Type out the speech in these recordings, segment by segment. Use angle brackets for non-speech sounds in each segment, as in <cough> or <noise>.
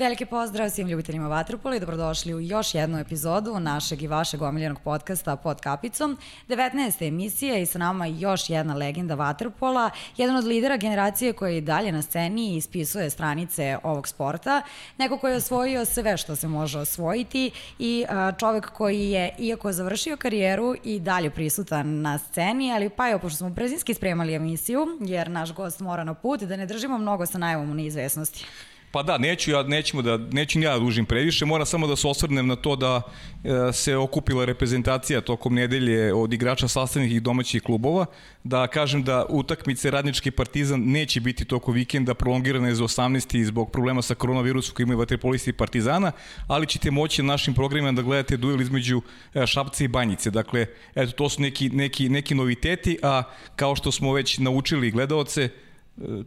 Veliki pozdrav svim ljubiteljima Vatrupoli, i dobrodošli u još jednu epizodu našeg i vašeg omiljenog podcasta Pod kapicom. 19. emisija i sa nama još jedna legenda Vatrpola, jedan od lidera generacije koja je dalje na sceni i ispisuje stranice ovog sporta, neko koji je osvojio sve što se može osvojiti i čovek koji je, iako završio karijeru, i dalje prisutan na sceni, ali pa evo, pošto smo brzinski spremali emisiju, jer naš gost mora na put, da ne držimo mnogo sa najavom u neizvesnosti. Pa da, neću ja, nećemo da, neću ja da dužim previše, moram samo da se osvrnem na to da e, se okupila reprezentacija tokom nedelje od igrača sastavnih i domaćih klubova, da kažem da utakmice Radnički partizan neće biti toko vikenda prolongirane za 18. zbog problema sa koronavirusom koji imaju vaterpolisti partizana, ali ćete moći na našim programima da gledate duel između e, Šapca i Banjice. Dakle, eto, to su neki, neki, neki noviteti, a kao što smo već naučili gledaoce,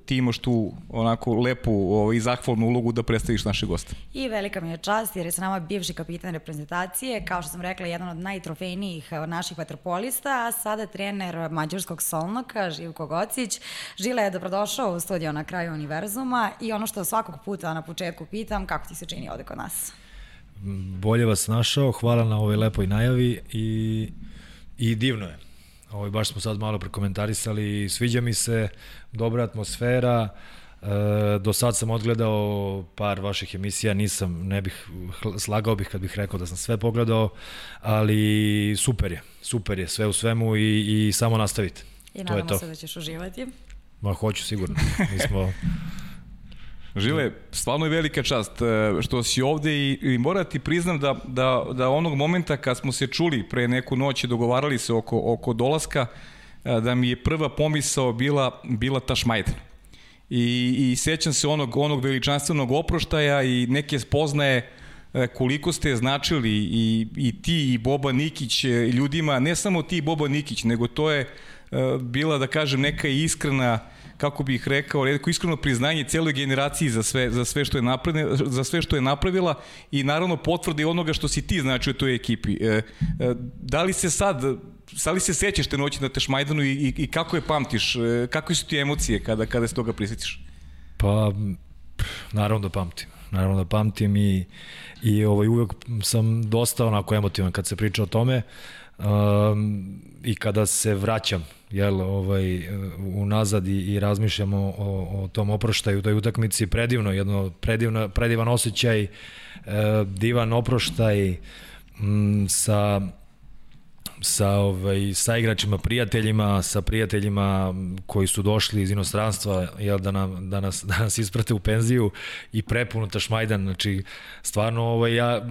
ti imaš tu onako lepu ovaj, zahvalnu ulogu da predstaviš naše goste. I velika mi je čast jer je sa nama bivši kapitan reprezentacije, kao što sam rekla, jedan od najtrofejnijih eh, naših vaterpolista, a sada trener mađarskog Solnoka, Živko Gocić. Žile je dobrodošao u studio na kraju univerzuma i ono što svakog puta na početku pitam, kako ti se čini ovde kod nas? Bolje vas našao, hvala na ovoj lepoj najavi i, i divno je Ovaj, baš smo sad malo prekomentarisali, sviđa mi se, dobra atmosfera, e, do sad sam odgledao par vaših emisija, nisam, ne bih, slagao bih kad bih rekao da sam sve pogledao, ali super je, super je, sve u svemu i, i samo nastavite. I nadamo se da ćeš uživati. Ma hoću sigurno, mi smo Žile, stvarno je velika čast e, što si ovde i, i moram ti priznam da, da, da onog momenta kad smo se čuli pre neku noć i dogovarali se oko, oko dolaska, e, da mi je prva pomisao bila, bila ta šmajdan. I, i sećam se onog, onog veličanstvenog oproštaja i neke spoznaje e, koliko ste značili i, i ti i Boba Nikić ljudima, ne samo ti i Boba Nikić, nego to je bila, da kažem, neka iskrena kako bih rekao, redko iskreno priznanje celoj generaciji za sve, za sve, što je napravila, za sve što je napravila i naravno potvrdi onoga što si ti znači u toj ekipi. E, e, da li se sad, da li se sećaš te noći na Tešmajdanu i, i, i kako je pamtiš? E, kakve su ti emocije kada, kada se toga prisjetiš? Pa, naravno da pamtim. Naravno da pamtim i, i ovaj, uvek sam dosta onako emotivan kad se priča o tome um, i kada se vraćam jel, ovaj, unazad i, i razmišljamo o, o tom oproštaju toj utakmici, predivno, jedno predivno, predivan osjećaj, e, divan oproštaj m, sa sa, ovaj, sa igračima, prijateljima, sa prijateljima koji su došli iz inostranstva jel, da, nam, da, nas, da nas isprate u penziju i prepuno tašmajdan. Znači, stvarno, ovaj, ja,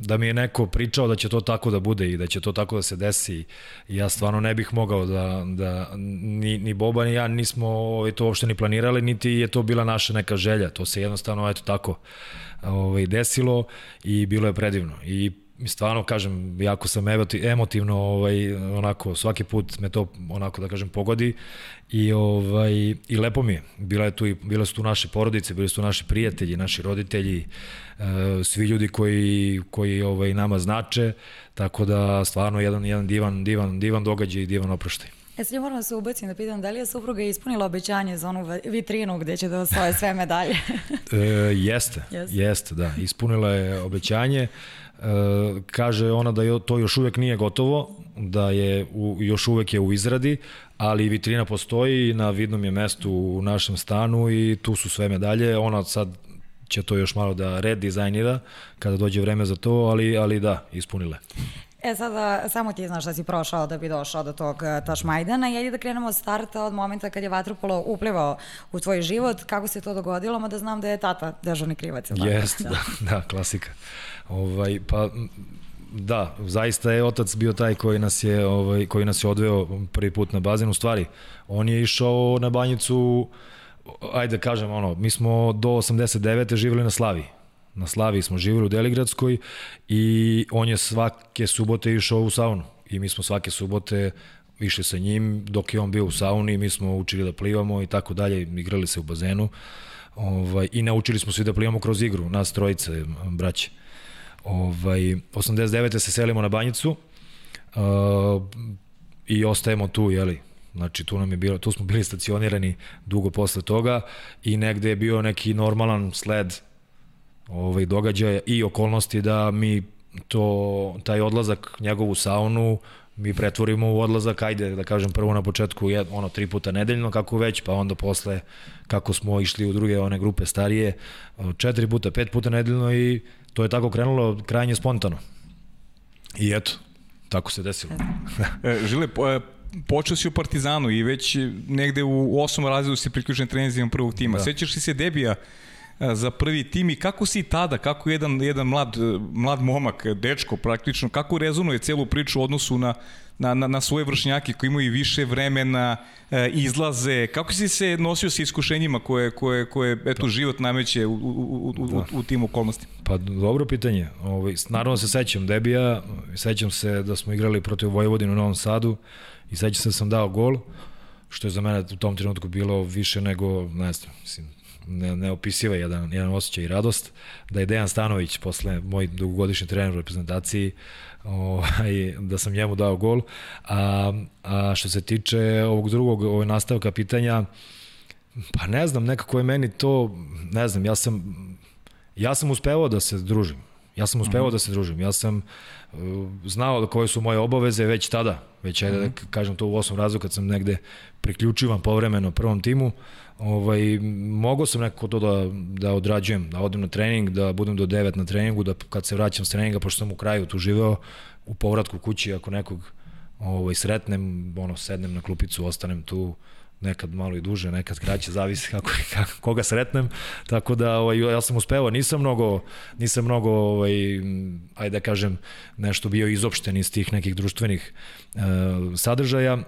da mi je neko pričao da će to tako da bude i da će to tako da se desi, ja stvarno ne bih mogao da, da ni, ni Boba ni ja nismo ovaj, to uopšte ni planirali, niti je to bila naša neka želja. To se jednostavno, eto tako, ovaj, desilo i bilo je predivno. I stvarno kažem, jako sam emotivno ovaj, onako, svaki put me to onako da kažem pogodi i, ovaj, i lepo mi je. Bila je tu, i, bile su tu naše porodice, bili su tu naši prijatelji, naši roditelji, e, svi ljudi koji, koji ovaj, nama znače, tako da stvarno jedan, jedan divan, divan, divan događaj i divan oproštaj. E sad moram da se ubacim da pitam da li je supruga ispunila obećanje za onu vitrinu gde će da osvoje sve medalje? <laughs> e, jeste, jeste, jeste, da. Ispunila je obećanje. E, kaže ona da to još uvek nije gotovo, da je u, još uvek je u izradi, ali vitrina postoji na vidnom je mestu u našem stanu i tu su sve medalje. Ona sad će to još malo da redizajnira kada dođe vreme za to, ali, ali da, ispunile. E sada, samo ti znaš da si prošao da bi došao do tog e, Tašmajdana i ajde da krenemo od starta od momenta kad je Vatropolo uplivao u tvoj život, kako se to dogodilo, mada znam da je tata dežurni krivac. Jeste, da. da, <laughs> da, klasika. Ovaj, pa, da, zaista je otac bio taj koji nas je, ovaj, koji nas je odveo prvi put na bazen. U stvari, on je išao na banjicu, ajde da kažem, ono, mi smo do 89. živjeli na Slavi. Na Slavi smo živjeli u Deligradskoj i on je svake subote išao u saunu. I mi smo svake subote išli sa njim dok je on bio u sauni, mi smo učili da plivamo i tako dalje, igrali se u bazenu. Ovaj, I naučili smo se da plivamo kroz igru, nas trojice, braće. Ovaj, 89. se selimo na banjicu uh, i ostajemo tu, jeli, Znači tu nam je bilo, tu smo bili stacionirani dugo posle toga i negde je bio neki normalan sled ovaj, događaja i okolnosti da mi to, taj odlazak njegovu saunu mi pretvorimo u odlazak, ajde da kažem prvo na početku jed, ono tri puta nedeljno kako već, pa onda posle kako smo išli u druge one grupe starije, četiri puta, pet puta nedeljno i to je tako krenulo krajnje spontano. I eto, tako se desilo. <laughs> E, Žile, e, počeo si u Partizanu i već negde u osmom razredu si priključen trenizima prvog tima. Da. Sećaš li se debija za prvi tim i kako si tada, kako jedan, jedan mlad, mlad momak, dečko praktično, kako rezonuje celu priču u odnosu na, na, na, na svoje vršnjake koji imaju više vremena, izlaze, kako si se nosio sa iskušenjima koje, koje, koje eto, da. život nameće u, u, u, da. u, u tim okolnostima? Pa dobro pitanje. Ovaj, naravno se sećam debija, sećam se da smo igrali protiv Vojvodinu u Novom Sadu i sećam se da sam dao gol, što je za mene u tom trenutku bilo više nego, ne znam, mislim, ne, neopisiva jedan, jedan osjećaj i radost, da je Dejan Stanović, posle moj dugogodišnji trener u reprezentaciji, ovaj, da sam njemu dao gol. A, a što se tiče ovog drugog ovaj, nastavka pitanja, pa ne znam, nekako je meni to, ne znam, ja sam, ja sam uspevao da se družim. Ja sam uspevao -hmm. da se družim. Ja sam uh, znao da koje su moje obaveze već tada, već ajde -hmm. da kažem to u osmom razlogu kad sam negde priključivan povremeno prvom timu, ovaj, mogao sam nekako to da, da odrađujem, da odem na trening, da budem do 9 na treningu, da kad se vraćam s treninga, pošto sam u kraju tu živeo, u povratku kući, ako nekog ovaj, sretnem, ono, sednem na klupicu, ostanem tu, nekad malo i duže, nekad kraće, zavisi kako, <laughs> kako koga sretnem. Tako da ovaj ja sam uspevao, nisam mnogo nisam mnogo ovaj ajde da kažem nešto bio izopšten iz tih nekih društvenih e, sadržaja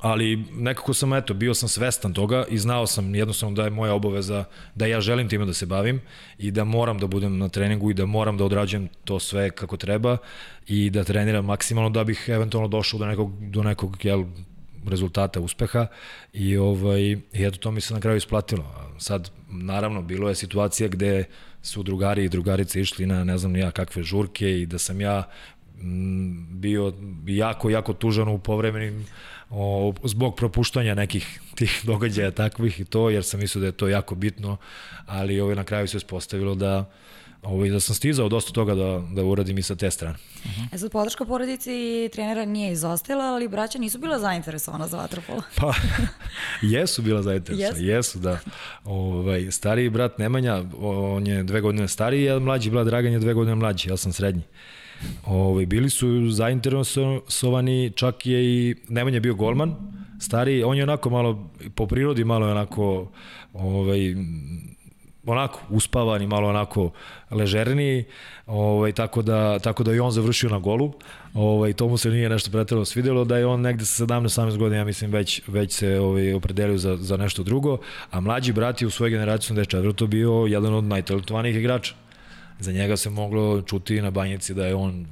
ali nekako sam, eto, bio sam svestan toga i znao sam jednostavno da je moja obaveza da ja želim time da se bavim i da moram da budem na treningu i da moram da odrađujem to sve kako treba i da treniram maksimalno da bih eventualno došao do nekog, do nekog jel, rezultata, uspeha i, ovaj, i eto to mi se na kraju isplatilo. Sad, naravno, bilo je situacija gde su drugari i drugarice išli na ne znam ja kakve žurke i da sam ja m, bio jako, jako tužan u povremenim o, zbog propuštanja nekih tih <laughs> događaja takvih i to, jer sam mislio da je to jako bitno, ali ovaj, na kraju se ispostavilo da ovaj, da sam stizao dosta toga da, da uradim i sa te strane. Uh -huh. E sad, podrška porodici i trenera nije izostila, ali braća nisu bila zainteresovana za vaterpolo. pa, <laughs> jesu bila zainteresovana, yes. jesu, da. Ovaj, stariji brat Nemanja, on je dve godine stariji, a mlađi brat Dragan je dve godine mlađi, ja sam srednji. Ovaj, bili su zainteresovani, čak je i Nemanja bio golman, stari, on je onako malo, po prirodi malo je onako, ovaj, onako uspavan i malo onako ležerniji, ovaj, tako, da, tako da i on završio na golu. Ovaj, to mu se nije nešto pretredno svidelo, da je on negde sa 17-18 godina, ja mislim, već, već se ovaj, opredelio za, za nešto drugo, a mlađi brat je u svojoj generaciji 84. bio jedan od najtalentovanijih igrača. Za njega se moglo čuti na banjici da je on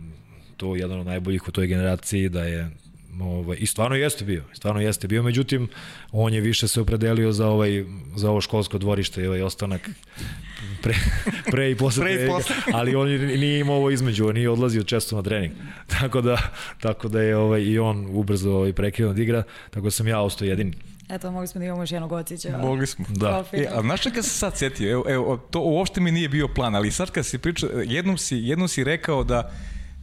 to jedan od najboljih u toj generaciji, da je ovaj, i stvarno jeste bio, stvarno jeste bio, međutim, on je više se opredelio za ovaj za ovo školsko dvorište i ovaj ostanak pre, <laughs> pre i posle, pre i posle. <laughs> ali on nije imao ovo između, on nije odlazio često na trening. Tako da, tako da je ovaj, i on ubrzo ovaj, prekinuo da igra, tako da sam ja ostao jedini. Eto, mogli smo da imamo još jednog ocića. Mogli smo. Da. E, a znaš čega se sad setio? Evo, evo, to uopšte mi nije bio plan, ali sad kad si pričao, jednom si, jednom si rekao da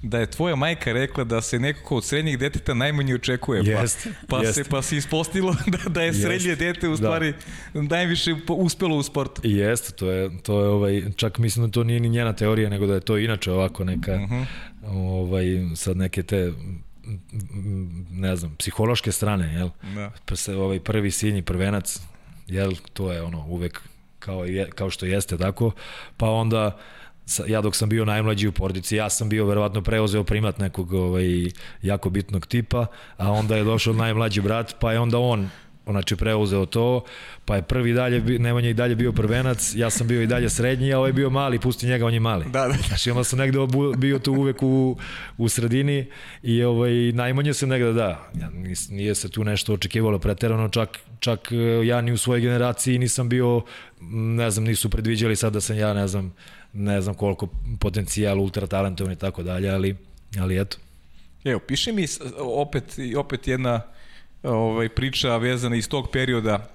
da je tvoja majka rekla da se nekako od srednjih deteta najmanje očekuje. Jest, pa, pa, jest. Se, pa se ispostavilo <laughs> da, da je srednje jest, dete u da. stvari da. najviše uspelo u sportu. Jeste, to je, to je ovaj, čak mislim da to nije ni njena teorija, nego da je to inače ovako neka, uh mhm. -huh. ovaj, sad neke te ne znam, psihološke strane, jel? Da. Pa se ovaj prvi sinji prvenac, jel, to je ono uvek kao, je, kao što jeste tako, pa onda ja dok sam bio najmlađi u porodici, ja sam bio verovatno preuzeo primat nekog ovaj, jako bitnog tipa, a onda je došao najmlađi brat, pa je onda on znači preuzeo to, pa je prvi dalje, Nemanja i dalje bio prvenac, ja sam bio i dalje srednji, a ovaj bio mali, pusti njega, on je mali. Da, da. Znači onda sam negde bio tu uvek u, u sredini i ovaj, najmanje se negde da, ja, nije se tu nešto očekivalo preterano, čak, čak e, ja ni u svojoj generaciji nisam bio, ne znam, nisu predviđali sad da sam ja, ne znam, ne znam koliko potencijal, ultra talentovan i tako dalje, ali, ali eto. Evo, piše mi opet, opet jedna ovaj, priča vezana iz tog perioda.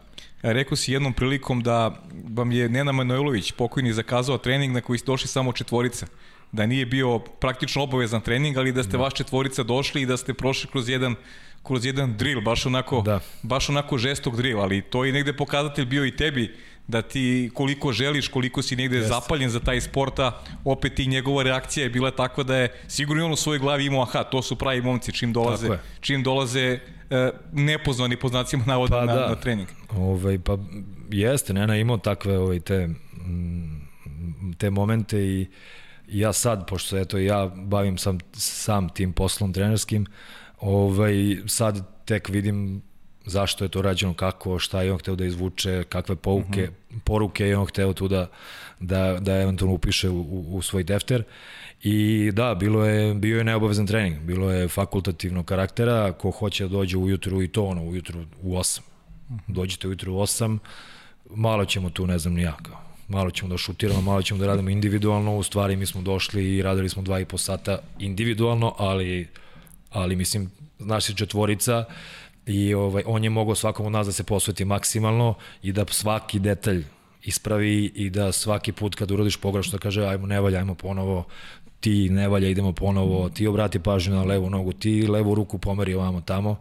Rekao si jednom prilikom da vam je Nena Manojlović, pokojni, zakazao trening na koji ste došli samo četvorica. Da nije bio praktično obavezan trening, ali da ste da. vaš četvorica došli i da ste prošli kroz jedan kroz jedan drill, baš onako, da. baš onako žestok drill, ali to je negde pokazatelj bio i tebi da ti koliko želiš, koliko si negde yes. zapaljen za taj sporta, opet i njegova reakcija je bila takva da je sigurno on u svojoj glavi imao, aha, to su pravi momci čim dolaze, čim dolaze e, nepozvani po znacima navoda pa, na, da. na trening. Ovaj, pa jeste, Nena imao takve ovaj, te, mm, te momente i ja sad, pošto eto ja bavim sam, sam tim poslom trenerskim, ovaj, sad tek vidim zašto je to rađeno, kako, šta je on hteo da izvuče, kakve pouke, mm -hmm. poruke je on hteo tu da, da, da eventualno upiše u, u svoj defter. I da, bilo je, bio je neobavezan trening, bilo je fakultativno karaktera, ko hoće da dođe ujutru i to ono, ujutru u 8. Mm -hmm. Dođete ujutru u 8, malo ćemo tu, ne znam ni malo ćemo da šutiramo, malo ćemo da radimo individualno, u stvari mi smo došli i radili smo dva i po sata individualno, ali, ali mislim, naši četvorica, i ovaj, on je mogao svakom od nas da se posveti maksimalno i da svaki detalj ispravi i da svaki put kad urodiš pogrešno da kaže ajmo ne valja, ajmo ponovo, ti ne valja, idemo ponovo, ti obrati pažnju na levu nogu, ti levu ruku pomeri ovamo tamo.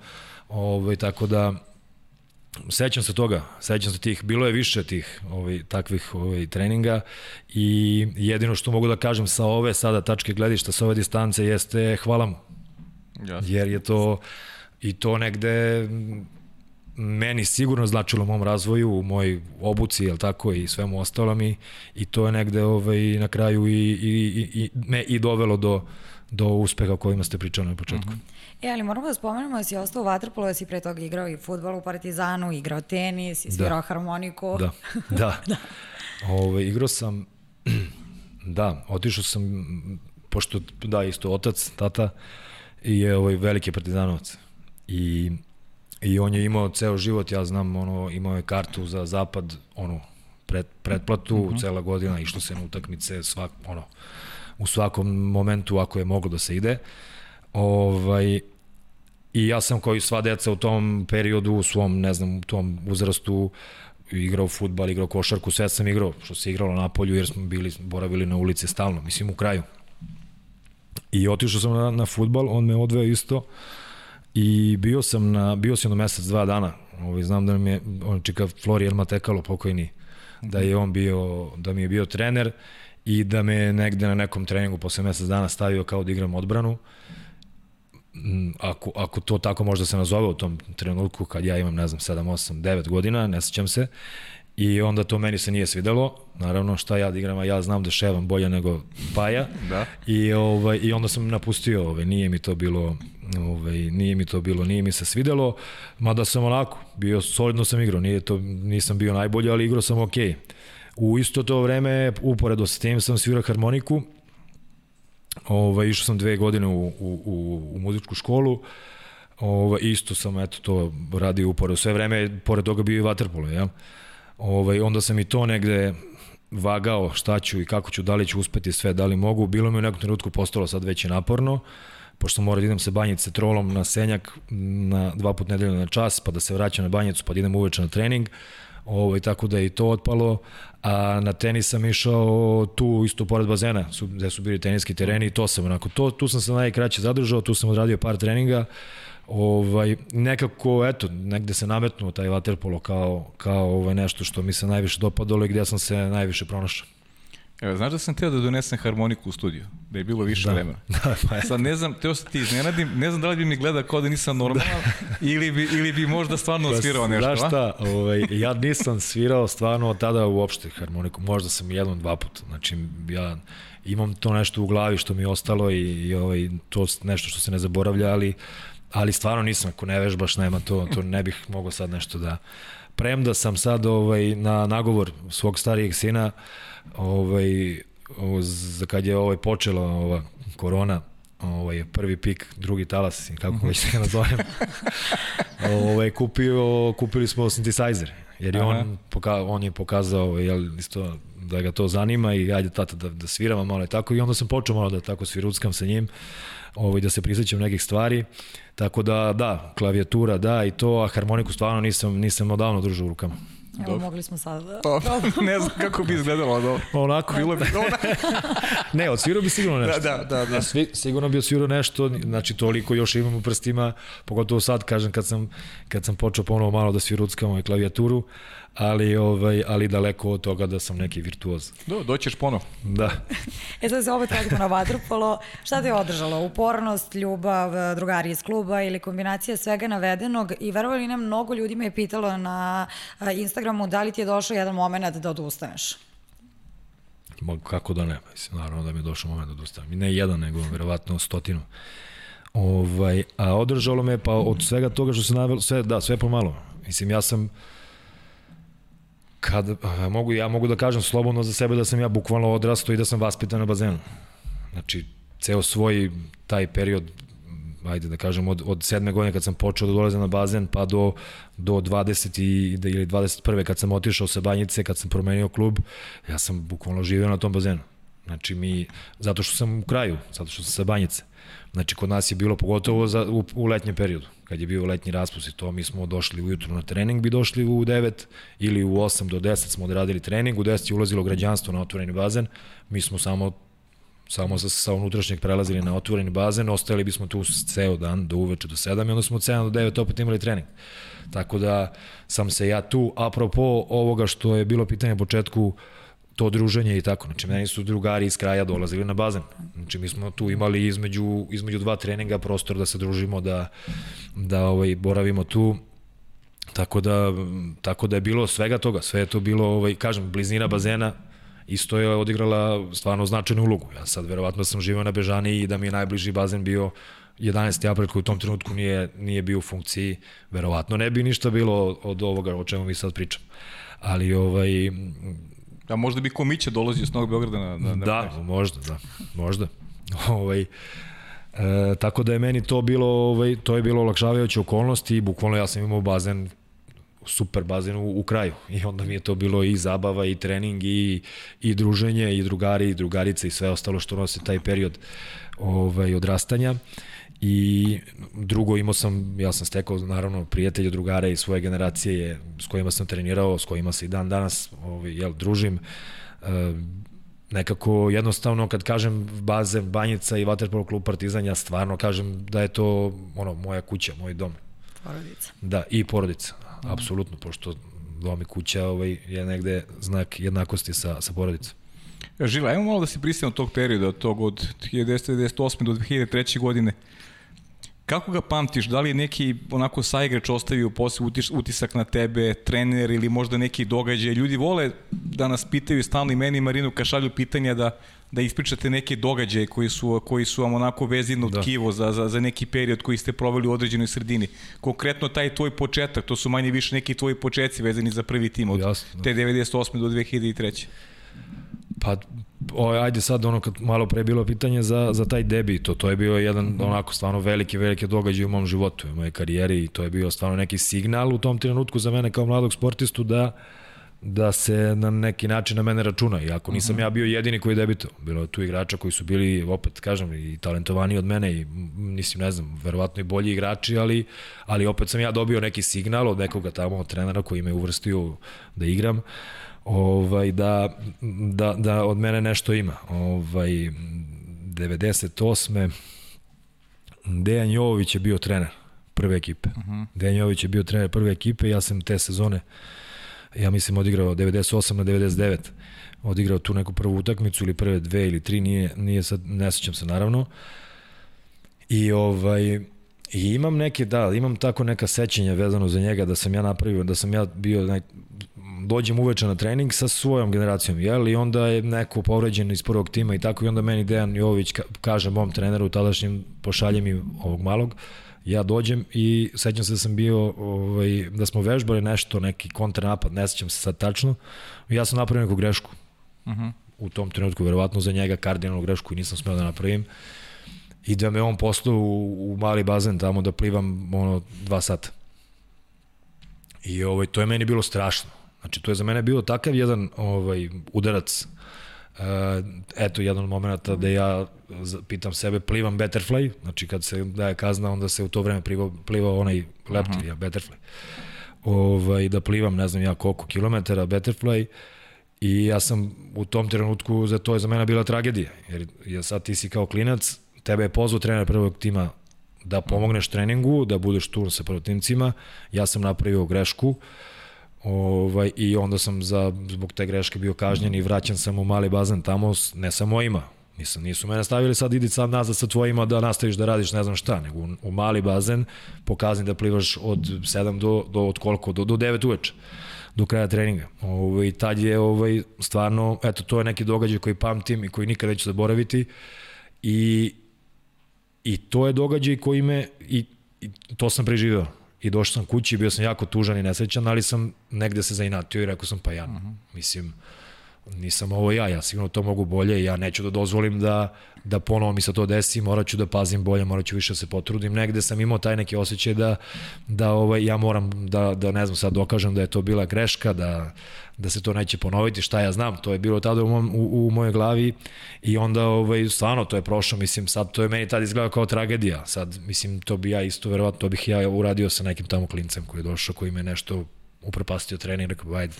Ovaj, tako da sećam se toga, sećam se tih, bilo je više tih ovaj, takvih ovaj, treninga i jedino što mogu da kažem sa ove sada tačke gledišta, sa ove distance jeste hvala mu. Yes. Jer je to i to negde meni sigurno značilo u mom razvoju, u moj obuci, jel tako, i svemu ostalo mi, i to je negde ovaj, na kraju i, i, i, i, me i dovelo do, do uspeha o kojima ste pričali na početku. Mm -hmm. E, ali moramo da spomenemo da si ostao u Vatrpolu, da si pre toga igrao i futbol u Partizanu, igrao tenis, i svirao da. harmoniku. Da, da. <laughs> da. Ove, ovaj, igrao sam, <clears throat> da, otišao sam, pošto, da, isto otac, tata, i je ovaj veliki partizanovac i i on je imao ceo život, ja znam, ono, imao je kartu za zapad, ono, pred, pretplatu, uh mhm. -huh. cela godina, išlo se na utakmice, svak, ono, u svakom momentu ako je moglo da se ide. Ovaj, I ja sam kao i sva deca u tom periodu, u svom, ne znam, u tom uzrastu, igrao futbal, igrao košarku, sve sam igrao, što se igralo na polju, jer smo bili, boravili na ulici stalno, mislim u kraju. I otišao sam na, na futbal, on me odveo isto, I bio sam na, bio sam na mesec, dva dana. Ovaj, znam da mi je, on čeka Florijan Matekalo, pokojni, da je on bio, da mi je bio trener i da me negde na nekom treningu posle mesec dana stavio kao da igram odbranu. Mm, ako, ako to tako možda se nazove u tom trenutku kad ja imam, ne znam, 7, 8, 9 godina, ne sećam se, I onda to meni se nije svidelo. Naravno, šta ja da igram, a ja znam da ševam bolje nego Paja. da. I, ovaj, I onda sam napustio, ovaj, nije mi to bilo ovaj, nije mi to bilo, nije mi se svidelo, mada sam onako, bio solidno sam igrao, nije to, nisam bio najbolji, ali igrao sam okej. Okay. U isto to vreme, uporedo sa tim sam svirao harmoniku, ovaj, išao sam dve godine u, u, u, u muzičku školu, ovaj, isto sam eto, to radio uporedo, sve vreme, pored toga bio i vaterpolo, ja. Ovaj, onda sam i to negde vagao šta ću i kako ću, da li ću uspeti sve, da li mogu. Bilo mi u nekom trenutku postalo sad već je naporno, pošto moram da idem se banjiti sa trolom na senjak na dva put nedeljno na čas, pa da se vraćam na banjicu, pa da idem uveče na trening. Ovaj, tako da je i to otpalo. A na tenis sam išao tu isto pored bazena, su, gde su bili teniski tereni i to sam onako, to, tu sam se najkraće zadržao, tu sam odradio par treninga ovaj, nekako, eto, negde se nametnuo taj waterpolo kao, kao ovaj, nešto što mi se najviše dopadalo i gde sam se najviše pronašao. Evo, znaš da sam teo da donesem harmoniku u studiju, da je bilo više da. vremena. <laughs> Da, pa je. Sad ne znam, teo se ti iznenadim, ne znam da li bi mi gledao kao da nisam normalan da. <laughs> ili, bi, ili bi možda stvarno pa, svirao nešto. Znaš šta, ovaj, ja nisam svirao stvarno od tada uopšte harmoniku, možda sam jednom, dva puta. Znači, ja imam to nešto u glavi što mi je ostalo i, i ovaj, to nešto što se ne zaboravlja, ali ali stvarno nisam, ako ne vežbaš, nema to, to ne bih mogao sad nešto da... Premda sam sad ovaj, na nagovor svog starijeg sina, ovaj, za kad je ovaj počela ova korona, ovaj, prvi pik, drugi talas, kako -hmm. već se nazovem, ovaj, kupio, kupili smo synthesizer, jer je on, poka, on je pokazao, jel, isto da ga to zanima i ajde tata da, da sviramo malo i tako i onda sam počeo malo da tako sviruckam sa njim ovaj, da se prisjećam nekih stvari. Tako da, da, klavijatura, da, i to, a harmoniku stvarno nisam, nisam odavno držao u rukama. Evo, Dobro. mogli smo sad da... Pa, <laughs> ne znam kako bi izgledalo od Onako. Bilo bi <laughs> ne, odsvirao bi sigurno nešto. Da, da, da. da. Svi, sigurno bi odsvirao nešto, znači toliko još imam u prstima, pogotovo sad, kažem, kad sam, kad sam počeo ponovo malo da sviruckam i klavijaturu, ali, ovaj, ali daleko od toga da sam neki virtuoz. Do, doćeš ponovo. Da. <laughs> e sad se opet vratimo na vaterpolo. Šta te je održalo? Upornost, ljubav, drugari iz kluba ili kombinacija svega navedenog i verovali ne, mnogo ljudi me je pitalo na Instagramu da li ti je došao jedan moment da odustaneš? Ma, kako da ne, mislim, naravno da mi je došao moment da odustanem. I ne jedan, nego verovatno stotinu. Ovaj, a održalo me, pa od svega toga što se navelo, sve, da, sve pomalo. Mislim, ja sam, kad, mogu, ja mogu da kažem slobodno za sebe da sam ja bukvalno odrastao i da sam vaspitan na bazenu. Znači, ceo svoj taj period ajde da kažem, od, od sedme godine kad sam počeo da dolazim na bazen, pa do, do 20 i, ili 21. kad sam otišao sa banjice, kad sam promenio klub, ja sam bukvalno živeo na tom bazenu. Znači mi, zato što sam u kraju, zato što sam sa banjice. Znači kod nas je bilo pogotovo za, u, u letnjem periodu kad je bio letnji raspust i to, mi smo došli ujutru na trening, bi došli u 9 ili u 8 do 10 smo odradili trening, u 10 je ulazilo građanstvo na otvoreni bazen, mi smo samo samo sa, sa unutrašnjeg prelazili na otvoreni bazen, ostajali bismo tu ceo dan do uveče do 7 i onda smo od 7 do 9 opet imali trening. Tako da sam se ja tu, apropo ovoga što je bilo pitanje početku, uh, to druženje i tako. Znači, meni su drugari iz kraja dolazili na bazen. Znači, mi smo tu imali između, između dva treninga prostor da se družimo, da, da ovaj, boravimo tu. Tako da, tako da je bilo svega toga. Sve je to bilo, ovaj, kažem, blizina bazena, isto je odigrala stvarno značajnu ulogu. Ja sad verovatno sam živeo na Bežani i da mi je najbliži bazen bio 11. april koji u tom trenutku nije, nije bio u funkciji, verovatno ne bi ništa bilo od ovoga o čemu mi sad pričam. Ali ovaj, A možda bi Komića dolazio s Novog Beograda na, na, na Da, možda, da, možda. <laughs> ovaj, e, tako da je meni to bilo, ovaj, to je bilo olakšavajuće okolnosti i bukvalno ja sam imao bazen super bazen u, u kraju. I onda mi je to bilo i zabava i trening i, i druženje i drugari i drugarice i sve ostalo što nosi taj period ovaj, odrastanja i drugo imao sam, ja sam stekao naravno prijatelje, drugara i svoje generacije s kojima sam trenirao, s kojima se i dan danas ovaj, jel, družim. E, nekako jednostavno kad kažem baze Banjica i Vaterpolo klub Partizan, ja stvarno kažem da je to ono moja kuća, moj dom. Porodica. Da, i porodica, mm. apsolutno, pošto dom i kuća ovaj, je negde znak jednakosti sa, sa porodicom. Žila, ajmo malo da se pristavimo tog perioda, od tog od 1998. do 2003. godine. Kako ga pamtiš? Da li je neki onako saigrač ostavio posle utisak na tebe, trener ili možda neki događaj? Ljudi vole da nas pitaju stalno i meni i Marinu kad šalju pitanja da, da ispričate neke događaje koji su, koji su vam onako vezino da. tkivo za, za, za neki period koji ste proveli u određenoj sredini. Konkretno taj tvoj početak, to su manje više neki tvoji početci vezani za prvi tim od Jasno, da. te 98. do 2003. Pa, o, ajde sad ono kad malo pre bilo pitanje za, za taj debi, to, to je bio jedan mm -hmm. onako stvarno veliki, veliki događaj u mom životu, u mojej karijeri i to je bio stvarno neki signal u tom trenutku za mene kao mladog sportistu da da se na neki način na mene računa. Iako nisam mhm. -huh. ja bio jedini koji je debitao. Bilo je tu igrača koji su bili, opet kažem, i talentovani od mene i mislim, ne znam, verovatno i bolji igrači, ali, ali opet sam ja dobio neki signal od nekoga tamo, od trenera koji me uvrstio da igram. Uh, ovaj, da, da, da od mene nešto ima. Ovaj, 98. Dejan Jovović je bio trener prve ekipe. Uh mhm. -huh. Dejan Jovović je bio trener prve ekipe ja sam te sezone ja mislim odigrao 98 na 99 odigrao tu neku prvu utakmicu ili prve dve ili tri, nije, nije sad, ne sećam se naravno. I ovaj, I imam neke, da, imam tako neka sećanja vezano za njega da sam ja napravio, da sam ja bio nek, dođem uveče na trening sa svojom generacijom, jel? I onda je neko povređen iz prvog tima i tako i onda meni Dejan Jović kaže mom treneru tadašnjem pošalje mi ovog malog, ja dođem i sećam se da sam bio, ovaj, da smo vežbali nešto, neki kontranapad, ne sećam se sad tačno, ja sam napravio neku grešku. Uh mhm. -huh. U tom trenutku, verovatno za njega kardinalnu grešku i nisam smeo da napravim. I da me on poslao u, u mali bazen tamo da plivam ono dva sata. I ovaj, to je meni bilo strašno. Znači, to je za mene bilo takav jedan ovaj, udarac Uh, eto, jedan od momenta da ja pitam sebe, plivam Betterfly, znači kad se daje kazna, onda se u to vreme pliva, pliva onaj leptir, uh -huh. ja, Betterfly. Ovaj, da plivam, ne znam ja koliko kilometara Betterfly i ja sam u tom trenutku, za to je za mene bila tragedija, jer ja sad ti si kao klinac, tebe je pozvao trener prvog tima da pomogneš treningu, da budeš tu sa protivnicima, ja sam napravio grešku, Ovaj, I onda sam za, zbog te greške bio kažnjen i vraćan sam u mali bazen tamo, ne sa mojima. Nisam, nisu mene stavili sad idi sad nazad sa tvojima da nastaviš da radiš ne znam šta, nego u, u mali bazen pokazni da plivaš od 7 do, do od koliko, do, do 9 uveče do kraja treninga. Ovaj, tad je ovaj, stvarno, eto, to je neki događaj koji pamtim i koji nikad neću zaboraviti i, i to je događaj koji me, i, i to sam preživeo i došao sam kući, bio sam jako tužan i nesrećan, ali sam negde se zainatio i rekao sam pa ja, uh mhm. -huh. mislim, nisam ovo ja, ja sigurno to mogu bolje i ja neću da dozvolim da, da ponovo mi se to desi, morat ću da pazim bolje, morat ću više da se potrudim. Negde sam imao taj neki osjećaj da, da ovaj, ja moram da, da ne znam sad dokažem da je to bila greška, da, da se to neće ponoviti, šta ja znam, to je bilo tada u, mom, u, u mojoj glavi i onda ovaj, stvarno to je prošlo, mislim sad to je meni tada izgledao kao tragedija, sad mislim to bi ja isto verovatno, to bih ja uradio sa nekim tamo klincem koji je došao, koji me nešto upropastio trening, rekao, ajde,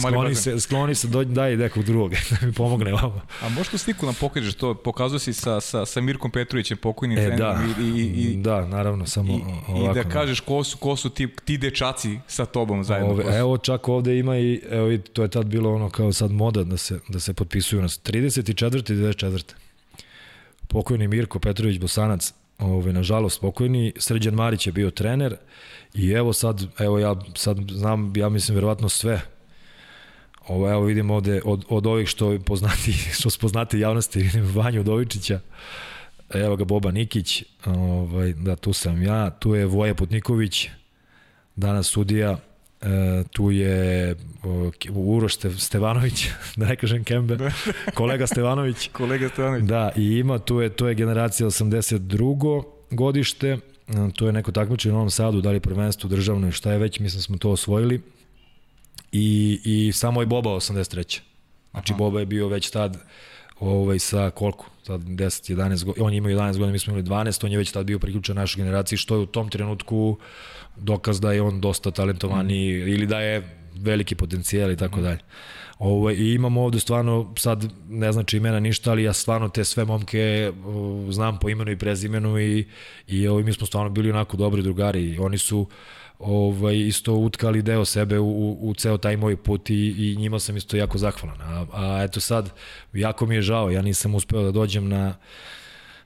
Skloni se, skloni se, dođi, daj nekog drugog <laughs> da mi pomogne vama. A možeš tu sliku nam pokažeš to, pokazao si sa, sa, sa Mirkom Petrovićem, pokojnim e, da. i, i, i, da, naravno, samo i, ovako. I da kažeš ko su, ko su ti, ti dečaci sa tobom zajedno. Ove, evo, čak ovde ima i, evo, to je tad bilo ono kao sad moda da se, da se potpisuju nas. 34. i 24. Pokojni Mirko Petrović Bosanac, ove, nažalost pokojni, Srđan Marić je bio trener i evo sad, evo ja sad znam, ja mislim verovatno sve Ovo, evo vidim ovde, od, od ovih što poznati, <laughs> što su poznati javnosti, vidim Vanju Udovičića, evo ga Boba Nikić, ovaj, da tu sam ja, tu je Voje Putniković, danas sudija, e, tu je o, Uroš Stevanović, <laughs> da ne kažem Kembe, <laughs> kolega Stevanović. kolega Stevanović. Da, i ima, tu je, to je generacija 82. godište, e, to je neko takmičenje u Novom Sadu, da li prvenstvo državno i šta je već, mislim da smo to osvojili i, i samo je Boba 83. Znači Aha. Boba je bio već tad ovaj, sa koliko? Sad 10, 11 godina, on je imao 11 godina, mi smo imali 12, on je već tad bio priključen našoj generaciji, što je u tom trenutku dokaz da je on dosta talentovani mm. ili da je veliki potencijal i tako mm. dalje. Ovo, ovaj, I imamo ovde stvarno, sad ne znači imena ništa, ali ja stvarno te sve momke uh, znam po imenu i prezimenu i, i ovaj, mi smo stvarno bili onako dobri drugari. Oni su uh, ovaj, isto utkali deo sebe u, u, u ceo taj moj put i, i njima sam isto jako zahvalan. A, a eto sad, jako mi je žao, ja nisam uspeo da dođem na,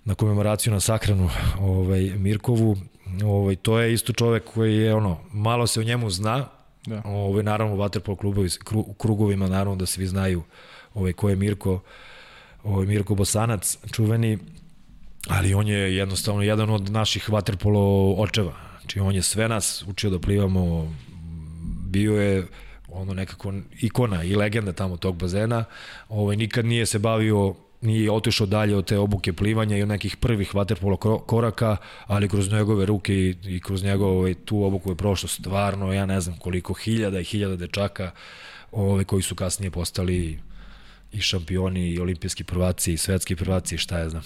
na komemoraciju na sahranu ovaj, Mirkovu. Ovaj, to je isto čovek koji je, ono, malo se o njemu zna, da. ovaj, naravno u Waterpolo klubovi, kru, krugovima, naravno da svi znaju ovaj, ko je Mirko, ovaj, Mirko Bosanac, čuveni, ali on je jednostavno jedan od naših Waterpolo očeva Znači, on je sve nas učio da plivamo, bio je ono nekako ikona i legenda tamo tog bazena. Ovaj, nikad nije se bavio nije otišao dalje od te obuke plivanja i od nekih prvih vaterpolo koraka, ali kroz njegove ruke i, i kroz njegove ovaj, tu obuku je prošlo stvarno, ja ne znam koliko hiljada i hiljada dečaka ovaj, koji su kasnije postali i šampioni i olimpijski prvaci i svetski prvaci, šta ja znam.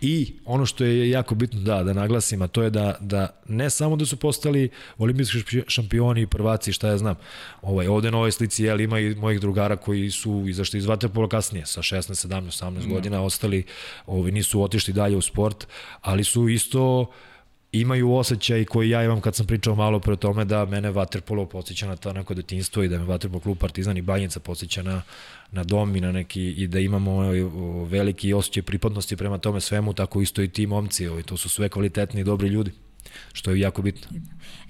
I ono što je jako bitno da, da naglasim, a to je da, da ne samo da su postali olimpijski šampioni i prvaci, šta ja znam, ovaj, ovde na ovoj slici jel, ima i mojih drugara koji su izašli iz Vaterpola kasnije, sa 16, 17, 18 no. godina, ostali, ovaj, nisu otišli dalje u sport, ali su isto imaju osjećaj koji ja imam kad sam pričao malo pre o tome da mene Vaterpolo podsjeća na to neko detinstvo i da me Vaterpolo klub Partizan i Banjica podsjeća na na dom i na neki i da imamo ovaj, veliki osjećaj pripadnosti prema tome svemu, tako isto i ti momci, ovaj, to su sve kvalitetni i dobri ljudi što je jako bitno.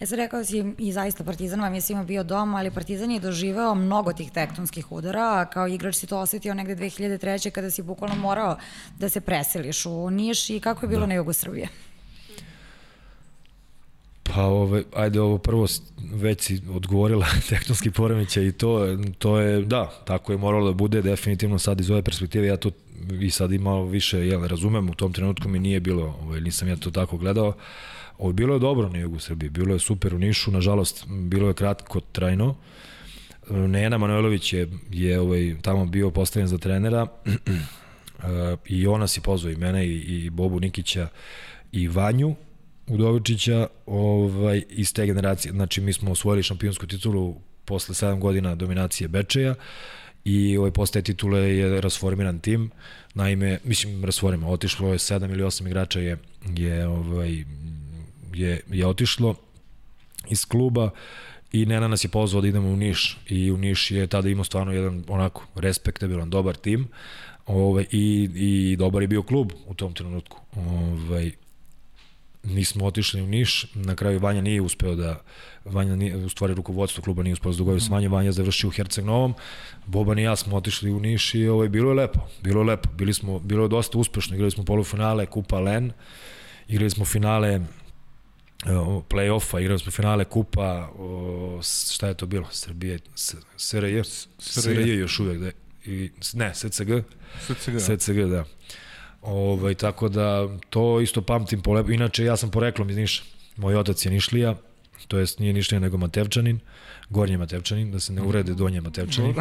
E sad rekao si i zaista Partizan vam je svima bio dom, ali Partizan je doživeo mnogo tih tektonskih udara, a kao igrač si to osetio negde 2003. kada si bukvalno morao da se preseliš u Niš i kako je bilo da. na jugu Srbije? Pa ove, ajde ovo prvo već si odgovorila <laughs> tektonski poremećaj i to, to je, da, tako je moralo da bude definitivno sad iz ove perspektive, ja to i sad imao više, jel, razumem, u tom trenutku mi nije bilo, ovaj, nisam ja to tako gledao, ovo, bilo je dobro na jugu Srbije, bilo je super u Nišu, nažalost, bilo je kratko trajno, Nena Manojlović je, je ovaj, tamo bio postavljen za trenera <clears throat> i ona si pozvao i mene i, i Bobu Nikića i Vanju Udovičića ovaj, iz te generacije. Znači, mi smo osvojili šampionsku titulu posle 7 godina dominacije Bečeja i ovaj, postaje titule je rasformiran tim. Naime, mislim, rasformiran, otišlo je 7 ili 8 igrača je, je, ovaj, je, je otišlo iz kluba i Nena nas je pozvao da idemo u Niš i u Niš je tada imao stvarno jedan onako respektabilan, dobar tim ovaj, i, i dobar je bio klub u tom trenutku. Ovaj, nismo otišli u Niš, na kraju Vanja nije uspeo da Vanja nije, u stvari rukovodstvo kluba nije uspeo da dogovorio s Vanja, Vanja završio u Herceg Novom, Boban i ja smo otišli u Niš i ovaj, bilo je lepo, bilo je lepo, bili smo, bilo je dosta uspešno, igrali smo polufinale Kupa Len, igrali smo finale play-offa, igrali smo finale kupa, o, šta je to bilo? Srbije, SRJ, SRJ još uvek, da, i, ne, SCG, SCG, SCG, da. Ovaj, tako da to isto pamtim po lepo. Inače, ja sam poreklom iz Niša. Moj otac je Nišlija, to jest nije Nišlija nego Matevčanin, gornji Matevčanin, da se ne urede donje Matevčanin.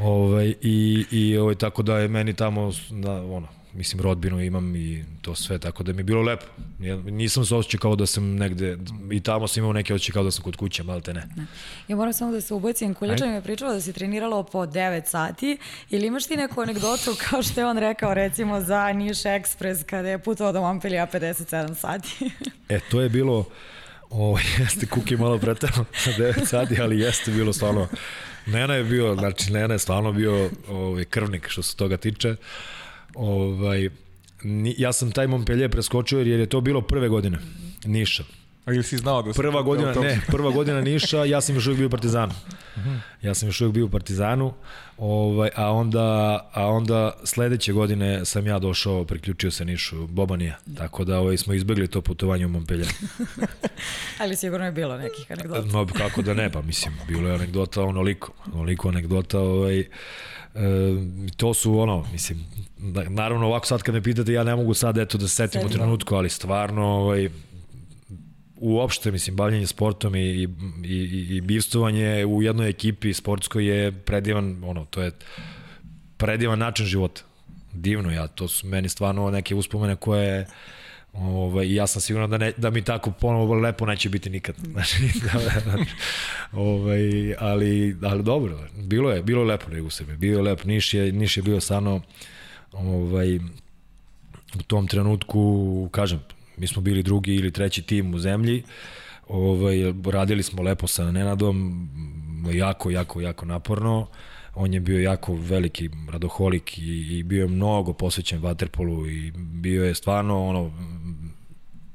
ovaj, i, i ovaj, tako da je meni tamo, da, ono, mislim, rodbinu imam i to sve, tako da mi je bilo lepo. Ja, nisam se osjećao kao da sam negde, i tamo sam imao neke osjećaj kao da sam kod kuće, malte ne. ne. Ja moram samo da se ubacim, Kuljačan mi je pričala da si trenirala po 9 sati, ili imaš ti neku anegdotu <laughs> kao što je on rekao recimo za Niš Express kada je putovao do Montpellier 57 sati? <laughs> e, to je bilo, o, <laughs> jeste Kuki malo pretano sa 9 sati, ali jeste bilo stvarno, Nena je bio, znači Nena je stvarno bio ovaj, krvnik što se toga tiče. Ovaj, ja sam taj Montpellier preskočio jer je to bilo prve godine Niša. A ili si znao da se prva godina, ne, prva godina Niša, ja sam još uvijek bio u Partizanu. Ja sam još uvijek bio u Partizanu, ovaj, a, onda, a onda sledeće godine sam ja došao, priključio se Nišu, Bobanija. Tako da ovaj, smo izbegli to putovanje u Montpellier. <laughs> Ali sigurno je bilo nekih anegdota. No, kako da ne, pa mislim, bilo je anegdota onoliko, onoliko anegdota, ovaj, to su ono, mislim, naravno ovako sad kad me pitate, ja ne mogu sad eto da se setim u trenutku, ali stvarno ovaj, uopšte, mislim, bavljanje sportom i, i, i, i bivstovanje u jednoj ekipi sportskoj je predivan, ono, to je predivan način života. Divno, ja, to su meni stvarno neke uspomene koje Ovaj, ja sam siguran da, ne, da mi tako ponovo lepo neće biti nikad. <laughs> Znači, ovaj, ali, ali dobro, bilo je, bilo je lepo u Srbiji. Bio je lep, Niš je, Niš je bio stvarno ovaj, u tom trenutku, kažem, mi smo bili drugi ili treći tim u zemlji, ovaj, radili smo lepo sa Nenadom, jako, jako, jako naporno, on je bio jako veliki radoholik i, i bio je mnogo posvećen vaterpolu i bio je stvarno ono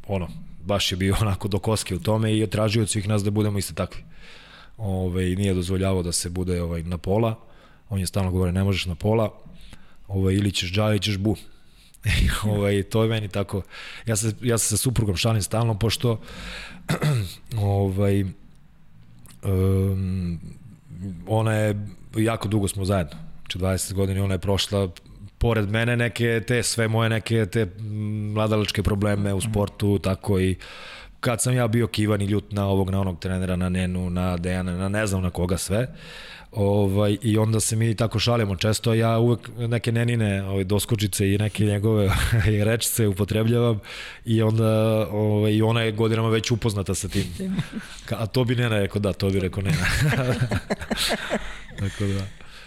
ono, baš je bio <laughs> onako do koske u tome i je tražio od svih nas da budemo isto takvi. Ove, nije dozvoljavao da se bude ovaj, na pola. On je stalno govorio, ne možeš na pola, ovaj, ili ćeš ili ćeš bu. <laughs> ovaj, to je meni tako, ja se, ja se sa suprugom šalim stalno, pošto <clears throat> ovaj, um, ona je, jako dugo smo zajedno, znači 20 godina ona je prošla pored mene neke te sve moje neke te mladalačke probleme u sportu, tako i kad sam ja bio kivan i ljut na ovog, na onog trenera, na Nenu, na Dejana, na ne znam na koga sve, ovaj, i onda se mi tako šalimo često, ja uvek neke nenine ovaj, doskočice i neke njegove <laughs> rečice upotrebljavam i onda ovaj, i ona je godinama već upoznata sa tim. A to bi Nena rekao, da, to bi rekao Nena. <laughs> tako da.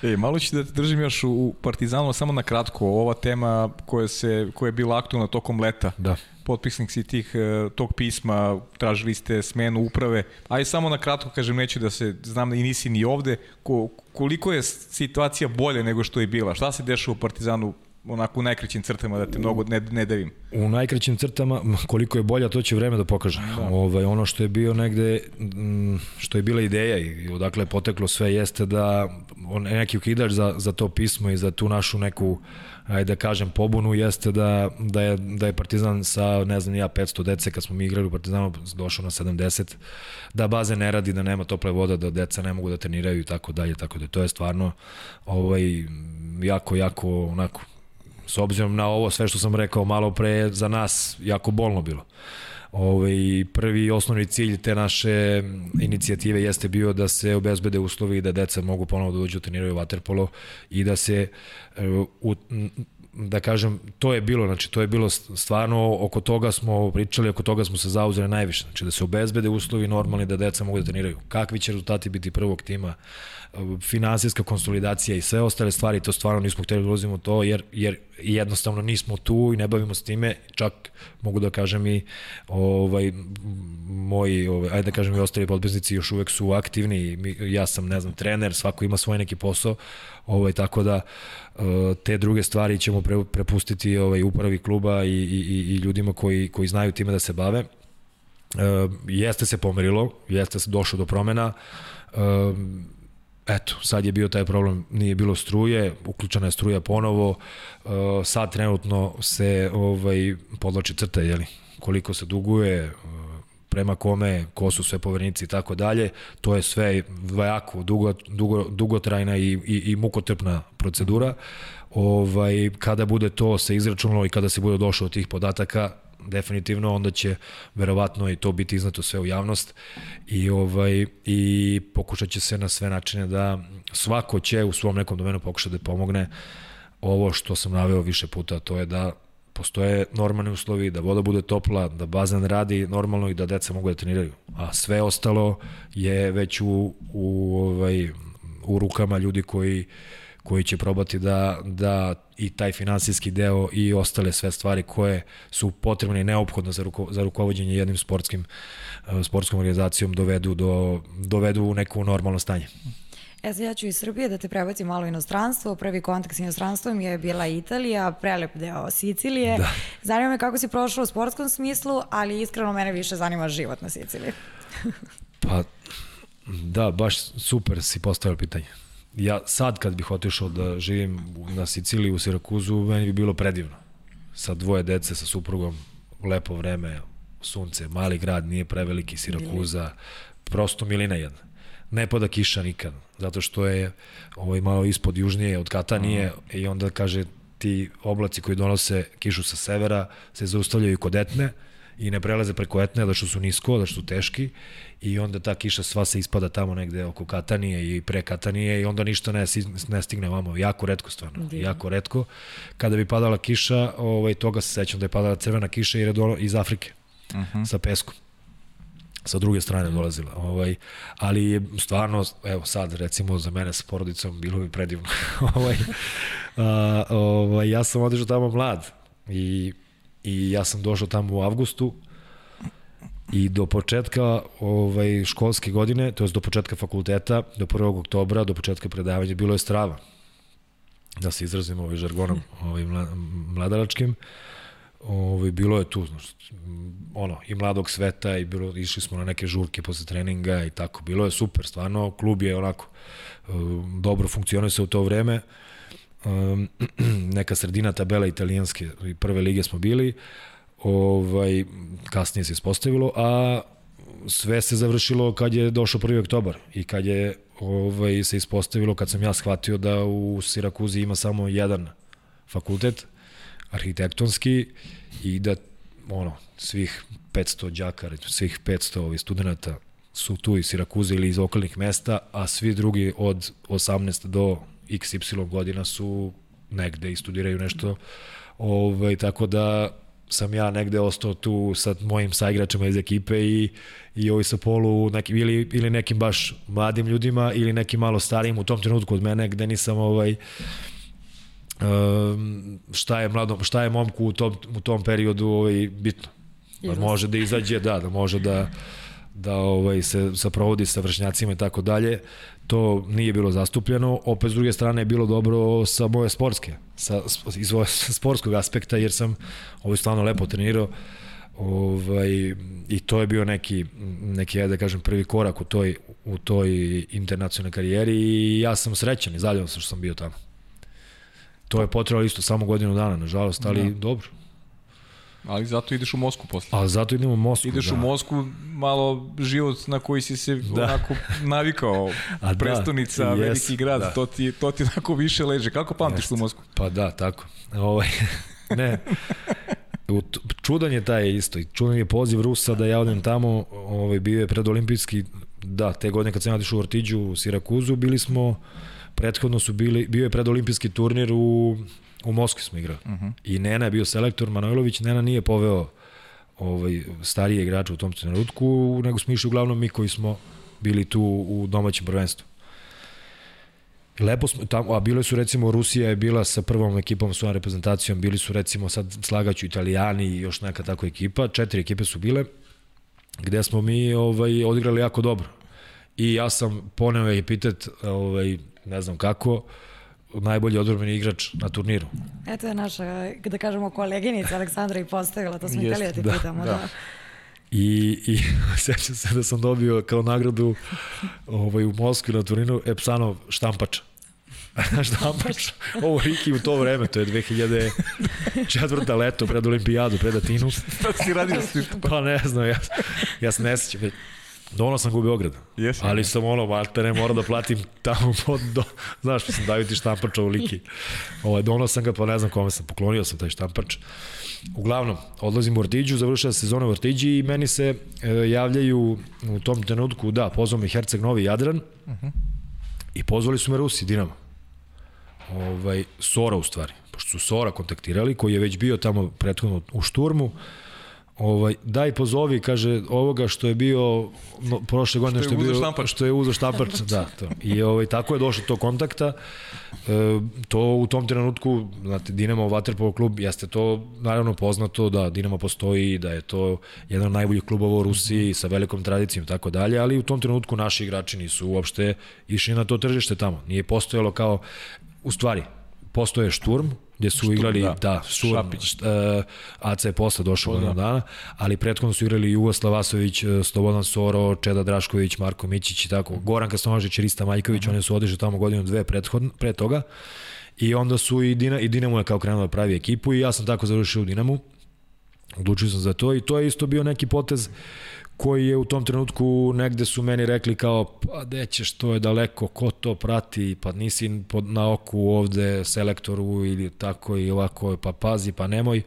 E, malo ću da te držim još u Partizanu, samo na kratko. Ova tema koja, se, koja je bila aktualna tokom leta. Da. Potpisnik si tih, e, tog pisma, tražili ste smenu uprave. Aj samo na kratko, kažem, neću da se, znam da i nisi ni ovde, ko, koliko je situacija bolje nego što je bila? Šta se dešava u Partizanu onako u najkraćim crtama da te mnogo ne, ne davim. U najkraćim crtama koliko je bolja to će vreme da pokaže. Da. Ovaj ono što je bio negde što je bila ideja i odakle je poteklo sve jeste da on neki ukidač za za to pismo i za tu našu neku ajde da kažem pobunu jeste da da je da je Partizan sa ne znam ja 500 dece kad smo mi igrali u Partizanu došao na 70 da baze ne radi da nema tople vode da deca ne mogu da treniraju i tako dalje tako da to je stvarno ovaj jako jako onako s obzirom na ovo sve što sam rekao malo pre za nas jako bolno bilo. ovaj, prvi osnovni cilj te naše inicijative jeste bio da se obezbede uslovi da deca mogu ponovo da dođu treniraju vaterpolo i da se u, da kažem, to je bilo, znači to je bilo stvarno, oko toga smo pričali, oko toga smo se zauzeli najviše, znači da se obezbede uslovi normalni da deca mogu da treniraju. Kakvi će rezultati biti prvog tima, finansijska konsolidacija i sve ostale stvari, to stvarno nismo hteli da ulazimo to, jer, jer jednostavno nismo tu i ne bavimo se time, čak mogu da kažem i ovaj, moji, ovaj, ajde da kažem i ostali podpisnici još uvek su aktivni, ja sam, ne znam, trener, svako ima svoj neki posao, ovaj, tako da eh, te druge stvari ćemo pre, prepustiti ovaj, upravi kluba i, i, i ljudima koji, koji znaju time da se bave. Uh, jeste se pomerilo, jeste se došlo do promena, uh, eto, sad je bio taj problem, nije bilo struje, uključena je struja ponovo, uh, sad trenutno se ovaj, podlači crta, jeli, koliko se duguje, uh, prema kome, ko su sve povernici i tako dalje, to je sve jako dugo, dugo, dugotrajna i, i, i mukotrpna procedura. Ovaj, kada bude to se izračunalo i kada se bude došlo od tih podataka, definitivno onda će verovatno i to biti iznato sve u javnost i ovaj i pokušat će se na sve načine da svako će u svom nekom domenu pokušati da pomogne ovo što sam naveo više puta to je da postoje normalni uslovi, da voda bude topla, da bazen radi normalno i da deca mogu da treniraju. A sve ostalo je već u, u, ovaj, u rukama ljudi koji koji će probati da, da i taj finansijski deo i ostale sve stvari koje su potrebne i neophodne za, ruko, za rukovodđenje jednim sportskim, eh, sportskom organizacijom dovedu, do, dovedu u neko normalno stanje. E sad ja ću iz Srbije da te prebacim malo u inostranstvo. Prvi kontakt s inostranstvom je bila Italija, prelep deo Sicilije. Da. Zanima me kako si prošao u sportskom smislu, ali iskreno mene više zanima život na Siciliji. pa, da, baš super si postavio pitanje ja sad kad bih otišao da živim na Siciliji u Sirakuzu, meni bi bilo predivno. Sa dvoje dece, sa suprugom, lepo vreme, sunce, mali grad, nije preveliki Sirakuza, prosto milina jedna. Ne pada kiša nikad, zato što je ovaj malo ispod južnije od Katanije mm. i onda kaže ti oblaci koji donose kišu sa severa se zaustavljaju kod Etne i ne prelaze preko Etne da što su nisko, da što su teški i onda ta kiša sva se ispada tamo negde oko Katanije i pre Katanije i onda ništa ne, ne stigne vamo. Jako redko stvarno, Divno. jako redko. Kada bi padala kiša, ovaj, toga se sećam da je padala crvena kiša jer je dola iz Afrike uh mhm. -huh. sa peskom sa druge strane dolazila. Ovaj, ali je stvarno, evo sad recimo za mene sa porodicom bilo bi predivno. <laughs> ovaj, a, ovaj, ja sam otišao tamo mlad i, i ja sam došao tamo u avgustu I do početka ovaj, školske godine, to je do početka fakulteta, do 1. oktobra, do početka predavanja, bilo je strava. Da se izrazimo ovaj žargonom ovaj, mladalačkim. Ovaj, bilo je tu, znači, ono, i mladog sveta i bilo, išli smo na neke žurke posle treninga i tako. Bilo je super, stvarno, klub je onako um, dobro funkcionisao u to vreme. Um, <clears throat> neka sredina tabela italijanske prve lige smo bili. Ovaj, kasnije se ispostavilo, a sve se završilo kad je došao 1. oktobar i kad je ovaj, se ispostavilo, kad sam ja shvatio da u Sirakuzi ima samo jedan fakultet, arhitektonski, i da ono, svih 500 đaka, svih 500 ovih studenta su tu iz Sirakuze ili iz okolnih mesta, a svi drugi od 18 do XY godina su negde i studiraju nešto. Ovaj, tako da sam ja negde ostao tu sa mojim saigračima iz ekipe i, i ovi sa polu nekim, ili, ili nekim baš mladim ljudima ili nekim malo starijim u tom trenutku od mene gde nisam ovaj um, šta je mladom, šta je momku u tom, u tom periodu ovaj, bitno. Da može da izađe, da, da može da da ovaj se sa provodi sa vršnjacima i tako dalje to nije bilo zastupljeno, opet s druge strane je bilo dobro sa moje sportske, sa, iz <laughs> sportskog aspekta, jer sam ovaj stvarno lepo trenirao, ovaj, i to je bio neki, neki ja da kažem, prvi korak u toj, u toj internacionalnoj karijeri i ja sam srećan i zadovoljan sam što sam bio tamo. To je potrebalo isto samo godinu dana, nažalost, ali da. dobro. Ali zato ideš u Mosku posle. Ali zato idemo u Mosku, Ideš da. u Mosku, malo život na koji si se da. onako navikao. A da, prestonica, yes, veliki grad, da. to, ti, to ti onako više leže. Kako pamtiš tu Mosku? Pa da, tako. Ovaj, <laughs> ne. Čudan je taj isto. Čudan je poziv Rusa da ja odem tamo, ovaj, bio je predolimpijski, da, te godine kad sam otišao u Ortiđu, u Sirakuzu, bili smo, prethodno su bili, bio je predolimpijski turnir u, u Moskvi smo igrali. Uh -huh. I Nena je bio selektor, Manojlović, Nena nije poveo ovaj, starije igrače u tom trenutku, nego smo išli uglavnom mi koji smo bili tu u domaćem prvenstvu. Lepo smo tamo, a bile su recimo Rusija je bila sa prvom ekipom, svojom reprezentacijom, bili su recimo sad slagaću Italijani i još neka tako ekipa, četiri ekipe su bile, gde smo mi ovaj, odigrali jako dobro. I ja sam poneo epitet, ovaj, ne znam kako, najbolji odbrbeni igrač na turniru. Eto je naša, da kažemo, koleginica Aleksandra i postavila, to smo Jest, htjeli da ti da, pitamo. Da. da. I, i <laughs> sećam se da sam dobio kao nagradu ovaj, u Moskvi na turninu Epsanov štampač. <laughs> štampač. Ovo Riki u to vreme, to je 2004. leto pred olimpijadu, pred Atinu. <laughs> Šta si radio s tim Pa ne znam, ja, ja se ne sećam. Dono sam ga u Beograd. Yes, ali sam ono, maltene, morao da platim tamo pod, do, znaš, sam daju ti štampača u liki. Ovaj, dono sam ga, pa ne znam kome sam, poklonio sam taj štampač. Uglavnom, odlazim u Ortiđu, završava sezona u Ortiđi i meni se e, javljaju u tom trenutku, da, pozvao me Herceg Novi Jadran uh -huh. i pozvali su me Rusi, Dinamo. Ovaj, Sora u stvari, pošto su Sora kontaktirali, koji je već bio tamo prethodno u šturmu, Ovaj daj pozovi kaže ovoga što je bio no, prošle godine što je, što je bio što je uzeo štampač da to. I ovaj tako je došlo do kontakta. E, to u tom trenutku znate Dinamo Waterpolo klub jeste to naravno poznato da Dinamo postoji da je to jedan od najboljih klubova u Rusiji sa velikom tradicijom i tako dalje, ali u tom trenutku naši igrači nisu uopšte išli na to tržište tamo. Nije postojalo kao u stvari postoje Šturm, gde su Šturm, igrali, da, da Šturm, Šapić. Uh, AC je posle došao godinu da. dana, ali prethodno su igrali Jugoslav Vasović, e, Slobodan Soro, Čeda Drašković, Marko Mićić i tako, Goran Kasnožić, Rista Majković, mhm. -huh. oni su odišli tamo godinu dve prethodno, pre toga. I onda su i, Dina, i Dinamo je kao krenuo da pravi ekipu i ja sam tako završio u Dinamu. Odlučio sam za to i to je isto bio neki potez koji je u tom trenutku negde su meni rekli kao pa dećeš to je daleko, ko to prati, pa nisi pod, na oku ovde selektoru ili tako i ovako, pa pazi, pa nemoj.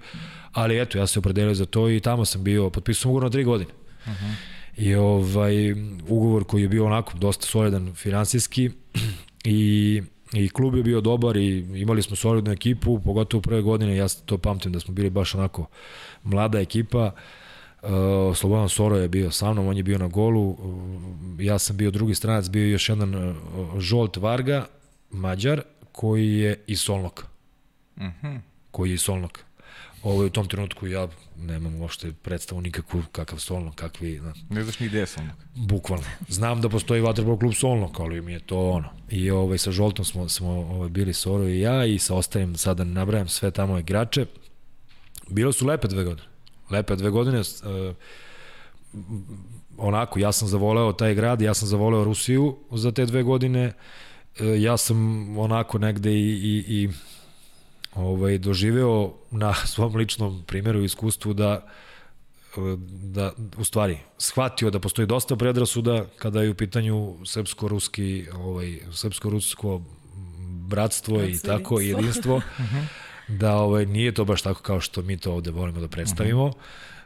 Ali eto, ja se opredelio za to i tamo sam bio, potpisao ugovor na tri godine. Uh -huh. I ovaj, ugovor koji je bio onako dosta solidan finansijski <clears throat> i i klub je bio dobar i imali smo solidnu ekipu, pogotovo u prve godine, ja to pamtim da smo bili baš onako mlada ekipa. Uh, Uh, Slobodan Soro je bio sa mnom, on je bio na golu, uh, ja sam bio drugi stranac, bio još jedan uh, Žolt Varga, Mađar, koji je iz Solnoka. Uh mhm. -huh. Koji je iz Solnoka. Ovo je u tom trenutku ja nemam uopšte predstavu nikakvu kakav Solnok, kakvi... Na. Ne znaš ni gde je Solnok. Bukvalno. Znam da postoji vaterpolo klub Solnok, ali mi je to ono. I ovaj, sa Žoltom smo, smo ovaj, bili Soro i ja i sa ostalim, sada nabrajam sve tamo igrače. Bilo su lepe dve godine lepe dve godine. Uh, onako, ja sam zavoleo taj grad, ja sam zavoleo Rusiju za te dve godine. Uh, ja sam onako negde i, i, i ovaj, doživeo na <laughs> svom ličnom primjeru i iskustvu da da u stvari shvatio da postoji dosta predrasuda kada je u pitanju srpsko-ruski ovaj srpsko-rusko bratstvo i tako i jedinstvo <laughs> mhm da ovaj, nije to baš tako kao što mi to ovde volimo da predstavimo. Uh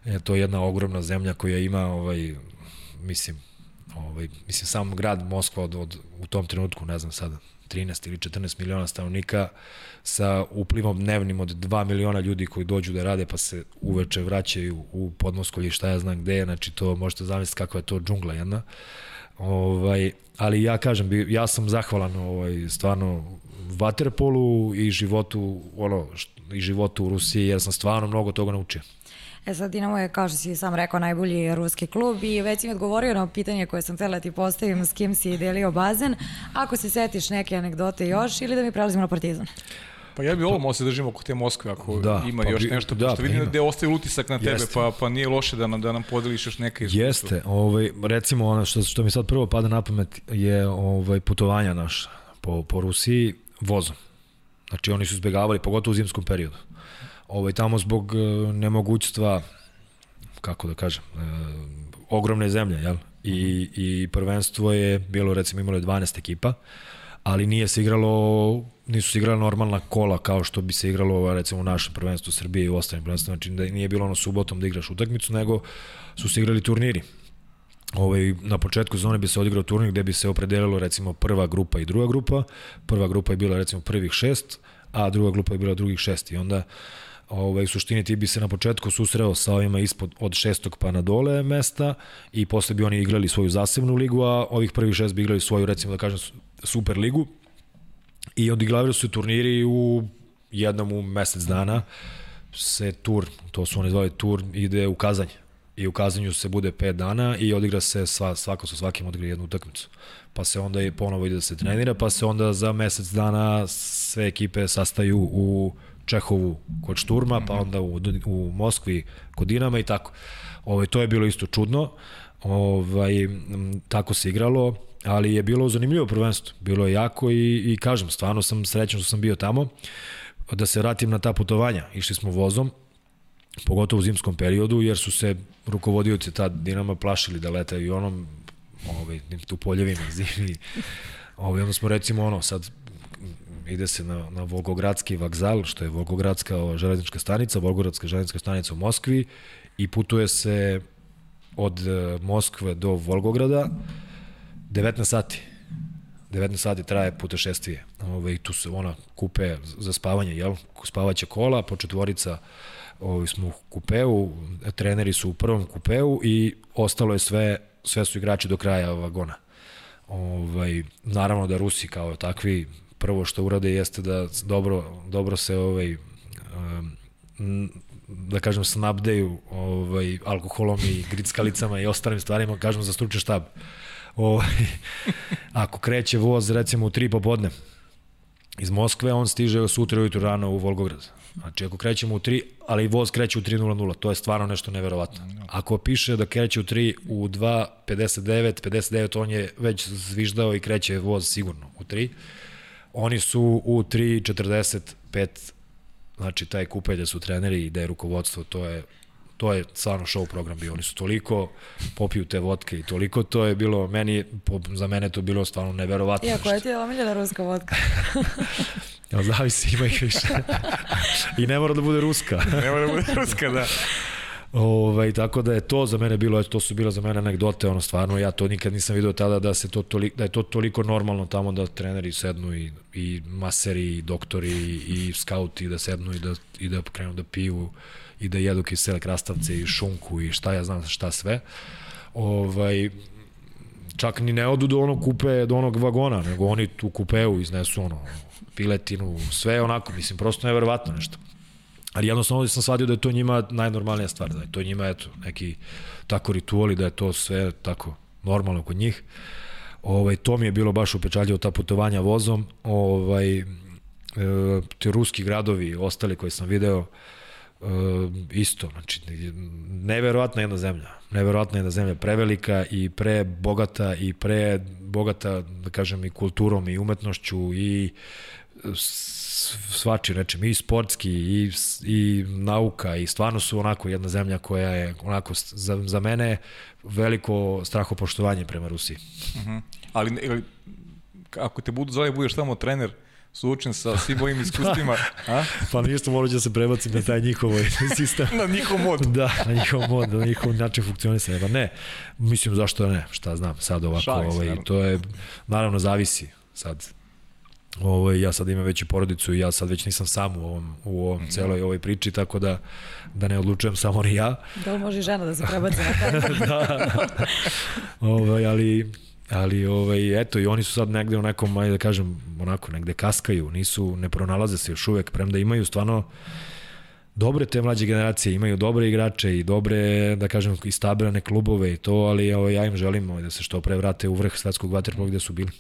-huh. e, to je jedna ogromna zemlja koja ima, ovaj, mislim, ovaj, mislim, sam grad Moskva od, od, u tom trenutku, ne znam sada, 13 ili 14 miliona stanovnika sa uplivom dnevnim od 2 miliona ljudi koji dođu da rade pa se uveče vraćaju u Podmoskolje šta ja znam gde znači to možete zamisliti kakva je to džungla jedna. Ovaj, ali ja kažem, ja sam zahvalan ovaj, stvarno vaterpolu i životu, ono, i životu u Rusiji, jer sam stvarno mnogo toga naučio. E sad Dinamo je, kao što si sam rekao, najbolji ruski klub i već si mi odgovorio na pitanje koje sam htjela da ti postavim s kim si delio bazen. Ako se setiš neke anegdote još ili da mi prelazimo na Partizan? Pa ja bi ovo možda se držimo oko te Moskve ako da, ima pa još nešto, da, pošto vidim pa da je ostaje utisak na tebe, Jeste. pa, pa nije loše da nam, da nam podeliš još neke iskustva. Jeste, ovaj, recimo ono što, što mi sad prvo pada na pamet je ovaj, putovanja naš po, po Rusiji vozom. Znači oni su izbegavali, pogotovo u zimskom periodu. Ovaj, tamo zbog uh, nemogućstva, kako da kažem, uh, ogromne zemlje, jel? I, I prvenstvo je bilo, recimo, imalo je 12 ekipa, ali nije se igralo nisu se igrala normalna kola kao što bi se igralo recimo u našem prvenstvu Srbije i u ostalim prvenstvima, znači da nije bilo ono subotom da igraš utakmicu, nego su se igrali turniri. Ovaj, na početku sezone bi se odigrao turnir gde bi se opredelilo recimo prva grupa i druga grupa. Prva grupa je bila recimo prvih šest, a druga grupa je bila drugih šest. I onda ovaj, u suštini ti bi se na početku susreo sa ovima ispod od šestog pa na dole mesta i posle bi oni igrali svoju zasebnu ligu, a ovih prvih šest bi igrali svoju, recimo da kažem, super ligu. I odiglavili su turniri u jednom u mesec dana se tur, to su oni zvali tur, ide u Kazanje i u Kazanju se bude 5 dana i odigra se sva, svako sa svakim odigra jednu utakmicu. Pa se onda i ponovo ide da se trenira, pa se onda za mesec dana sve ekipe sastaju u Čehovu kod Šturma, pa onda u, u Moskvi kod Dinama i tako. Ovaj, to je bilo isto čudno. Ovaj, tako se igralo, ali je bilo zanimljivo prvenstvo. Bilo je jako i, i kažem, stvarno sam srećan što sam bio tamo. Da se vratim na ta putovanja. Išli smo vozom, pogotovo u zimskom periodu, jer su se rukovodioci tad Dinama plašili da letaju i onom ovaj, tu poljevima <laughs> zimi. Ovaj, onda smo recimo ono, sad ide se na, na Volgogradski vokzal, što je Volgogradska železnička stanica, Volgogradska železnička stanica u Moskvi i putuje se od e, Moskve do Volgograda 19 sati. 19 sati traje putešestvije. Ove, tu se ona kupe za spavanje, jel? Spavaće kola, po četvorica ovi smo u kupeu, treneri su u prvom kupeu i ostalo je sve, sve su igrači do kraja vagona. Ovaj, naravno da Rusi kao takvi prvo što urade jeste da dobro, dobro se ovaj, um, da kažem snabdeju ovaj, alkoholom i <laughs> grickalicama i ostalim stvarima, kažem za stručni štab. Ovaj, <laughs> ako kreće voz recimo u 3 popodne iz Moskve, on stiže sutra ujutru rano u Volgograd Znači, ako krećemo u 3, ali voz kreće u 3.00, to je stvarno nešto neverovatno. Ako piše da kreće u 3, u 2.59, 59, on je već zviždao i kreće voz sigurno u 3. Oni su u 3.45, znači taj kupe gde su treneri i gde je rukovodstvo, to je to je stvarno show program bio. Oni su toliko popiju te vodke i toliko to je bilo, meni, za mene to bilo stvarno neverovatno. Ja, koja ti je omiljena ruska vodka? <laughs> Ja, zavisi, ima ih više. I ne mora da bude ruska. <laughs> ne mora da bude ruska, da. Ovaj, tako da je to za mene bilo, to su bila za mene anegdote, ono stvarno, ja to nikad nisam video tada da, se to toliko, da je to toliko normalno tamo da treneri sednu i, i maseri, i doktori, i, i skauti da sednu i da, i da krenu da piju i da jedu kisele krastavce i šunku i šta ja znam šta sve. Ovaj, čak ni ne odu do onog kupe, do onog vagona, nego oni tu kupeu iznesu ono, piletinu, sve onako, mislim, prosto neverovatno nešto. Ali jednostavno sam svadio da je to njima najnormalnija stvar, da je to njima, eto, neki tako rituali, da je to sve tako normalno kod njih. Ovaj, to mi je bilo baš upečaljivo, ta putovanja vozom. Ovaj, te ruski gradovi, ostali koji sam video, e, isto, znači, neverovatna jedna zemlja. Neverovatna jedna zemlja, prevelika i pre bogata i pre bogata, da kažem, i kulturom i umetnošću i svači rečem i sportski i, i nauka i stvarno su onako jedna zemlja koja je onako za, za mene veliko strahopoštovanje prema Rusiji. Uh -huh. ali, ali ako te budu zvali budeš tamo trener suočen sa svim mojim iskustvima. A? pa ništa morat da se prebacim na taj njihov <laughs> sistem. na njihov mod. Da, na njihov mod, na njihov način funkcionisanja. Pa ne, mislim zašto ne, šta znam, sad ovako, Šalim ovaj, to je, naravno zavisi sad Ovaj, ja sad imam veću porodicu i ja sad već nisam sam u ovom, u ovom mm -hmm. celoj ovoj priči, tako da, da ne odlučujem samo ni ja. Da li može žena da se prebaci na <laughs> da, ovaj, ali, ali ovaj, eto i oni su sad negde u nekom, ajde da kažem, onako negde kaskaju, nisu, ne pronalaze se još uvek, premda imaju stvarno dobre te mlađe generacije, imaju dobre igrače i dobre, da kažem, istabrane klubove i to, ali ovaj, ja im želim ovaj, da se što pre vrate u vrh svetskog vaterpola gde su bili.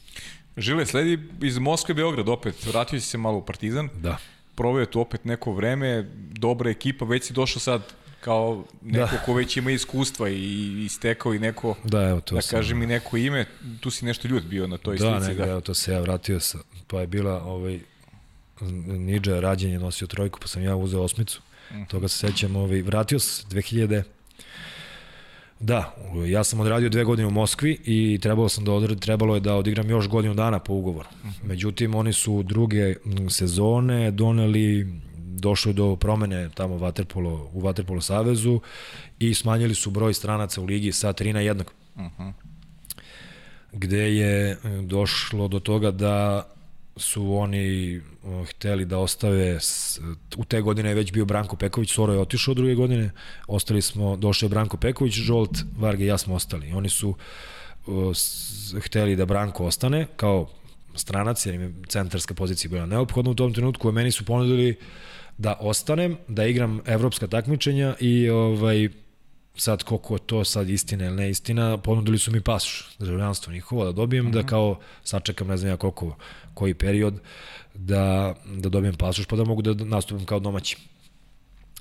Žile, sledi iz Moskve Beograd opet, vratio si se malo u Partizan. Da. Proveo tu opet neko vreme, dobra ekipa, već si došao sad kao neko da. ko već ima iskustva i istekao i neko, da, evo, to da sam, kažem i neko ime, tu si nešto ljud bio na toj da, slici. da, evo to se ja vratio, sa, pa je bila ovaj, Nidža rađen je nosio trojku, pa sam ja uzeo osmicu. Mm. Toga se sećam, ovaj, vratio se 2000 Da, ja sam odradio dve godine u Moskvi i trebalo sam da odred, trebalo je da odigram još godinu dana po ugovoru. Međutim, oni su druge sezone doneli došlo je do promene tamo Waterpolo, u Waterpolo savezu i smanjili su broj stranaca u ligi sa 3 na 1. Uh -huh. Gde je došlo do toga da su oni uh, hteli da ostave u te godine je već bio Branko Peković, Soro je otišao druge godine, ostali smo, došao je Branko Peković, Žolt, Varge i ja smo ostali. Oni su uh, hteli da Branko ostane kao stranac, jer im je centarska pozicija bila neophodna u tom trenutku, a meni su ponudili da ostanem, da igram evropska takmičenja i ovaj sad koliko to sad istina ili ne istina, ponudili su mi pasoš, državljanstvo njihovo da dobijem, mm -hmm. da mhm. kao sačekam ne znam ja koliko, koji period, da, da dobijem pasoš pa da mogu da nastupim kao domaći.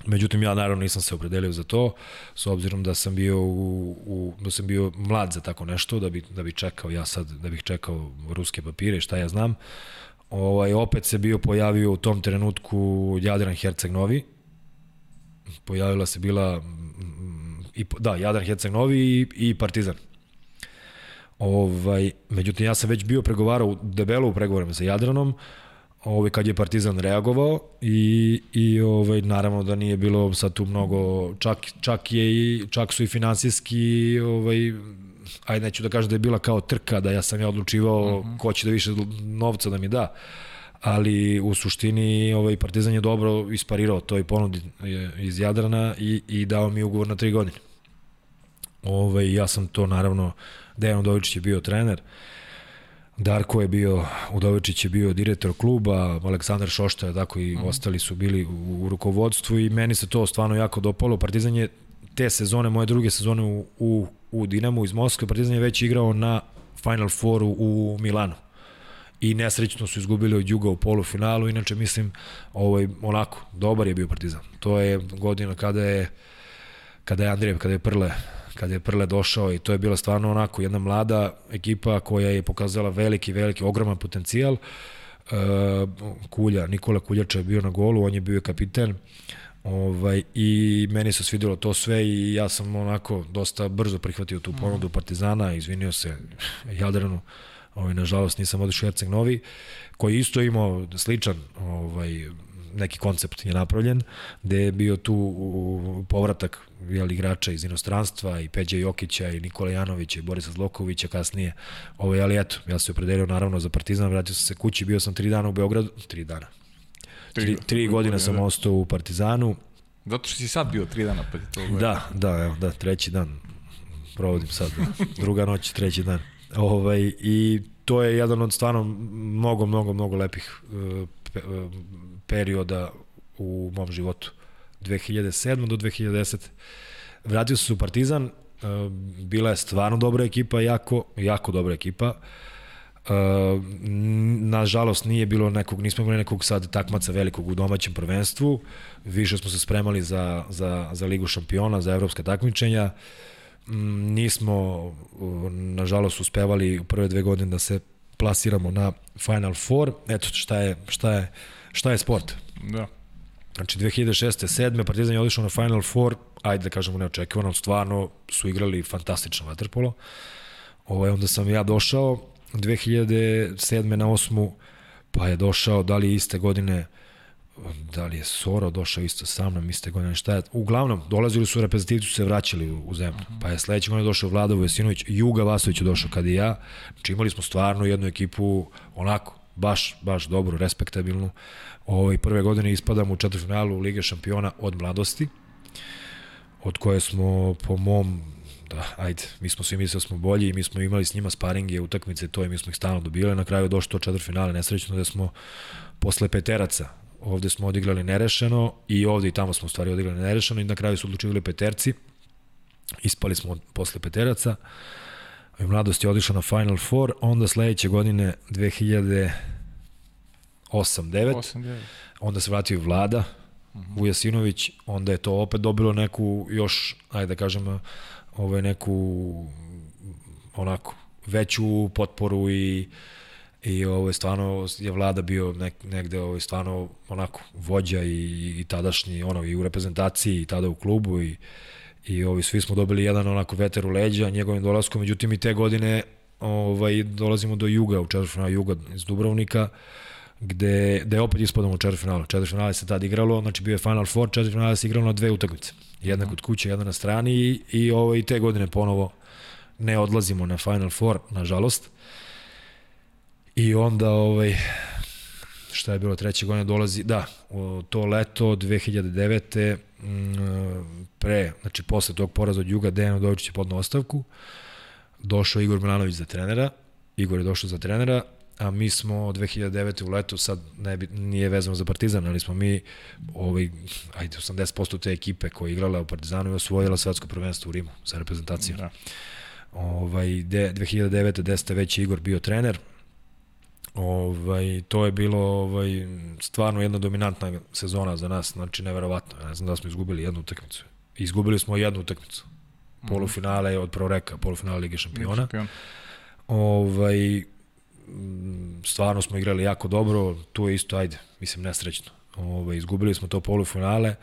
Međutim, ja naravno nisam se opredelio za to, s obzirom da sam bio u, u, da sam bio mlad za tako nešto, da bi, da bi čekao ja sad, da bih čekao ruske papire, šta ja znam. Ovaj, opet se bio pojavio u tom trenutku Jadran Herceg Novi. Pojavila se bila i, da, Jadran Herceg Novi i, i Partizan. Ovaj, međutim, ja sam već bio pregovarao debelo u pregovorima sa Jadranom, ovaj, kad je Partizan reagovao i, i ovaj, naravno da nije bilo sad tu mnogo, čak, čak, je i, čak su i finansijski ovaj, ajde neću da kažem da je bila kao trka, da ja sam ja odlučivao uh mhm. -huh. ko će da više novca da mi da, ali u suštini ovaj Partizan je dobro isparirao toj ponudi iz Jadrana i, i dao mi ugovor na tri godine. Ovaj, ja sam to naravno, Dejan Udovičić je bio trener, Darko je bio, Udovičić je bio direktor kluba, Aleksandar Šošta, tako i mm. ostali su bili u, u rukovodstvu i meni se to stvarno jako dopalo. Partizan je te sezone, moje druge sezone u, u, u Dinamu iz Moskve, Partizan je već igrao na Final Fouru u Milanu i nesrećno su izgubili od Juga u polufinalu, inače mislim ovaj, onako, dobar je bio Partizan. To je godina kada je kada je Andrijev, kada je Prle kada je Prle došao i to je bila stvarno onako jedna mlada ekipa koja je pokazala veliki, veliki, ogroman potencijal. E, Kulja, Nikola Kuljača je bio na golu, on je bio kapiten. Ovaj, I meni se svidelo to sve i ja sam onako dosta brzo prihvatio tu ponudu Partizana, izvinio se Jadranu, ovaj, nažalost nisam odišao Herceg Novi, koji isto imao sličan ovaj, neki koncept je napravljen, gde je bio tu povratak jel, igrača iz inostranstva i Peđa Jokića i Nikola Janovića i Borisa Zlokovića kasnije. Ovaj, ali eto, ja se opredelio naravno za Partizan, vratio sam se kući, bio sam tri dana u Beogradu, tri dana, Tri, tri godine sam da. ostao u Partizanu. Zato što si sad bio tri dana pa ti to Da, da, evo, da, treći dan provodim sad, druga noć, treći dan. Ovaj, I to je jedan od stvarno mnogo, mnogo, mnogo lepih uh, perioda u mom životu. 2007. do 2010. Vratio sam se u Partizan, uh, bila je stvarno dobra ekipa, jako, jako dobra ekipa. Uh, nažalost nije bilo nekog, nismo imali nekog sad takmaca velikog u domaćem prvenstvu, više smo se spremali za, za, za Ligu šampiona, za evropska takmičenja, mm, nismo nažalost uspevali u prve dve godine da se plasiramo na Final Four, eto šta je, šta je, šta je sport. Da. Znači 2006. 7. Partizan je odišao na Final Four, ajde da kažemo neočekivano, stvarno su igrali fantastično vaterpolo. Ovo je onda sam ja došao, 2007. na 8. pa je došao, da li iste godine, da li je Soro došao isto sa mnom iste godine, šta je, uglavnom, dolazili su reprezentativci, su se vraćali u, u zemlju, pa je sledeće godine došao Vlada Vujasinović, Juga Vasović je došao kad i ja, znači imali smo stvarno jednu ekipu, onako, baš, baš dobro, respektabilnu, Ovaj, prve godine ispadamo u četvrfinalu Lige šampiona od mladosti, od koje smo po mom da, ajde, mi smo svi mislili da smo bolji i mi smo imali s njima sparinge, utakmice, to i mi smo ih stalno dobili. Na kraju došlo to finale, nesrećno da smo posle peteraca ovde smo odigrali nerešeno i ovde i tamo smo stvari odigrali nerešeno i na kraju su odlučivali peterci. Ispali smo posle peteraca. I mladost je odišla na Final Four, onda sledeće godine 2008 9 onda se vratio Vlada, -huh. Vujasinović, onda je to opet dobilo neku još, ajde da kažem, ovaj, neku onako veću potporu i i ovaj stvarno je vlada bio nek, negde ovaj stvarno onako vođa i, i tadašnji ono i u reprezentaciji i tada u klubu i i ovi, svi smo dobili jedan onako veter u leđa njegovim dolaskom, međutim i te godine ovaj, dolazimo do Juga, u četvrtfinala Juga iz Dubrovnika, gde, gde opet ispadamo u četvrtfinalu. Četvrtfinale se tad igralo, znači bio je Final Four, četvrtfinale se igralo na dve utakmice. Jedna kod kuće, jedna na strani i, i ovaj, te godine ponovo ne odlazimo na Final Four, nažalost. I onda, ovaj, šta je bilo treće godine, dolazi, da, to leto 2009. Mm, pre, znači posle tog poraza od Juga, Dejan Udovičić je podno ostavku, došao Igor Milanović za trenera, Igor je došao za trenera, a mi smo 2009. u letu, sad ne nije vezano za Partizan, ali smo mi ovaj, ajde, 80% te ekipe koja je igrala u Partizanu i osvojila svetsko prvenstvo u Rimu sa reprezentacijom. Da. Ovaj, de, 2009. 10. već Igor bio trener, Ovaj, to je bilo ovaj, stvarno jedna dominantna sezona za nas, znači neverovatno. Ne znam da smo izgubili jednu utakmicu. Izgubili smo jednu utakmicu. Mhm. Polufinale od Proreka, polufinale Lige šampiona. Šampion. Ovaj, stvarno smo igrali jako dobro, tu je isto, ajde, mislim, nesrećno. Ovaj, izgubili smo to polufinale,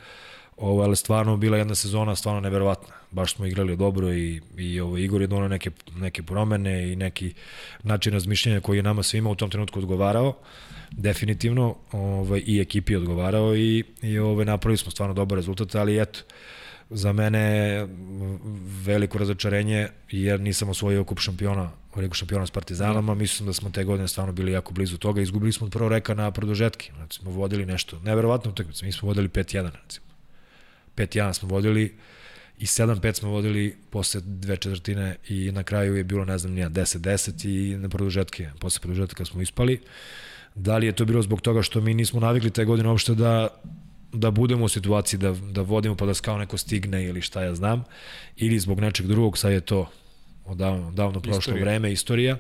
ovaj, ali stvarno bila jedna sezona stvarno neverovatna. Baš smo igrali dobro i, i ovaj, Igor je donao neke, neke promene i neki način razmišljanja koji je nama svima u tom trenutku odgovarao definitivno ovaj, i ekipi odgovarao i, i ovaj, napravili smo stvarno dobar rezultat, ali eto, za mene veliko razočarenje jer nisam osvojio kup šampiona Ligu šampiona s Partizanama, mislim da smo te godine stvarno bili jako blizu toga, izgubili smo prvo reka na produžetki, znači smo vodili nešto, neverovatno utakmicu, mi smo vodili 5-1, recimo. 5-1 smo vodili i 7-5 smo vodili posle dve četvrtine i na kraju je bilo, ne znam, nija 10-10 i na produžetke, posle produžetka smo ispali. Da li je to bilo zbog toga što mi nismo navikli te godine uopšte da da budemo u situaciji da, da vodimo pa da skao neko stigne ili šta ja znam, ili zbog nečeg drugog, sad je to odavno, davno prošlo istorija. vreme, istorija,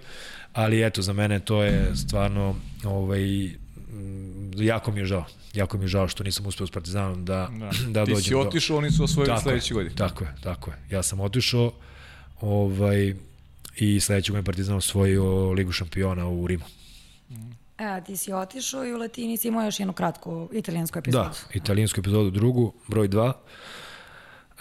ali eto, za mene to je stvarno ovaj, jako mi je žao. Jako mi je žao što nisam uspeo s Partizanom da, da, <clears throat> da dođem. Ti si otišao, do... oni su osvojili sledeće godine. Tako je, tako je. Ja sam otišao ovaj, i sledećeg godine Partizan osvojio Ligu šampiona u Rimu. E, ti si otišao i u Latini si imao još jednu kratku italijansku epizodu. Da, italijansku epizodu drugu, broj 2.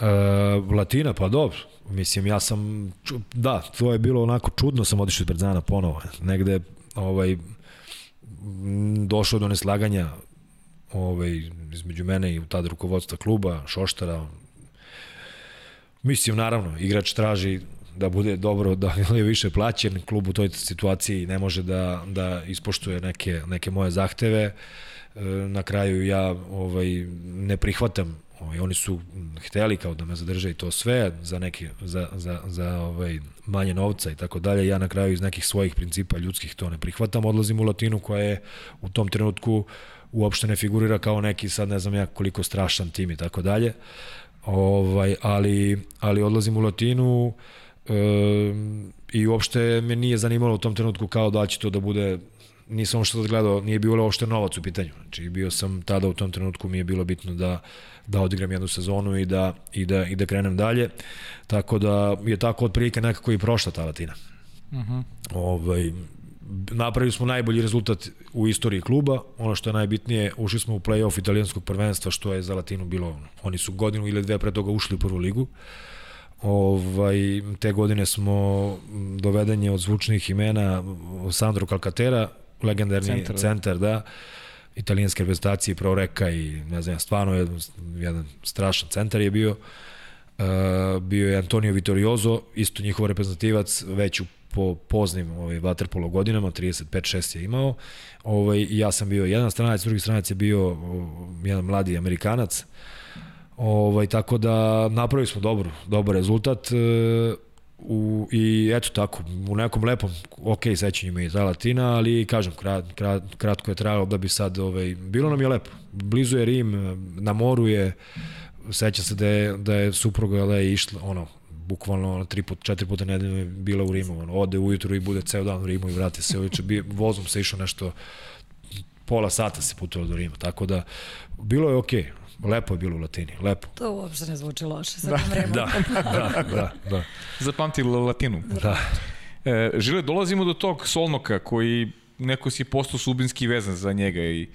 E, Latina, pa dobro. Mislim, ja sam, da, to je bilo onako čudno, sam otišao iz Partizana ponovo. Negde, ovaj, došlo do neslaganja ovaj, između mene i tada rukovodstva kluba, Šoštara. Mislim, naravno, igrač traži da bude dobro, da <laughs> je više plaćen, klub u toj situaciji ne može da, da ispoštuje neke, neke moje zahteve. E, na kraju ja ovaj, ne prihvatam Ovaj, oni su hteli kao da me zadrže i to sve za neke za, za, za ovaj manje novca i tako dalje. Ja na kraju iz nekih svojih principa ljudskih to ne prihvatam. Odlazim u Latinu koja je u tom trenutku uopšte ne figurira kao neki sad ne znam ja koliko strašan tim i tako dalje. Ovaj, ali, ali odlazim u Latinu e, i uopšte me nije zanimalo u tom trenutku kao da će to da bude nisam što gledao, nije bilo uopšte novac u pitanju. Znači bio sam tada u tom trenutku mi je bilo bitno da da odigram jednu sezonu i da, i da, i da krenem dalje. Tako da je tako otprilike nekako i prošla ta Latina. Uh mhm. -huh. ovaj, napravili smo najbolji rezultat u istoriji kluba. Ono što je najbitnije, ušli smo u play-off italijanskog prvenstva, što je za Latinu bilo, oni su godinu ili dve pre toga ušli u prvu ligu. Ovaj, te godine smo dovedanje od zvučnih imena Sandro Calcatera, legendarni centar, da. centar da italijanske reprezentacije Proreka i ne znam, stvarno jedan, jedan strašan centar je bio. Uh, bio je Antonio Vitoriozo, isto njihov reprezentativac, već u po poznim ovaj, vaterpolo godinama, 35-6 je imao. Ovaj, ja sam bio jedan stranac, drugi stranac je bio jedan mladi Amerikanac. Ovaj, tako da napravili smo dobro, dobar rezultat. Uh, u, i eto tako, u nekom lepom, ok, sećanju mi je ta Latina, ali kažem, krat, krat, kratko je trajalo da bi sad, ovaj, bilo nam je lepo. Blizu je Rim, na moru je, seća se da je, da je supruga da je išla, ono, bukvalno ono, tri put, četiri puta nedeljno je bila u Rimu, ono, ode ujutru i bude ceo dan u Rimu i vrati se, uveče, bi, vozom se išao nešto, pola sata se putovalo do Rima, tako da bilo je okej, okay. Lepo je bilo u Latini, lepo. To uopšte ne zvuči loše sa da, da, da, da, da. Zapamti Latinu. Da. E, Žile, dolazimo do tog Solnoka koji neko si postao subinski vezan za njega i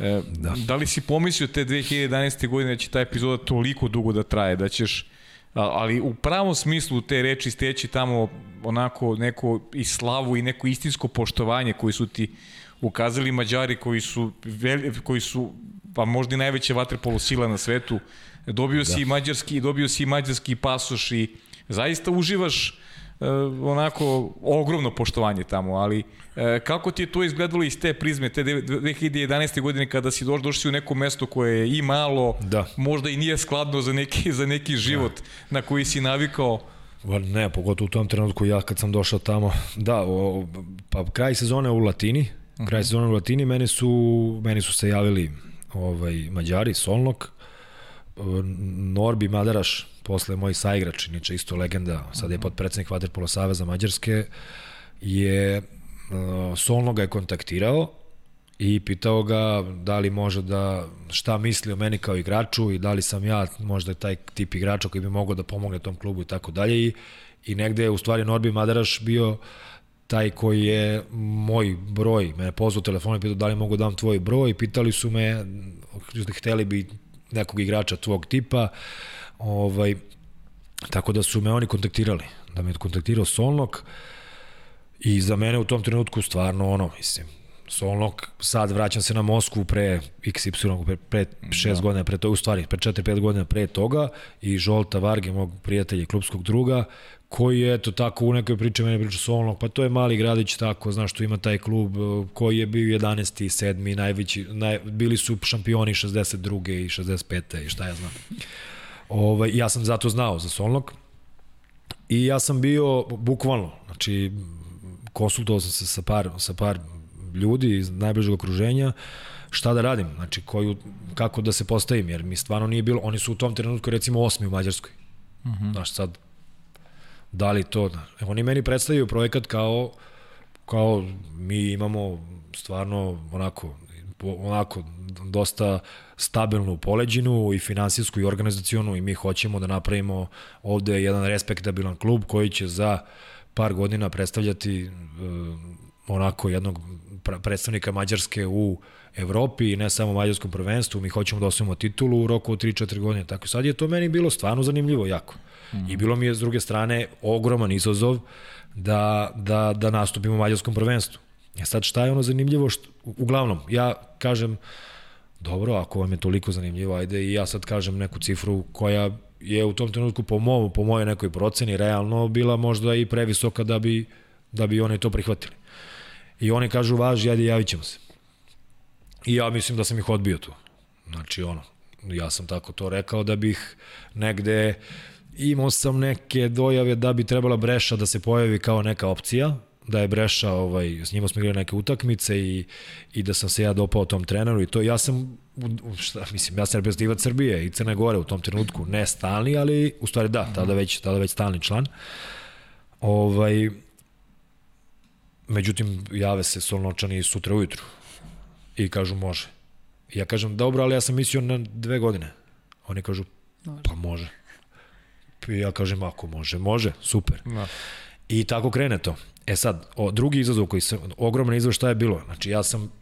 e, da. da li si pomislio te 2011. godine da će ta epizoda toliko dugo da traje, da ćeš ali u pravom smislu te reči steći tamo onako neko i slavu i neko istinsko poštovanje koji su ti ukazali Mađari koji su, veli, koji su pa možda i najveća vaterpolo sila na svetu. Dobio da. si mađarski, dobio si mađarski pasoš i zaista uživaš uh, onako ogromno poštovanje tamo, ali uh, kako ti je to izgledalo iz te prizme, te 2011. godine kada si došao, došao si u neko mesto koje je i malo, da. možda i nije skladno za neki, za neki život da. na koji si navikao, Ne, pogotovo u tom trenutku ja kad sam došao tamo, da, o, pa kraj sezone u Latini, kraj sezone u Latini, meni su, meni su se javili ovaj, Mađari, Solnok, Norbi Madaraš, posle moj saigrač, inače isto legenda, sad je podpredsednik Vaterpola Saveza Mađarske, je uh, Solno ga je kontaktirao i pitao ga da li može da, šta misli o meni kao igraču i da li sam ja možda taj tip igrača koji bi mogao da pomogne tom klubu i tako dalje i, i negde je u stvari Norbi Madaraš bio taj koji je moj broj, me je pozvao telefon i pitao da li mogu da dam tvoj broj pitali su me, hteli bi nekog igrača tvog tipa, ovaj, tako da su me oni kontaktirali, da me je kontaktirao Solnok i za mene u tom trenutku stvarno ono, mislim, Solnok, sad vraćam se na Moskvu pre XY, pre, pre 6 da. godina pre toga, u stvari, pre 4-5 godina pre toga i Žolta Varge, mog prijatelja i klubskog druga, koji je, eto, tako u nekoj priči mene priča Solnok, pa to je mali gradić tako, znaš, tu ima taj klub e, koji je bio 11. i 7. najveći, naj, bili su šampioni 62. i 65. i šta ja znam. Ovaj, ja sam zato znao za Solnok i ja sam bio bukvalno, znači, konsultovao sam se sa par, sa par ljudi iz najbližeg okruženja, šta da radim, znači koju, kako da se postavim, jer mi stvarno nije bilo, oni su u tom trenutku recimo osmi u Mađarskoj. Mhm. -huh. Znaš, sad, da li to, oni meni predstavljaju projekat kao, kao mi imamo stvarno onako, onako dosta stabilnu poleđinu i finansijsku i organizacionu i mi hoćemo da napravimo ovde jedan respektabilan klub koji će za par godina predstavljati uh, onako jednog predstavnika Mađarske u Evropi i ne samo u mađarskom prvenstvu, mi hoćemo da osvojimo titulu u roku od 3-4 godine. Tako sad je to meni bilo stvarno zanimljivo jako. Mm. I bilo mi je s druge strane ogroman izazov da, da, da nastupimo u mađarskom prvenstvu. E sad šta je ono zanimljivo? Što, uglavnom, ja kažem, dobro, ako vam je toliko zanimljivo, ajde i ja sad kažem neku cifru koja je u tom trenutku po mom, po mojoj nekoj proceni realno bila možda i previsoka da bi, da bi oni to prihvatili. I oni kažu, važi, ajde, javit ćemo se. I ja mislim da sam ih odbio tu. Znači, ono, ja sam tako to rekao da bih negde imao sam neke dojave da bi trebala Breša da se pojavi kao neka opcija, da je Breša, ovaj, s njima smo igrali neke utakmice i, i da sam se ja dopao tom treneru i to ja sam, šta, mislim, ja sam reprezentativac Srbije i Crne Gore u tom trenutku, ne stalni, ali u stvari da, tada već, tada već stalni član. Ovaj, Međutim, jave se Solnočani sutra ujutru i kažu može. I ja kažem, dobro, ali ja sam mislio na dve godine. Oni kažu, može. pa može. I ja kažem, ako može, može, super. Da. I tako krene to. E sad, o, drugi izazov koji sam, ogroman izazov šta je bilo? Znači, ja sam,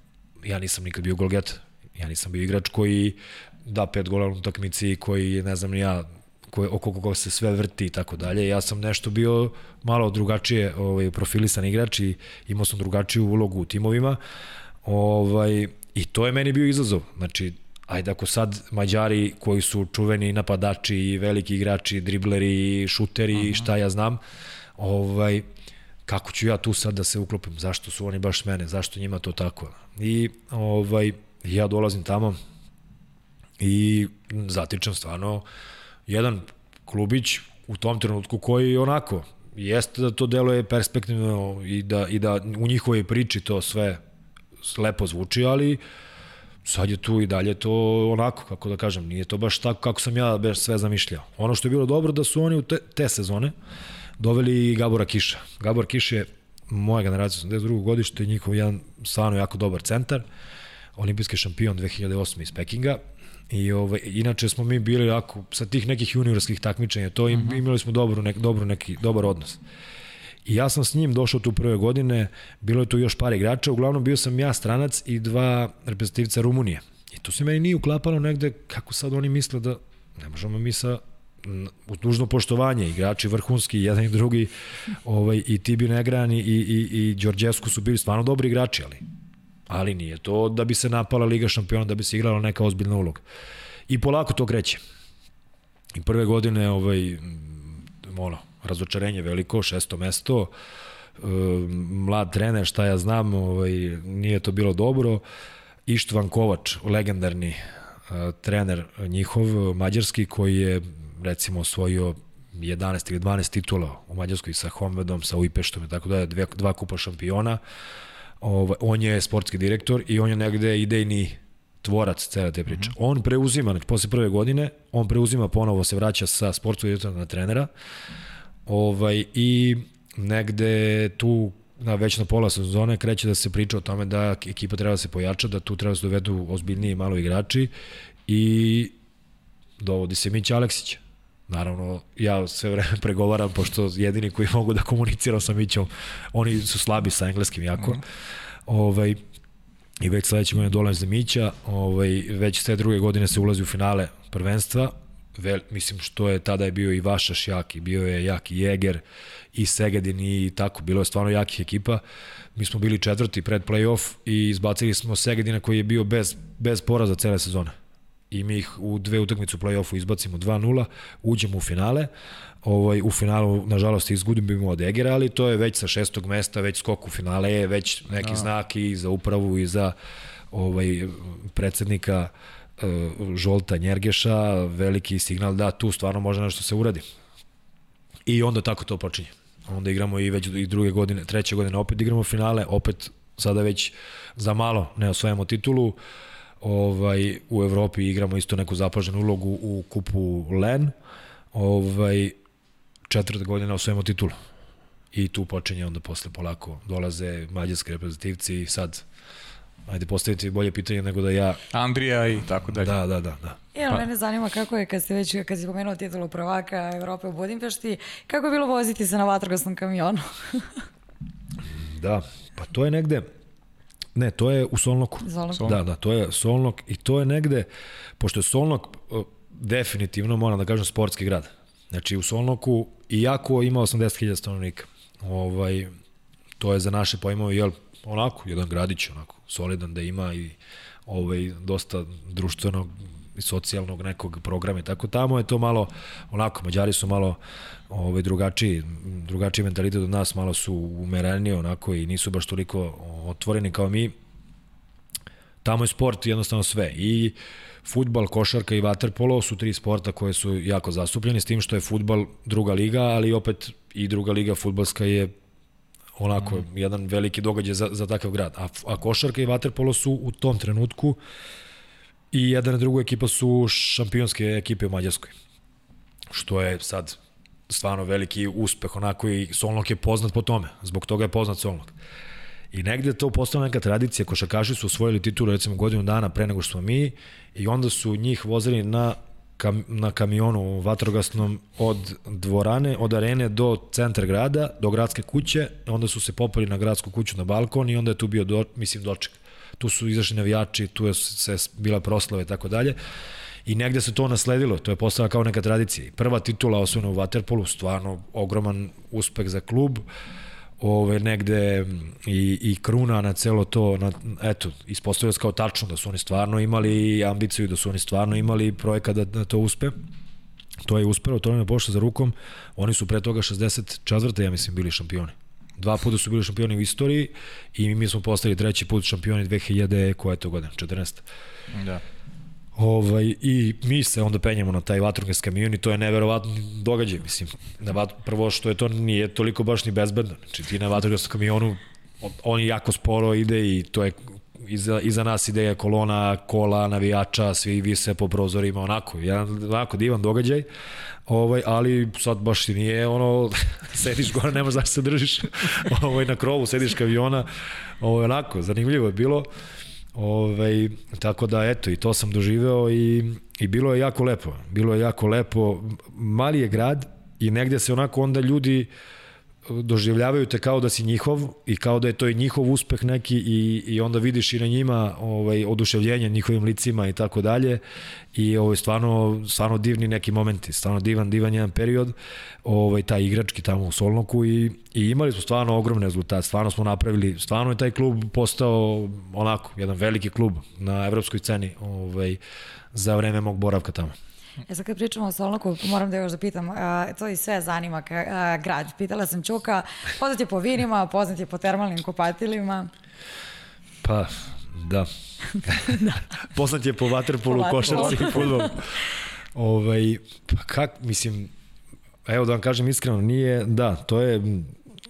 ja nisam nikad bio golget. Ja nisam bio igrač koji da pet gola u utakmici, koji, ne znam, ja koje, oko koga se sve vrti i tako dalje. Ja sam nešto bio malo drugačije ovaj, profilisan igrač i imao sam drugačiju ulogu u timovima. Ovaj, I to je meni bio izazov. Znači, ajde ako sad Mađari koji su čuveni napadači i veliki igrači, dribleri, šuteri, -huh. šta ja znam, ovaj, kako ću ja tu sad da se uklopim, zašto su oni baš mene, zašto njima to tako. I ovaj, ja dolazim tamo i zatičem stvarno jedan klubić u tom trenutku koji onako jeste da to deluje perspektivno i da, i da u njihovoj priči to sve lepo zvuči, ali sad je tu i dalje to onako, kako da kažem, nije to baš tako kako sam ja sve zamišljao. Ono što je bilo dobro da su oni u te, te sezone doveli Gabora Kiša. Gabor Kiš je moja generacija, 82. godište, njihov jedan stvarno jako dobar centar, olimpijski šampion 2008. iz Pekinga, I ovaj, inače smo mi bili jako, sa tih nekih juniorskih takmičenja, to im, uh mhm. -huh. imali smo dobru, nek, dobru neki, dobar odnos. I ja sam s njim došao tu prve godine, bilo je tu još par igrača, uglavnom bio sam ja stranac i dva reprezentativca Rumunije. I to se meni nije uklapalo negde kako sad oni misle da ne možemo mi sa u dužno poštovanje, igrači vrhunski, jedan i drugi, ovaj, i Tibi Negran i, i, i Đorđesku su bili stvarno dobri igrači, ali, ali nije to da bi se napala Liga šampiona, da bi se igrala neka ozbiljna uloga. I polako to kreće. I prve godine, ovaj, ono, razočarenje veliko, šesto mesto, e, mlad trener, šta ja znam, ovaj, nije to bilo dobro. Ištvan Kovač, legendarni e, trener njihov, mađarski, koji je recimo osvojio 11 ili 12 titula u Mađarskoj sa Homvedom, sa Ujpeštom i tako da je dve, dva kupa šampiona. Ovaj, on je sportski direktor i on je negde idejni tvorac cele te priče. Mm -hmm. On preuzima, znači posle prve godine, on preuzima ponovo, se vraća sa sportskog direktora na trenera ovaj, i negde tu na već na pola sezone kreće da se priča o tome da ekipa treba da se pojača, da tu treba da se dovedu ozbiljniji malo igrači i dovodi se Mić Aleksić. Naravno, ja sve vreme <laughs> pregovaram, pošto jedini koji <laughs> mogu da komuniciram sa Mićom, oni su slabi sa engleskim jako. Mm. Ovaj, I već sledeće godine dolazi za Mića, ovaj, već sve druge godine se ulazi u finale prvenstva, Vel, mislim što je tada je bio i Vašaš jak i bio je jak i Jeger i Segedin i tako, bilo je stvarno jakih ekipa. Mi smo bili četvrti pred play-off i izbacili smo Segedina koji je bio bez, bez poraza cele sezone i mi ih u dve utakmice u play-offu izbacimo 2-0, uđemo u finale, ovaj, u finalu, nažalost, izgubimo od Egera, ali to je već sa šestog mesta, već skok u finale je već neki no. znak i za upravu i za ovaj, predsednika uh, Žolta Njergeša, veliki signal da tu stvarno može nešto se uradi. I onda tako to počinje. Onda igramo i već i druge godine, treće godine opet igramo finale, opet sada već za malo ne osvajamo titulu. Ovaj, u Evropi igramo isto neku zapaženu ulogu u kupu LEN, ovaj, četvrta godina osvojimo titulu. I tu počinje onda posle polako dolaze mađarski reprezentativci i sad ajde postaviti bolje pitanje nego da ja... Andrija i tako dalje. Da, da, da. da. E, ali pa. mene zanima kako je, kad ste već, kad si pomenuo titulu prvaka Evrope u Budimpešti, kako je bilo voziti se na vatrogasnom kamionu? <laughs> da, pa to je negde, Ne, to je u Solnoku. Solnoku. Da, da, to je Solnok i to je negde, pošto je Solnok definitivno, moram da kažem, sportski grad. Znači u Solnoku, iako ima 80.000 stanovnika, ovaj, to je za naše pojmove, jel, onako, jedan gradić, onako, solidan da ima i ovaj, dosta društvenog i socijalnog nekog programa i tako. Tamo je to malo onako Mađari su malo ovaj drugačiji drugačiji mentalitet od nas malo su umereniji onako i nisu baš toliko otvoreni kao mi. Tamo je sport jednostavno sve i futbal, košarka i vaterpolo su tri sporta koje su jako zastupljeni s tim što je futbal druga liga, ali opet i druga liga futbalska je onako mm. jedan veliki događaj za, za takav grad. A, a košarka i vaterpolo su u tom trenutku i jedna na drugu ekipa su šampionske ekipe u Mađarskoj. Što je sad stvarno veliki uspeh, onako i Solnok je poznat po tome, zbog toga je poznat Solnok. I negde to postala neka tradicija, košakaši su osvojili titulu recimo godinu dana pre nego što smo mi i onda su njih vozili na kam, na kamionu vatrogasnom od dvorane, od arene do centra grada, do gradske kuće, onda su se popali na gradsku kuću na balkon i onda je tu bio, do, mislim, doček. Tu su izašli navijači, tu je se bila proslava i tako dalje. I negde se to nasledilo, to je postala kao neka tradicija. Prva titula osvojena u Waterpolu, stvarno ogroman uspeh za klub. Ove, negde i, i kruna na celo to, na, eto, ispostavio se kao tačno da su oni stvarno imali ambiciju, da su oni stvarno imali projekat da, da to uspe. To je uspelo, to nam je pošlo za rukom. Oni su pre toga 64. ja mislim bili šampioni. Dva puta su bili šampioni u istoriji i mi smo postali treći put šampioni 2000, koja je to godina? 14. Da. Ovaj, I mi se onda penjemo na taj vatrogas kamion i to je neverovatno događaj. Mislim, na vat, prvo što je to nije toliko baš ni bezbedno. Znači ti na vatrogasnom kamionu on jako sporo ide i to je iza, iza nas ideja kolona, kola, navijača, svi vise po prozorima, onako, jedan onako divan događaj, ovaj, ali sad baš ti nije ono, <laughs> sediš gore, nemaš zašto se držiš <laughs> ovaj, na krovu, sediš kaviona, ovaj, onako, zanimljivo je bilo. Ovaj, tako da, eto, i to sam doživeo i, i bilo je jako lepo. Bilo je jako lepo. Mali je grad i negde se onako onda ljudi doživljavaju te kao da si njihov i kao da je to i njihov uspeh neki i, i onda vidiš i na njima ovaj, oduševljenje njihovim licima i tako dalje i ovaj, stvarno, stvarno divni neki momenti, stvarno divan, divan jedan period ovaj, taj igrački tamo u Solnoku i, i imali smo stvarno ogromne rezultate, stvarno smo napravili, stvarno je taj klub postao onako, jedan veliki klub na evropskoj sceni ovaj, za vreme mog boravka tamo. E sad kad pričamo o Solnoku, moram da još da pitam, a, to i sve zanima ka, a, grad. Pitala sam Čuka, poznat je po vinima, poznat je po termalnim kupatilima. Pa, da. <laughs> da. poznat je po vaterpolu, po košarci i futbolu. ovaj, pa kak, mislim, evo da vam kažem iskreno, nije, da, to je,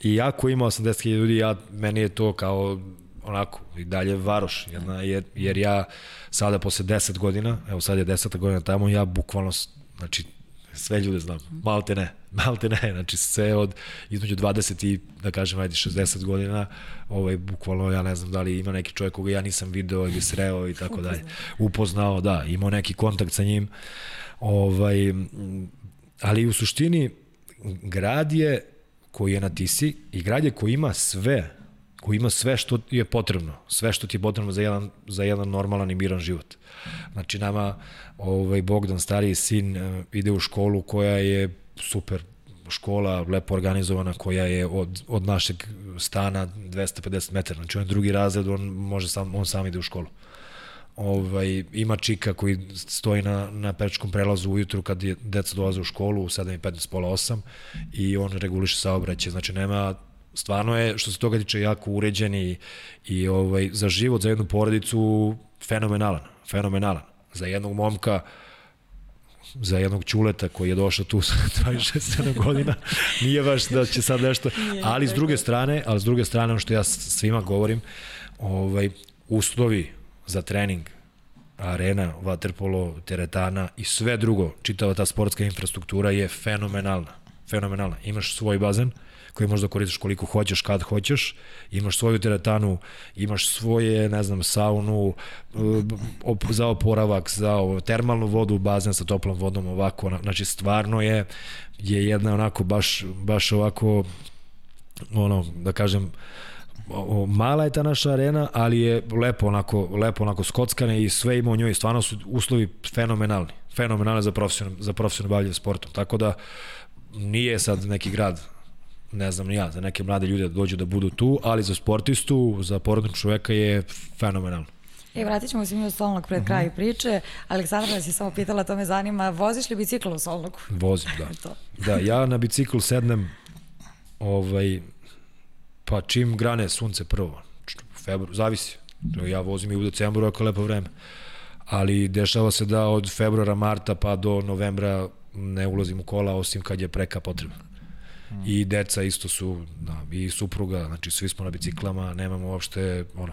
i jako ima 80.000 ljudi, ja, meni je to kao onako, i dalje varoš, jedna, jer, jer ja sada posle 10 godina, evo sad je 10 godina tamo, ja bukvalno, znači, sve ljude znam, malte ne, <laughs> malte ne, znači sve od između 20 i, da kažem, ajde 60 godina, ovaj, bukvalno ja ne znam da li ima neki čovjek koga ja nisam video ili sreo i tako dalje, upoznao, da, imao neki kontakt sa njim, ovaj, ali u suštini grad je koji je na Tisi i grad je koji ima sve koji ima sve što je potrebno, sve što ti je potrebno za jedan, za jedan normalan i miran život. Znači nama ovaj, Bogdan, stariji sin, eh, ide u školu koja je super škola, lepo organizovana, koja je od, od našeg stana 250 metara. Znači on je drugi razred, on, može sam, on sam ide u školu. Ovaj, ima čika koji stoji na, na pečkom prelazu ujutru kad je deca dolaze u školu u 7.15, pola 8 i on reguliše saobraćaj. Znači nema stvarno je, što se toga tiče, jako uređen i, i ovaj, za život, za jednu porodicu fenomenalan, fenomenalan. Za jednog momka, za jednog čuleta koji je došao tu sa <laughs> 26 godina, nije baš da će sad nešto, ali s druge strane, ali s druge strane, ono što ja svima govorim, ovaj, uslovi za trening, arena, vaterpolo, teretana i sve drugo, čitava ta sportska infrastruktura je fenomenalna. Fenomenalna. Imaš svoj bazen, koji možda koristiš koliko hoćeš, kad hoćeš, imaš svoju teretanu, imaš svoje, ne znam, saunu, op, za oporavak, za ovo, termalnu vodu, bazen sa toplom vodom, ovako, znači stvarno je, je jedna onako baš, baš ovako, ono, da kažem, mala je ta naša arena, ali je lepo onako, lepo onako skockane i sve ima u njoj, stvarno su uslovi fenomenalni, fenomenalni za profesionalno, za profesionalno bavljanje sportom, tako da nije sad neki grad ne znam ni ja, za neke mlade ljude da dođu da budu tu, ali za sportistu, za porodnog čoveka je fenomenalno. E, vratit ćemo se mi u Solnog pred uh mhm. -huh. priče. Aleksandra vas je samo pitala, to me zanima, voziš li bicikl u Solnogu? Vozim, da. <laughs> da, ja na bicikl sednem, ovaj, pa čim grane sunce prvo, februar, zavisi. Ja vozim i u decembru ako je lepo vreme. Ali dešava se da od februara, marta pa do novembra ne ulazim u kola osim kad je preka potrebna i deca isto su, da, i supruga, znači svi smo na biciklama, nemamo uopšte, ono,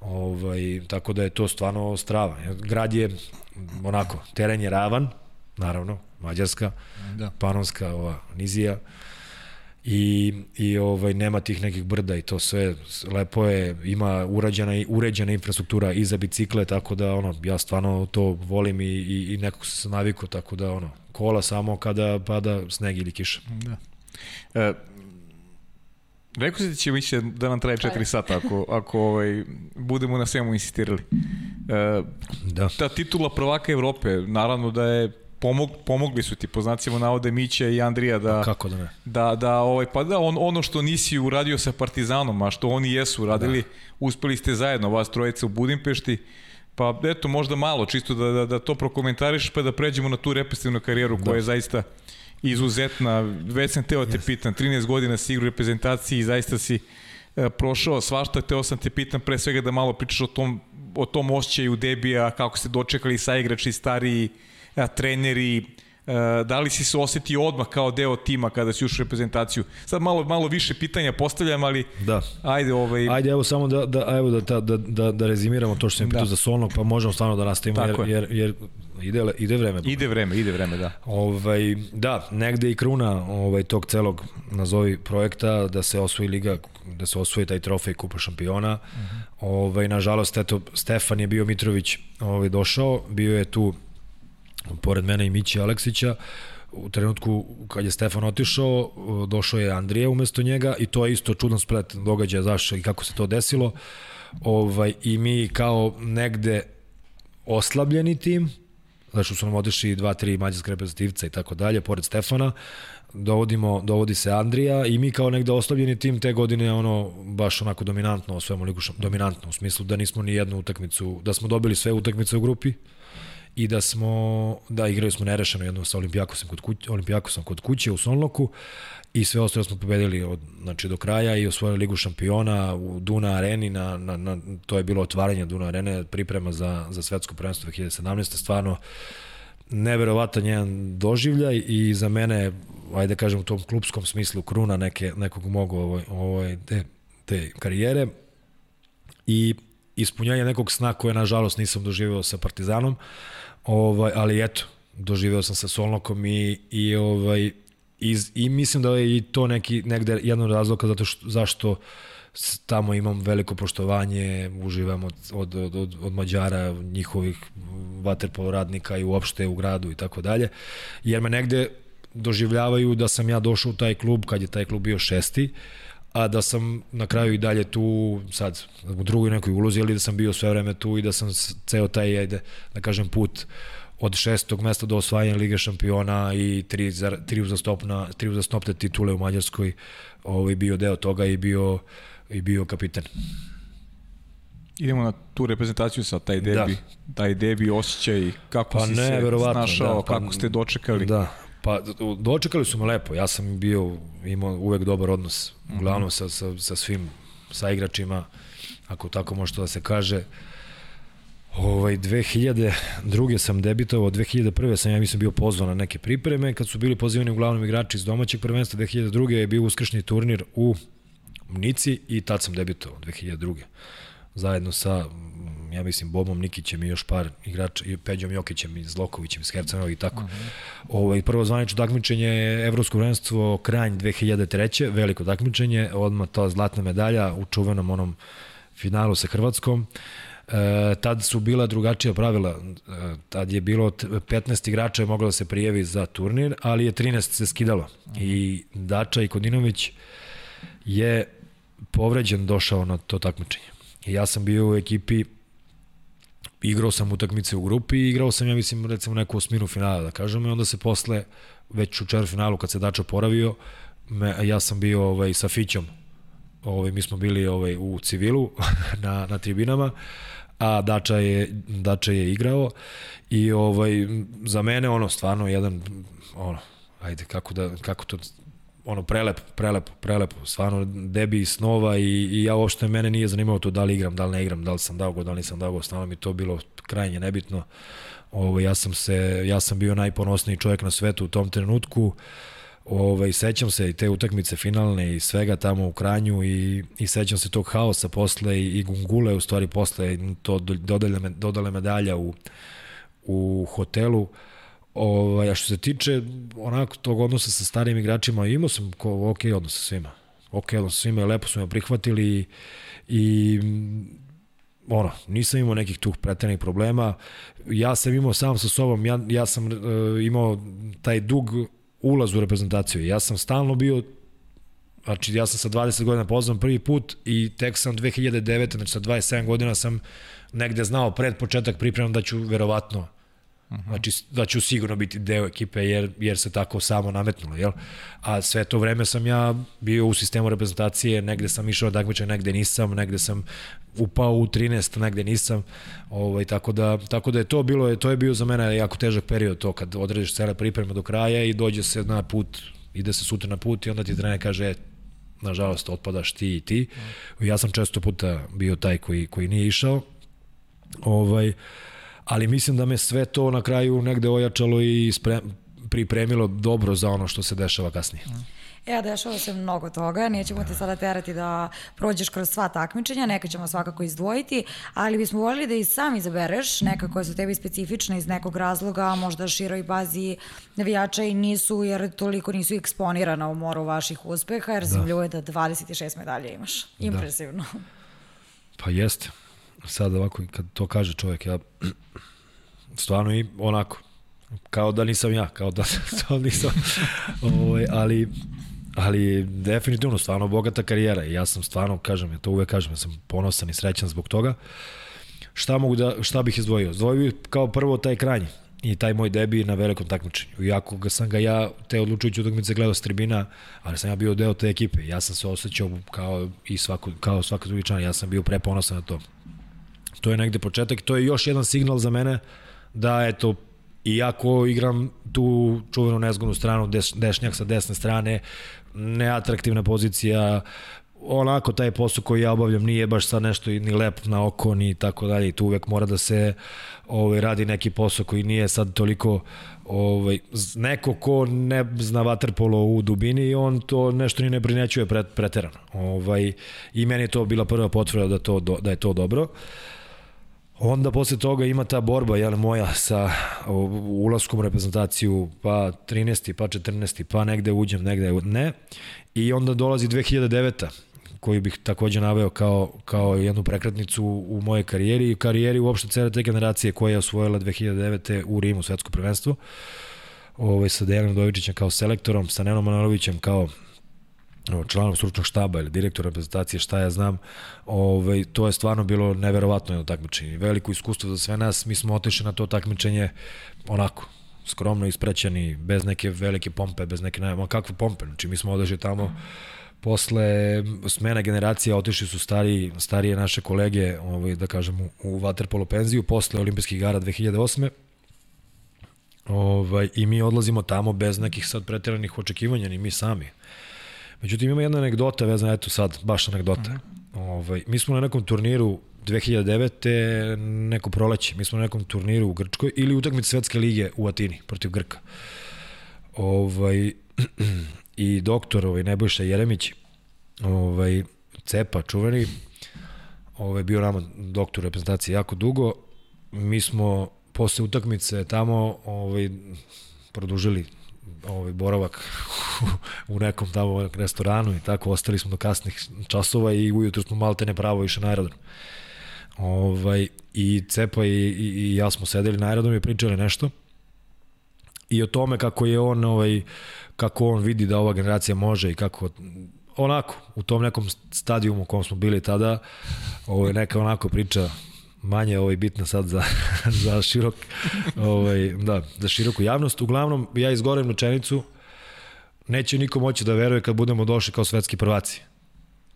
ovaj, tako da je to stvarno strava. Grad je, onako, teren je ravan, naravno, Mađarska, da. Panonska, ova, Nizija, i, i ovaj nema tih nekih brda i to sve lepo je ima urađena i uređena infrastruktura i za bicikle tako da ono ja stvarno to volim i i, i nekako se navikao tako da ono kola samo kada pada sneg ili kiša. Da. E, Rekao si da će više da nam traje 4 sata ako, ako ovaj, budemo na svemu insistirali. E, da. Ta titula prvaka Evrope, naravno da je pomog, pomogli su ti po znacima navode Mića i Andrija da kako da ne da da ovaj pa da on, ono što nisi uradio sa Partizanom a što oni jesu uradili da. uspeli ste zajedno vas trojica u Budimpešti pa eto možda malo čisto da, da, da to prokomentariš pa da pređemo na tu represivnu karijeru da. koja je zaista izuzetna, već sam teo te yes. pitan, 13 godina si igra u reprezentaciji i zaista si e, prošao svašta, teo sam te pitan pre svega da malo pričaš o tom, o tom osjećaju debija, kako ste dočekali sa igrači, stariji, a, treneri, E, da li si se osetio odmah kao deo tima kada si ušao u reprezentaciju? Sad malo malo više pitanja postavljam, ali da. ajde ovaj Ajde evo samo da da evo da da da da rezimiramo to što sam pitao da. za Solnog, pa možemo stvarno da nastavimo jer, jer jer ide ide vreme. Ide vreme, ide vreme, da. Ovaj da, negde i kruna ovaj tog celog nazovi projekta da se osvoji liga, da se osvoji taj trofej Kupa šampiona. Uh mhm. -huh. Ovaj nažalost eto Stefan je bio Mitrović, ovaj došao, bio je tu pored mene i Mići Aleksića, u trenutku kad je Stefan otišao, došao je Andrije umesto njega i to je isto čudan splet događaja zašto i kako se to desilo. Ovaj, I mi kao negde oslabljeni tim, znači su nam otišli dva, tri mađarske reprezentativca i tako dalje, pored Stefana, dovodimo, dovodi se Andrija i mi kao negde oslabljeni tim te godine ono baš onako dominantno osvojamo ligu dominantno u smislu da nismo ni jednu utakmicu, da smo dobili sve utakmice u grupi i da smo da igrali smo nerešeno jedno sa Olimpijakosom kod kuće, Olimpijakosom kod kuće u Sonloku i sve ostalo smo pobedili od znači do kraja i osvojili ligu šampiona u Duna areni na, na, na to je bilo otvaranje Duna arene priprema za za svetsko prvenstvo 2017 stvarno neverovatan jedan doživljaj i za mene ajde da kažem u tom klubskom smislu kruna neke, nekog mog ovoj, ovoj, te, te karijere i ispunjanje nekog sna koje nažalost nisam doživeo sa Partizanom, ovaj, ali eto, doživeo sam sa Solnokom i, i, ovaj, i, i mislim da je i to neki, negde jedan od razloga zato što, zašto tamo imam veliko poštovanje, uživam od, od, od, od Mađara, njihovih vaterpolo radnika i uopšte u gradu i tako dalje, jer me negde doživljavaju da sam ja došao u taj klub kad je taj klub bio šesti, a da sam na kraju i dalje tu sad u drugoj nekoj ulozi ili da sam bio sve vreme tu i da sam ceo taj ajde da kažem put od šestog mesta do osvajanja Lige šampiona i tri, tri uzastopna, tri uzastopne titule u Mađarskoj ovaj, bio deo toga i bio, i bio kapitan. Idemo na tu reprezentaciju sa taj debi, da. taj debi osjećaj, kako pa si ne, se snašao, da, pa, kako ste dočekali. Da, Pa dočekali su me lepo, ja sam bio, imao uvek dobar odnos, uglavnom mm -hmm. sa, sa, sa svim sa igračima, ako tako može to da se kaže. Ovaj, 2002. sam debitovao, 2001. sam ja mislim bio pozvan na neke pripreme, kad su bili pozivani uglavnom igrači iz domaćeg prvenstva, 2002. je bio uskršnji turnir u Nici i tad sam debitovao, 2002. Zajedno sa ja mislim Bobom Nikićem i još par igrača i Peđom Jokićem i Zlokovićem iz Hercenova i tako. Uh -huh. Ovaj prvo zvanično takmičenje je evropsko prvenstvo Kranj 2003. veliko takmičenje, odmah ta zlatna medalja u čuvenom onom finalu sa Hrvatskom. E, tad su bila drugačija pravila. E, tad je bilo 15 igrača je moglo da se prijavi za turnir, ali je 13 se skidalo. I Dača i Kodinović je povređen došao na to takmičenje. I ja sam bio u ekipi igrao sam utakmice u grupi i igrao sam, ja mislim, recimo neku osminu finala, da kažem, i onda se posle, već u finalu kad se Dača poravio, me, ja sam bio ovaj, sa Fićom, ovaj, mi smo bili ovaj, u civilu <laughs> na, na tribinama, a Dača je, Dača je igrao i ovaj, za mene ono stvarno jedan ono, ajde kako da kako to ono prelep, prelep, prelep, stvarno debi snova i, i ja uopšte mene nije zanimalo to da li igram, da li ne igram, da li sam dao go, da li nisam dao go, stvarno mi to bilo krajnje nebitno. Ovo, ja sam se, ja sam bio najponosniji čovjek na svetu u tom trenutku. Ovaj sećam se i te utakmice finalne i svega tamo u Kranju i i sećam se tog haosa posle i, i Gungule u stvari posle to dodale dodale medalja u u hotelu. Ovaj, a što se tiče onako tog odnosa sa starim igračima, imao sam ko, ok odnos sa svima. Ok odnos sa svima, lepo su me prihvatili i, i ono, nisam imao nekih tuh pretrenih problema. Ja sam imao sam sa sobom, ja, ja sam uh, imao taj dug ulaz u reprezentaciju. Ja sam stalno bio Znači, ja sam sa 20 godina pozvan prvi put i tek sam 2009. znači sa 27 godina sam negde znao pred početak pripremam da ću verovatno -huh. Znači da ću sigurno biti deo ekipe jer, jer se tako samo nametnulo, jel? A sve to vreme sam ja bio u sistemu reprezentacije, negde sam išao takmičaj, negde nisam, negde sam upao u 13, negde nisam. Ovaj tako da tako da je to bilo, to je bio za mene jako težak period to kad odrediš cele pripreme do kraja i dođe se na put, ide se sutra na put i onda ti trener kaže e, nažalost otpadaš ti i ti. Ja sam često puta bio taj koji koji nije išao. Ovaj ali mislim da me sve to na kraju negde ojačalo i sprem, pripremilo dobro za ono što se dešava kasnije. E, dešava se mnogo toga, nećemo te sada terati da prođeš kroz sva takmičenja, neka ćemo svakako izdvojiti, ali bismo voljeli da i sam izabereš neka koja su tebi specifična iz nekog razloga, možda široj bazi navijača i nisu, jer toliko nisu eksponirana u moru vaših uspeha, jer da. zemlju je da 26 medalje imaš. Da. Impresivno. Da. Pa jeste sad ovako, kad to kaže čovjek, ja <clears throat> stvarno i onako, Kao da nisam ja, kao da <laughs> nisam, ovaj, ali ali definitivno stvarno bogata karijera i ja sam stvarno, kažem, ja to uvek kažem, ja sam ponosan i srećan zbog toga. Šta mogu da, šta bih izdvojio? Izdvojio kao prvo taj krajnji i taj moj debi na velikom takmičenju. Iako ga sam ga ja, te odlučujući utakmice gledao s tribina, ali sam ja bio deo te ekipe. Ja sam se osjećao kao i svako, kao svaki drugi član, ja sam bio preponosan na to. To je negde početak, to je još jedan signal za mene da eto, iako igram tu čuvenu nezgodnu stranu, des, dešnjak sa desne strane, neatraktivna pozicija, onako taj posao koji ja obavljam nije baš sad nešto ni lep na oko ni tako dalje i tu uvek mora da se ovaj, radi neki posao koji nije sad toliko ovaj, neko ko ne zna vaterpolo u dubini i on to nešto ni ne prinećuje pret, preterano. Ovaj, I meni je to bila prva potvrda da, to, da je to dobro. Onda posle toga ima ta borba jel, moja sa ulaskom u reprezentaciju pa 13. pa 14. pa negde uđem, negde ne. I onda dolazi 2009 koju bih takođe naveo kao, kao jednu prekretnicu u mojej karijeri i karijeri uopšte cele te generacije koja je osvojila 2009. u Rimu svetsko prvenstvo ovaj, sa Dejanom Dovičićem kao selektorom, sa Nenom Manalovićem kao članom stručnog štaba ili direktora reprezentacije, šta ja znam, ovaj, to je stvarno bilo neverovatno jedno takmičenje. Veliko iskustvo za sve nas, mi smo otišli na to takmičenje onako, skromno isprećeni, bez neke velike pompe, bez neke, nema kakve pompe, znači mi smo odešli tamo posle smena generacija otišli su stari, starije naše kolege, ovaj, da kažem, u, u Waterpolo penziju, posle olimpijskih igara 2008. Ovaj, I mi odlazimo tamo bez nekih sad pretjeranih očekivanja, ni mi sami. Međutim, ima jedna anegdota vezana, eto sad, baš anegdota. Mm. Ovaj, mi smo na nekom turniru 2009. neko proleće, mi smo na nekom turniru u Grčkoj ili utakmici Svetske lige u Atini protiv Grka. Ovaj, <clears throat> i doktor ovaj, Nebojša Jeremić, ovaj, Cepa, čuveni, ovaj, bio nama doktor reprezentacije jako dugo. Mi smo posle utakmice tamo ovaj, produžili ovaj boravak u nekom tamo restoranu i tako ostali smo do kasnih časova i ujutro smo malte ne pravo više na aerodrom. Ovaj, I Cepa i, i, i ja smo sedeli na aerodromu i pričali nešto i o tome kako je on ovaj kako on vidi da ova generacija može i kako onako u tom nekom stadijumu u kom smo bili tada ovaj neka onako priča manje ovaj bitna sad za <laughs> za širok ovaj da za široku javnost uglavnom ja izgorem rečenicu neće niko moći da veruje kad budemo došli kao svetski prvaci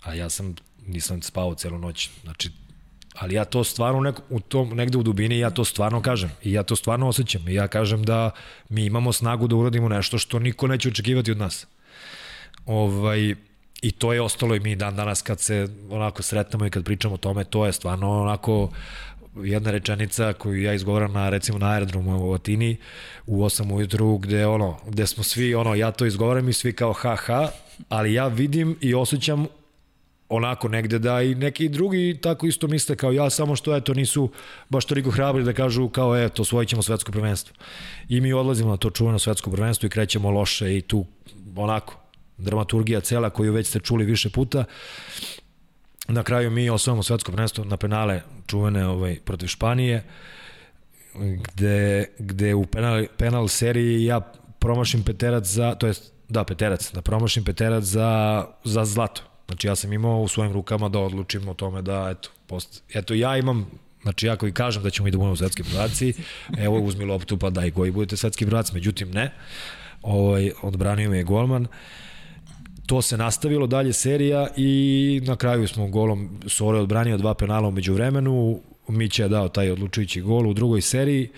a ja sam nisam spavao celu noć znači ali ja to stvarno neko, u tom, negde u dubini ja to stvarno kažem i ja to stvarno osjećam i ja kažem da mi imamo snagu da uradimo nešto što niko neće očekivati od nas. Ovaj, I to je ostalo i mi dan danas kad se onako sretnemo i kad pričamo o tome, to je stvarno onako jedna rečenica koju ja izgovaram na recimo na aerodromu u Atini u 8 ujutru gde ono gde smo svi ono ja to izgovaram i svi kao ha ha ali ja vidim i osjećam onako negde da i neki drugi tako isto misle kao ja, samo što eto nisu baš toliko hrabri da kažu kao eto osvojit ćemo svetsko prvenstvo. I mi odlazimo na to čuveno svetsko prvenstvo i krećemo loše i tu onako dramaturgija cela koju već ste čuli više puta. Na kraju mi osvojamo svetsko prvenstvo na penale čuvene ovaj, protiv Španije gde, gde u penal, penal seriji ja promašim peterac za, to jest da, peterac, da promašim peterac za, za zlato Znači ja sam imao u svojim rukama da odlučim o tome da, eto, post, eto ja imam Znači ja koji kažem da ćemo i da budemo svetski prvaci, evo uzmi loptu pa daj koji budete svetski prvaci, međutim ne. Ovaj, odbranio me je golman. To se nastavilo dalje serija i na kraju smo golom Sore odbranio dva penala umeđu vremenu. Mića je dao taj odlučujući gol u drugoj seriji.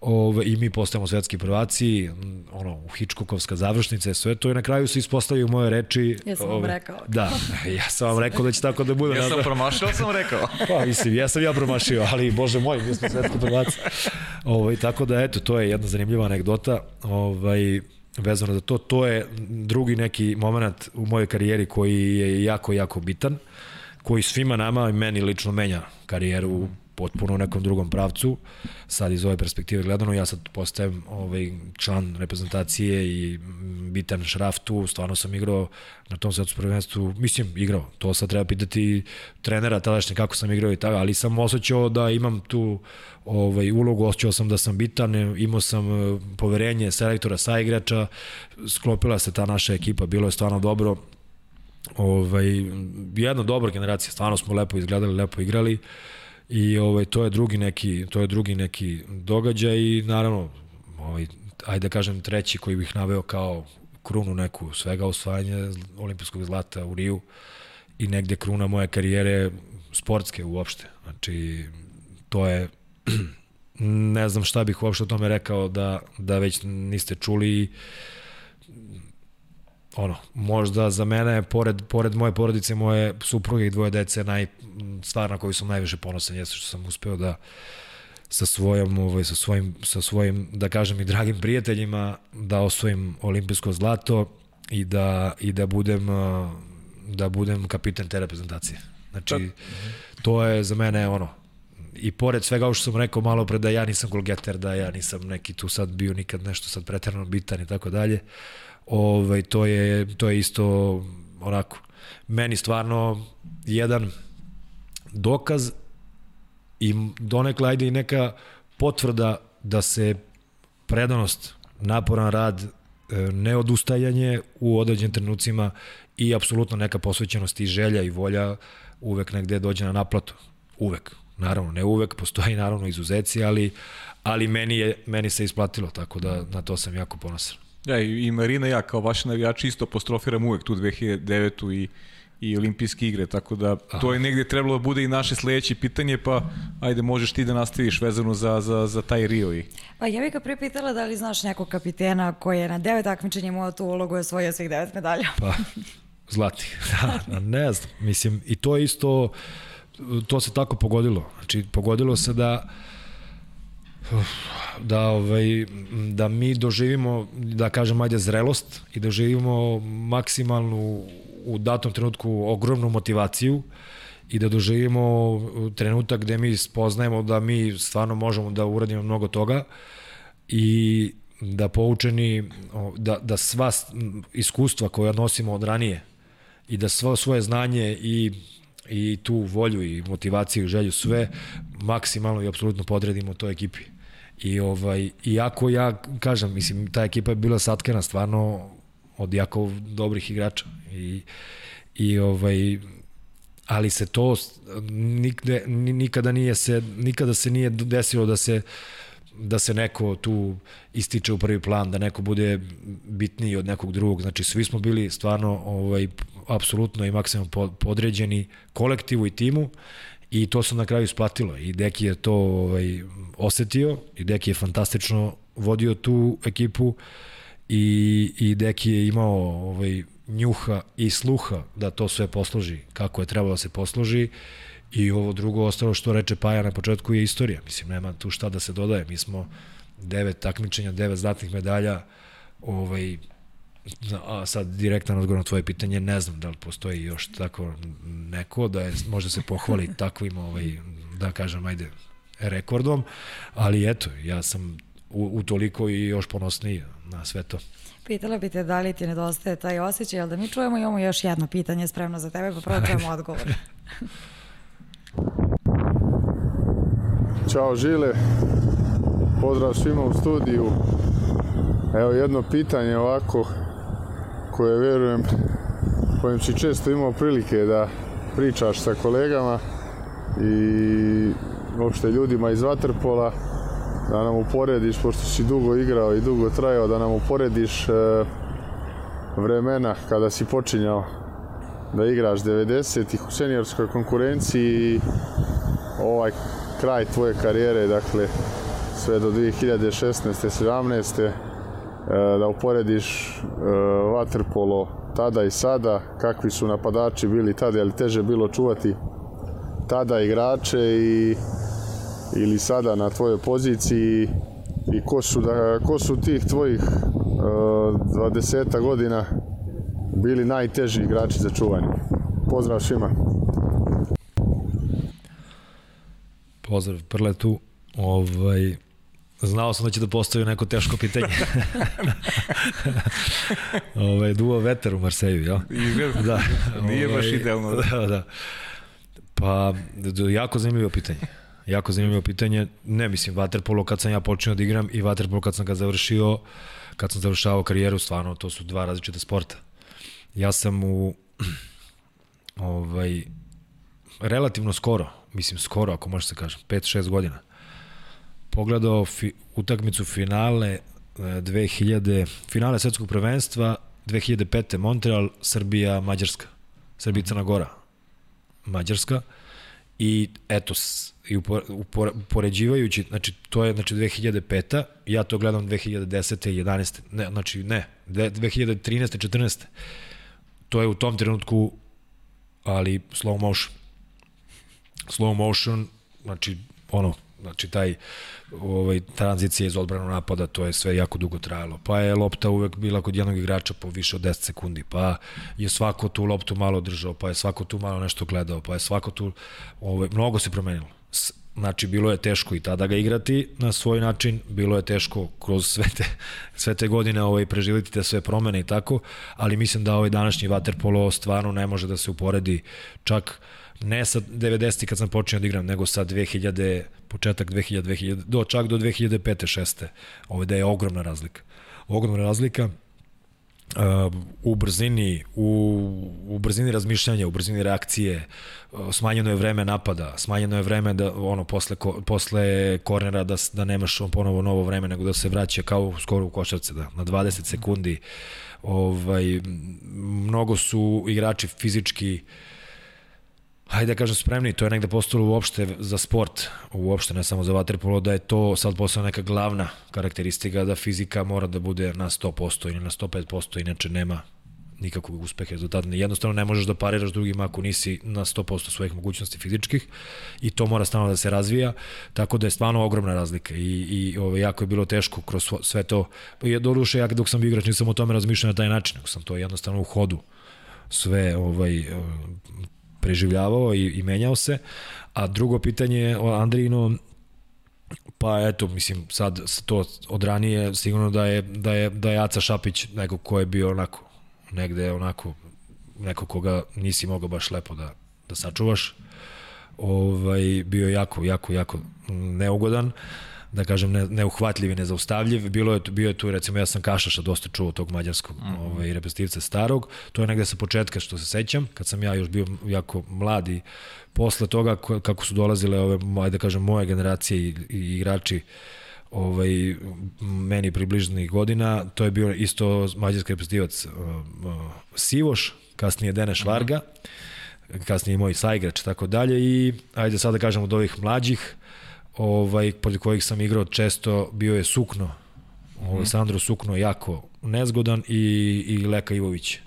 Ove, I mi postajemo svetski prvaci, ono, u Hičkokovska završnica, sve to i na kraju se ispostavio moje reči. Ja sam vam rekao. Da, ja sam vam rekao da će tako da bude. Ja sam promašio, sam rekao. <laughs> pa, mislim, ja sam ja promašio, ali, bože moj, mi smo svetski prvaci. Ove, tako da, eto, to je jedna zanimljiva anegdota. Ovaj, vezano za to, to je drugi neki moment u mojoj karijeri koji je jako, jako bitan, koji svima nama i meni lično menja karijeru potpuno u nekom drugom pravcu. Sad iz ove perspektive gledano, ja sad postajem ovaj, član reprezentacije i bitan šraf tu, stvarno sam igrao na tom svetu prvenstvu, mislim, igrao, to sad treba pitati trenera tadašnje kako sam igrao i tako, ali sam osjećao da imam tu ovaj, ulogu, osjećao sam da sam bitan, imao sam eh, poverenje selektora sa igrača, sklopila se ta naša ekipa, bilo je stvarno dobro, ovaj, jedna dobra generacija, stvarno smo lepo izgledali, lepo igrali i ovaj, to je drugi neki, to je drugi neki događaj i naravno ovaj, ajde da kažem treći koji bih naveo kao krunu neku svega osvajanje olimpijskog zlata u Riju i negde kruna moje karijere sportske uopšte. Znači, to je <clears throat> ne znam šta bih uopšte o tome rekao da, da već niste čuli ono, možda za mene, pored, pored moje porodice, moje supruge i dvoje dece, naj, stvar na koju sam najviše ponosan jeste što sam uspeo da sa svojom, ovaj, sa svojim, sa svojim, da kažem i dragim prijateljima, da osvojim olimpijsko zlato i da, i da budem da budem kapitan te reprezentacije. Znači, to je za mene ono, i pored svega što sam rekao malo pre da ja nisam golgeter, da ja nisam neki tu sad bio nikad nešto sad preterano bitan i tako dalje, ovaj, to, je, to je isto onako, meni stvarno jedan dokaz i donekle ajde i neka potvrda da se predanost, naporan rad, e, neodustajanje u određenim trenucima i apsolutno neka posvećenost i želja i volja uvek negde dođe na naplatu. Uvek. Naravno, ne uvek, postoji naravno izuzeci, ali, ali meni, je, meni se isplatilo, tako da na to sam jako ponosan. Ja, i Marina ja kao vaši navijači isto apostrofiram uvek tu 2009. i i olimpijske igre, tako da Aha. to je negde trebalo da bude i naše sledeće pitanje, pa ajde možeš ti da nastaviš vezano za, za, za taj Rio. I... Pa ja bih ga pripitala da li znaš nekog kapitena koji je na devet takmičenja imao tu ulogu i osvojio svih devet medalja. Pa, zlati. <laughs> da, ne znam, mislim, i to isto, to se tako pogodilo. Znači, pogodilo se da da ovaj da mi doživimo da kažem ajde zrelost i doživimo maksimalnu u datom trenutku ogromnu motivaciju i da doživimo trenutak gde mi spoznajemo da mi stvarno možemo da uradimo mnogo toga i da poučeni da, da sva iskustva koja nosimo od ranije i da svo svoje znanje i i tu volju i motivaciju i želju sve maksimalno i apsolutno podredimo toj ekipi. I ovaj iako ja kažem, mislim ta ekipa je bila satkana stvarno od jako dobrih igrača i i ovaj ali se to nikde nikada nije se nikada se nije desilo da se da se neko tu ističe u prvi plan, da neko bude bitniji od nekog drugog. Znači svi smo bili stvarno ovaj apsolutno i maksimum podređeni kolektivu i timu i to se na kraju isplatilo i Deki je to ovaj osetio i Deki je fantastično vodio tu ekipu i, i Deki je imao ovaj, njuha i sluha da to sve posloži kako je trebalo da se posloži i ovo drugo ostalo što reče Paja na početku je istorija. Mislim, nema tu šta da se dodaje. Mi smo devet takmičenja, devet zlatnih medalja, ovaj, a sad direktan odgovor na tvoje pitanje, ne znam da li postoji još tako neko da je, može se pohvali <laughs> takvim, ovaj, da kažem, ajde, rekordom, ali eto, ja sam u, u toliko i još ponosniji na sve to. Pitala bi te da li ti nedostaje taj osjećaj, ali da mi čujemo imamo još jedno pitanje spremno za tebe, pa prvo <laughs> čujemo odgovor. Ćao Žile, pozdrav svima u studiju. Evo jedno pitanje ovako koje verujem kojim si često imao prilike da pričaš sa kolegama i uopšte ljudima iz Vaterpola da nam uporediš, pošto si dugo igrao i dugo trajao, da nam uporediš e, vremena kada si počinjao da igraš 90-ih u seniorskoj konkurenciji i ovaj kraj tvoje karijere, dakle sve do 2016. 17. E, da uporediš e, vaterpolo tada i sada, kakvi su napadači bili tada, je li teže bilo čuvati tada igrače i ili sada na tvojoj poziciji i ko su, da, ko su tih tvojih uh, 20 godina bili najteži igrači za čuvanje. Pozdrav svima. Pozdrav Prletu. Ovaj, znao sam da će da postavi neko teško pitanje. <laughs> ovaj, duo veter u Marseju, jel? Izgleda. Da. Nije baš Ovaj, idealno. <laughs> Da, da. Pa, jako zanimljivo pitanje. Jako zanimljivo pitanje. Ne, mislim, vaterpolo kad sam ja počeo da igram i vaterpolo kad sam ga završio, kad sam završavao karijeru, stvarno, to su dva različita sporta. Ja sam u ovaj, relativno skoro, mislim skoro, ako može se kažem, 5-6 godina, pogledao fi, utakmicu finale e, 2000, finale svetskog prvenstva 2005. Montreal, Srbija, Mađarska. Srbija, i Crna Gora, Mađarska. I eto, i upor, upor, upoređivajući, znači to je znači 2005. Ja to gledam 2010. i 11. Ne, znači ne, de- 2013. 14. To je u tom trenutku ali slow motion. Slow motion, znači ono, znači taj ovaj tranzicija iz odbranu napada, to je sve jako dugo trajalo. Pa je lopta uvek bila kod jednog igrača po više od 10 sekundi, pa je svako tu loptu malo držao, pa je svako tu malo nešto gledao, pa je svako tu ovaj mnogo se promenilo. Znači bilo je teško i tada ga igrati na svoj način, bilo je teško kroz sve te, sve te godine ovaj, preživiti te sve promene i tako, ali mislim da ovaj današnji waterpolo stvarno ne može da se uporedi čak ne sa 90 kad sam počeo da igram, nego sa 2000, početak 2000, 2000 do, čak do 2005. 6. Ovo da je ogromna razlika. Ogromna razlika uh, u brzini, u, u brzini razmišljanja, u brzini reakcije, uh, smanjeno je vreme napada, smanjeno je vreme da ono posle ko, posle kornera da da nemaš on ponovo novo vreme nego da se vraća kao skoro u košarce da na 20 sekundi. Ovaj mnogo su igrači fizički hajde da kažem spremni, to je negde postalo uopšte za sport, uopšte ne samo za vaterpolo, da je to sad postala neka glavna karakteristika da fizika mora da bude na 100% ili na 105%, inače nema nikakvog uspeha rezultata. Jednostavno ne možeš da pariraš drugima ako nisi na 100% svojih mogućnosti fizičkih i to mora stalno da se razvija, tako da je stvarno ogromna razlika i, i ovo, jako je bilo teško kroz sve to. Je doduše, ja dok sam bio igrač nisam o tome razmišljao na taj način, nego sam to jednostavno u hodu sve ovaj preživljavao i, i menjao se. A drugo pitanje je o Andrijino, pa eto, mislim, sad to od ranije sigurno da je, da je, da je Aca Šapić neko ko je bio onako, negde onako, neko koga nisi mogao baš lepo da, da sačuvaš. Ovaj, bio jako, jako, jako neugodan da kažem ne, neuhvatljiv i nezaustavljiv. Bilo je bio je tu recimo ja sam Kašaša dosta čuo tog mađarskog mm -hmm. ovaj reprezentativca starog. To je negde sa početka što se sećam, kad sam ja još bio jako mladi. Posle toga ko- kako su dolazile ove ajde da kažem moje generacije i, i igrači ovaj meni približnih godina, to je bio isto mađarski reprezentativac uh, uh, Sivoš, kasnije Deneš Varga, kasnije i moj saigrač i tako dalje i ajde sad da kažem od ovih mlađih ovaj, pored kojih sam igrao često bio je Sukno, ovaj, Sandro Sukno jako nezgodan i, i Leka Ivović.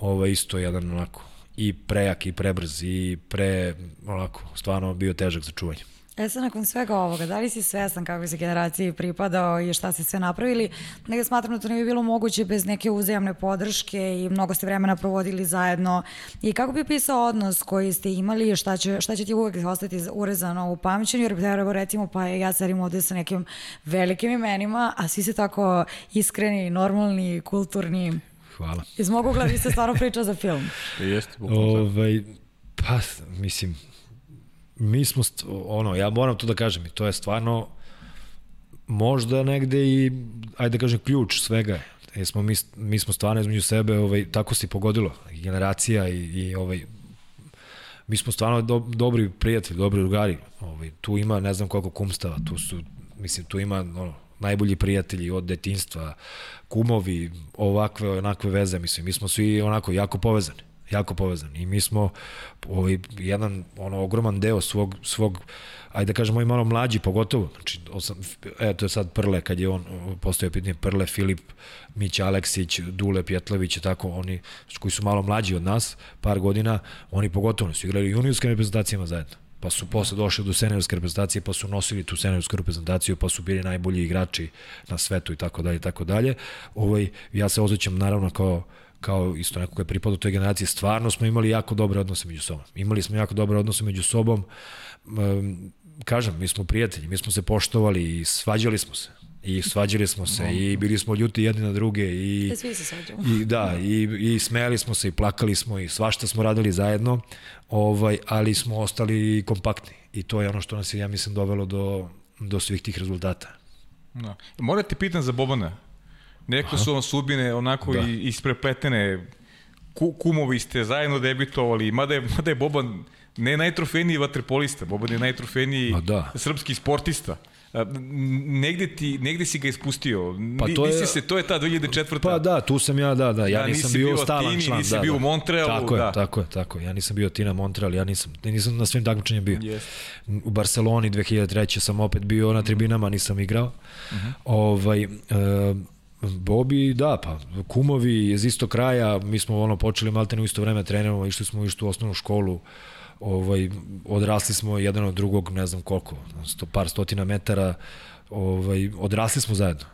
Ovaj isto jedan onako i prejak i prebrz i pre onako stvarno bio težak za čuvanje. E sad, nakon svega ovoga, da li si svestan kako si generaciji pripadao i šta ste sve napravili? Negde smatram da to ne bi bilo moguće bez neke uzajamne podrške i mnogo ste vremena provodili zajedno. I kako bi pisao odnos koji ste imali i šta će, šta će ti uvek ostati urezano u pamćenju? Jer evo recimo, pa ja sedim ovde sa nekim velikim imenima, a svi ste tako iskreni, normalni, kulturni. Hvala. Iz mog ugla vi ste stvarno pričao za film. Jeste, bukvalno. Ovaj, pa, mislim, mi smo, ono, ja moram to da kažem, i to je stvarno možda negde i, ajde da kažem, ključ svega. Jer smo, mi, mi smo stvarno između sebe, ovaj, tako se i pogodilo, generacija i, i ovaj, mi smo stvarno do, dobri prijatelji, dobri drugari. Ovaj, tu ima ne znam koliko kumstava, tu su, mislim, tu ima ono, najbolji prijatelji od detinstva, kumovi, ovakve, onakve veze, mislim, mi smo svi onako jako povezani jako povezani i mi smo ovaj, jedan ono ogroman deo svog, svog ajde da kažemo i malo mlađi pogotovo, znači osam, eto je sad Prle, kad je on postoje pitanje Prle, Filip, Mića Aleksić, Dule Pjetlović i tako, oni koji su malo mlađi od nas, par godina, oni pogotovo su igrali juniorskim reprezentacijama zajedno. Pa su posle došli do seniorske reprezentacije, pa su nosili tu seniorsku reprezentaciju, pa su bili najbolji igrači na svetu i tako dalje i tako dalje. Ovaj ja se osjećam naravno kao kao isto neko ko je pripadao toj generaciji, stvarno smo imali jako dobre odnose među sobom. Imali smo jako dobre odnose među sobom. Kažem, mi smo prijatelji, mi smo se poštovali i svađali smo se. I svađali smo se i bili smo ljuti jedni na druge i E, svi se svađamo. i da i i smejali smo se i plakali smo i svašta smo radili zajedno. Ovaj ali smo ostali kompaktni i to je ono što nas je ja mislim dovelo do do svih tih rezultata. Da. Morate pitan za Bobana. Neko su vam sudbine onako Da. da. isprepletene. Ku, kumovi ste zajedno debitovali, mada je, mada je Boban ne najtrofejniji vaterpolista, Boban je najtrofejniji Ma da. srpski sportista. Negde, ti, negde si ga ispustio. Pa to je- nisi se, to je ta 2004. Pa da, tu sam ja, da, da, ja Da, nisam nisi bio bio stalan Tini, član. nisi da, bio da. u Montrealu, tako da. Je, tako je, tako je. Ja nisam bio Tina Montreal, ja nisam, nisam na svim takmičenjima bio. Jeste. U Barceloni 2003. sam opet bio na tribinama, nisam igrao. Uh Mhm. -huh. ovaj, e, Bobi, da, pa kumovi iz istog kraja, mi smo ono počeli maltene u isto vreme treniramo, išli smo u istu osnovnu školu, ovaj, odrasli smo jedan od drugog, ne znam koliko, sto, par stotina metara, ovaj, odrasli smo zajedno.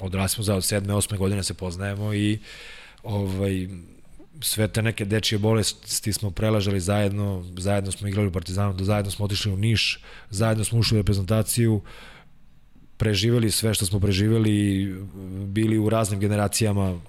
Odrasli smo zajedno, od sedme, osme godine se poznajemo i ovaj, sve te neke dečije bolesti smo prelažali zajedno, zajedno smo igrali u Partizanu, zajedno smo otišli u Niš, zajedno smo ušli u reprezentaciju, preživeli sve što smo preživeli, bili u raznim generacijama,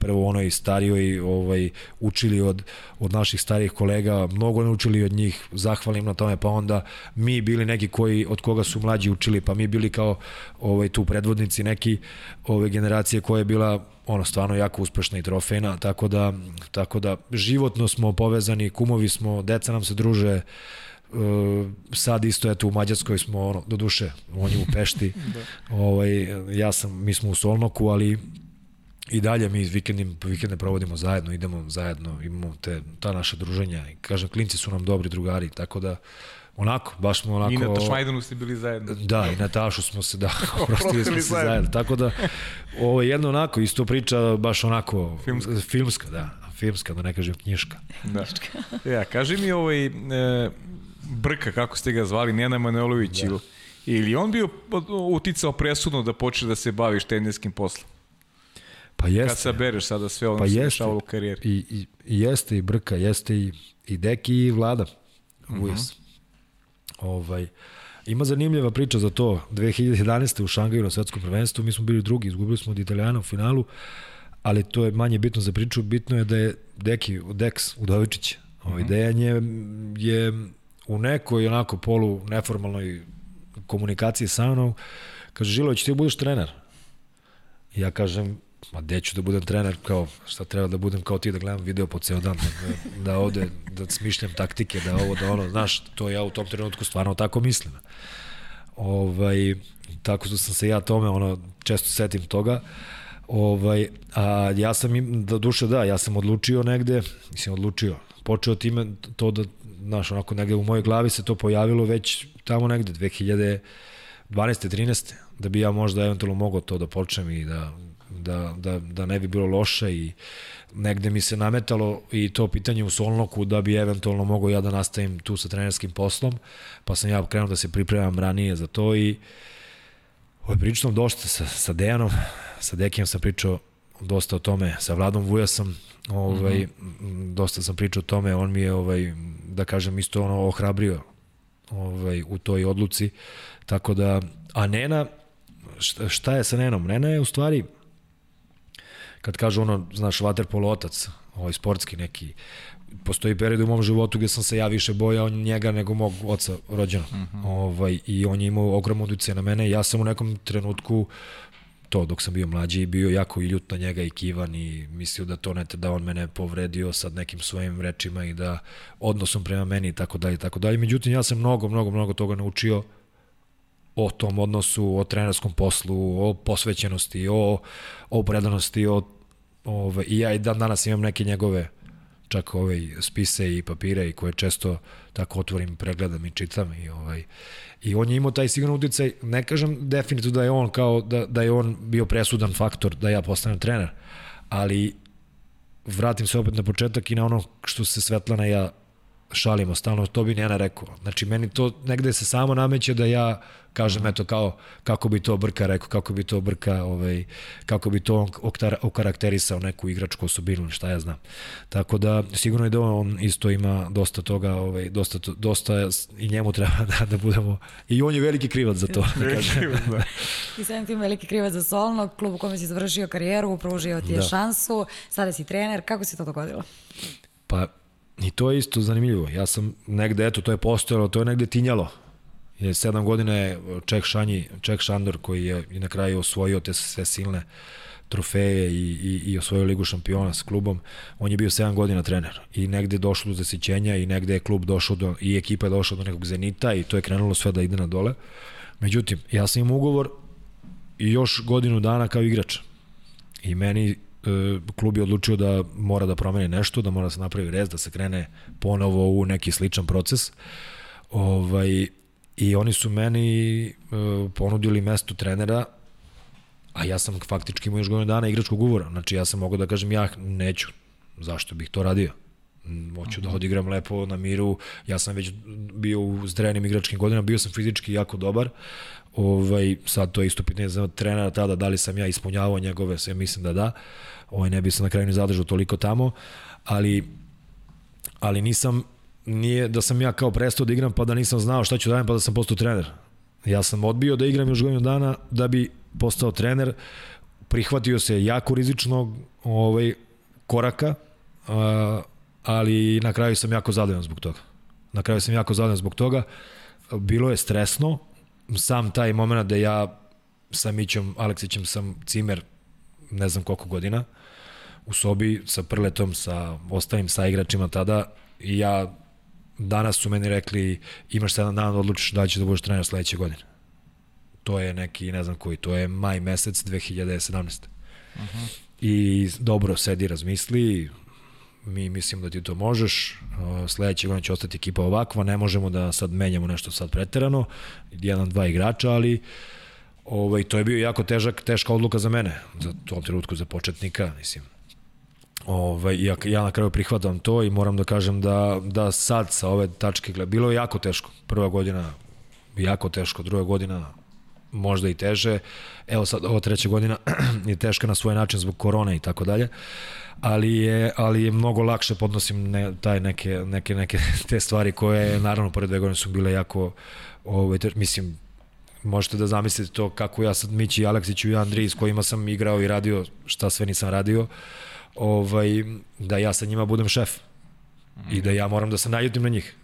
prvo onoj starijoj ovaj učili od od naših starijih kolega, mnogo naučili od njih, zahvalim na tome, pa onda mi bili neki koji od koga su mlađi učili, pa mi bili kao ovaj tu predvodnici neki ove generacije koja je bila ono stvarno jako uspešna i trofejna, tako da tako da životno smo povezani, kumovi smo, deca nam se druže, sad isto eto u Mađarskoj smo ono do duše on je u Pešti <laughs> da. ovaj ja sam mi smo u Solnoku ali i dalje mi vikendim, vikende provodimo zajedno, idemo zajedno, imamo te, ta naša druženja i kažem, klinci su nam dobri drugari, tako da onako, baš smo onako... I na Tašmajdanu ste bili zajedno. Da, i na Tašu smo se, da, <laughs> <laughs> oprostili smo se zajedno. zajedno. Tako da, ovo je jedno onako, isto priča baš onako, Filmska. filmska da, filmska, da ne kažem knjiška. Da. Ja, kaži mi ovaj e, Brka, kako ste ga zvali, Nena Manojlović, da. ili, ili on bio uticao presudno da počne da se baviš teniskim poslom? Pa Kad jeste. sabereš sada sve ono Pa što jeste. u karijeri. I, i, i jeste i Brka, jeste i, i Deki i Vlada. Ujes. Ovaj, ima zanimljiva priča za to. 2011. u Šangaju na svetskom prvenstvu mi smo bili drugi, izgubili smo od Italijana u finalu, ali to je manje bitno za priču. Bitno je da je Deki, Dex Udovičić, ovaj, Dejan je, je u nekoj onako polu neformalnoj komunikaciji sa mnom, kaže Žilović, ti budeš trener. I ja kažem, ma gde ću da budem trener, kao šta treba da budem kao ti da gledam video po ceo dan, da, da ovde, da smišljam taktike, da ovo, da ono, znaš, to ja u tom trenutku stvarno tako mislim. Ovaj, tako što sam se ja tome, ono, često setim toga, Ovaj, a ja sam da duše da, ja sam odlučio negde, mislim odlučio, počeo time to da, znaš, onako negde u mojoj glavi se to pojavilo već tamo negde, 2012. 13. da bi ja možda eventualno mogao to da počnem i da, da, da, da ne bi bilo loše i negde mi se nametalo i to pitanje u Solnoku da bi eventualno mogao ja da nastavim tu sa trenerskim poslom, pa sam ja krenuo da se pripremam ranije za to i ovaj, pričao sam dosta sa, sa Dejanom, sa Dekijem sam pričao dosta o tome, sa Vladom Vuja sam ovaj, mm -hmm. dosta sam pričao o tome, on mi je ovaj, da kažem isto ono ohrabrio ovaj, u toj odluci, tako da, a Nena, šta, je sa Nenom? Nena je u stvari, kad kažu ono, znaš, vaterpolo otac, ovaj sportski neki, postoji period u mom životu gde sam se ja više bojao njega nego mog oca rođena. Uh -huh. ovaj, I on je imao ogromno utjecaj na mene. Ja sam u nekom trenutku to dok sam bio mlađi bio jako i ljut na njega i kivan i mislio da to nete da on mene povredio sad nekim svojim rečima i da odnosom prema meni i tako dalje i tako dalje. Međutim ja sam mnogo mnogo mnogo toga naučio o tom odnosu, o trenerskom poslu, o posvećenosti, o, o predanosti, o, ove, i ja i dan danas imam neke njegove čak ove spise i papire i koje često tako otvorim, pregledam i čitam i ovaj i on je imao taj siguran uticaj, ne kažem definitivno da je on kao da, da je on bio presudan faktor da ja postanem trener, ali vratim se opet na početak i na ono što se Svetlana i ja šalimo stalno, to bi Njena rekao. Znači, meni to negde se samo nameće da ja kažem, eto, kao, kako bi to Brka rekao, kako bi to Brka, ovaj, kako bi to on okarakterisao neku igračku osobinu, šta ja znam. Tako da, sigurno je da on isto ima dosta toga, ovaj, dosta, dosta i njemu treba da, da budemo, i on je veliki krivac za to. Da <laughs> kažem. da. I sam tim veliki krivac za Solno, klub u kome si završio karijeru, pružio ti je da. šansu, sada si trener, kako se to dogodilo? Pa, I to je isto zanimljivo. Ja sam negde, eto, to je postojalo, to je negde tinjalo. Je sedam godina je Čeh Šanji, Čeh Šandor koji je i na kraju osvojio te sve silne trofeje i, i, i osvojio ligu šampiona s klubom, on je bio 7 godina trener i negde je došlo do zasićenja i negde je klub došao do, i ekipa je došla do nekog zenita i to je krenulo sve da ide na dole. Međutim, ja sam imao ugovor i još godinu dana kao igrač. I meni klub je odlučio da mora da promeni nešto, da mora da se napravi rez, da se krene ponovo u neki sličan proces. Ovaj, I oni su meni e, ponudili mesto trenera, a ja sam faktički imao još godinu dana igračkog ugovora. Znači ja sam mogao da kažem ja neću. Zašto bih to radio? Hoću da odigram lepo na miru. Ja sam već bio u zdrenim igračkim godinama, bio sam fizički jako dobar. Ovaj, sad to je isto pitanje za trenera tada, da li sam ja ispunjavao njegove, sve mislim da da. Ovaj, ne bi se na kraju ni zadržao toliko tamo, ali, ali nisam, nije da sam ja kao prestao da igram pa da nisam znao šta ću da radim pa da sam postao trener. Ja sam odbio da igram još godinu dana da bi postao trener, prihvatio se jako rizičnog ovaj, koraka, a, ali na kraju sam jako zadovoljan zbog toga. Na kraju sam jako zadovoljan zbog toga. Bilo je stresno, sam taj moment da ja sa Mićom Aleksićem sam cimer ne znam koliko godina, u sobi sa Prletom, sa ostalim saigračima tada i ja danas su meni rekli imaš 7 dana da odlučiš da ćeš da budeš trener sledeće godine. To je neki, ne znam koji, to je maj mesec 2017. Uh -huh. I dobro, sedi, razmisli, mi mislim da ti to možeš, sledeće godine će ostati ekipa ovakva, ne možemo da sad menjamo nešto sad preterano, jedan, dva igrača, ali ovaj, to je bio jako težak, teška odluka za mene, za tom trenutku za početnika, mislim, Ovaj, ja, ja na kraju prihvatam to i moram da kažem da, da sad sa ove tačke, bilo je jako teško. Prva godina jako teško, druga godina možda i teže. Evo sad ova treća godina <clears throat> je teška na svoj način zbog korone i tako dalje. Ali je, ali je mnogo lakše podnosim ne, taj neke, neke, neke <laughs> te stvari koje naravno pored dve godine su bile jako ovaj, mislim možete da zamislite to kako ja sad Mići Aleksiću i Andriji s kojima sam igrao i radio šta sve nisam radio ovaj, da ja sa njima budem šef i da ja moram da se naljutim na njih.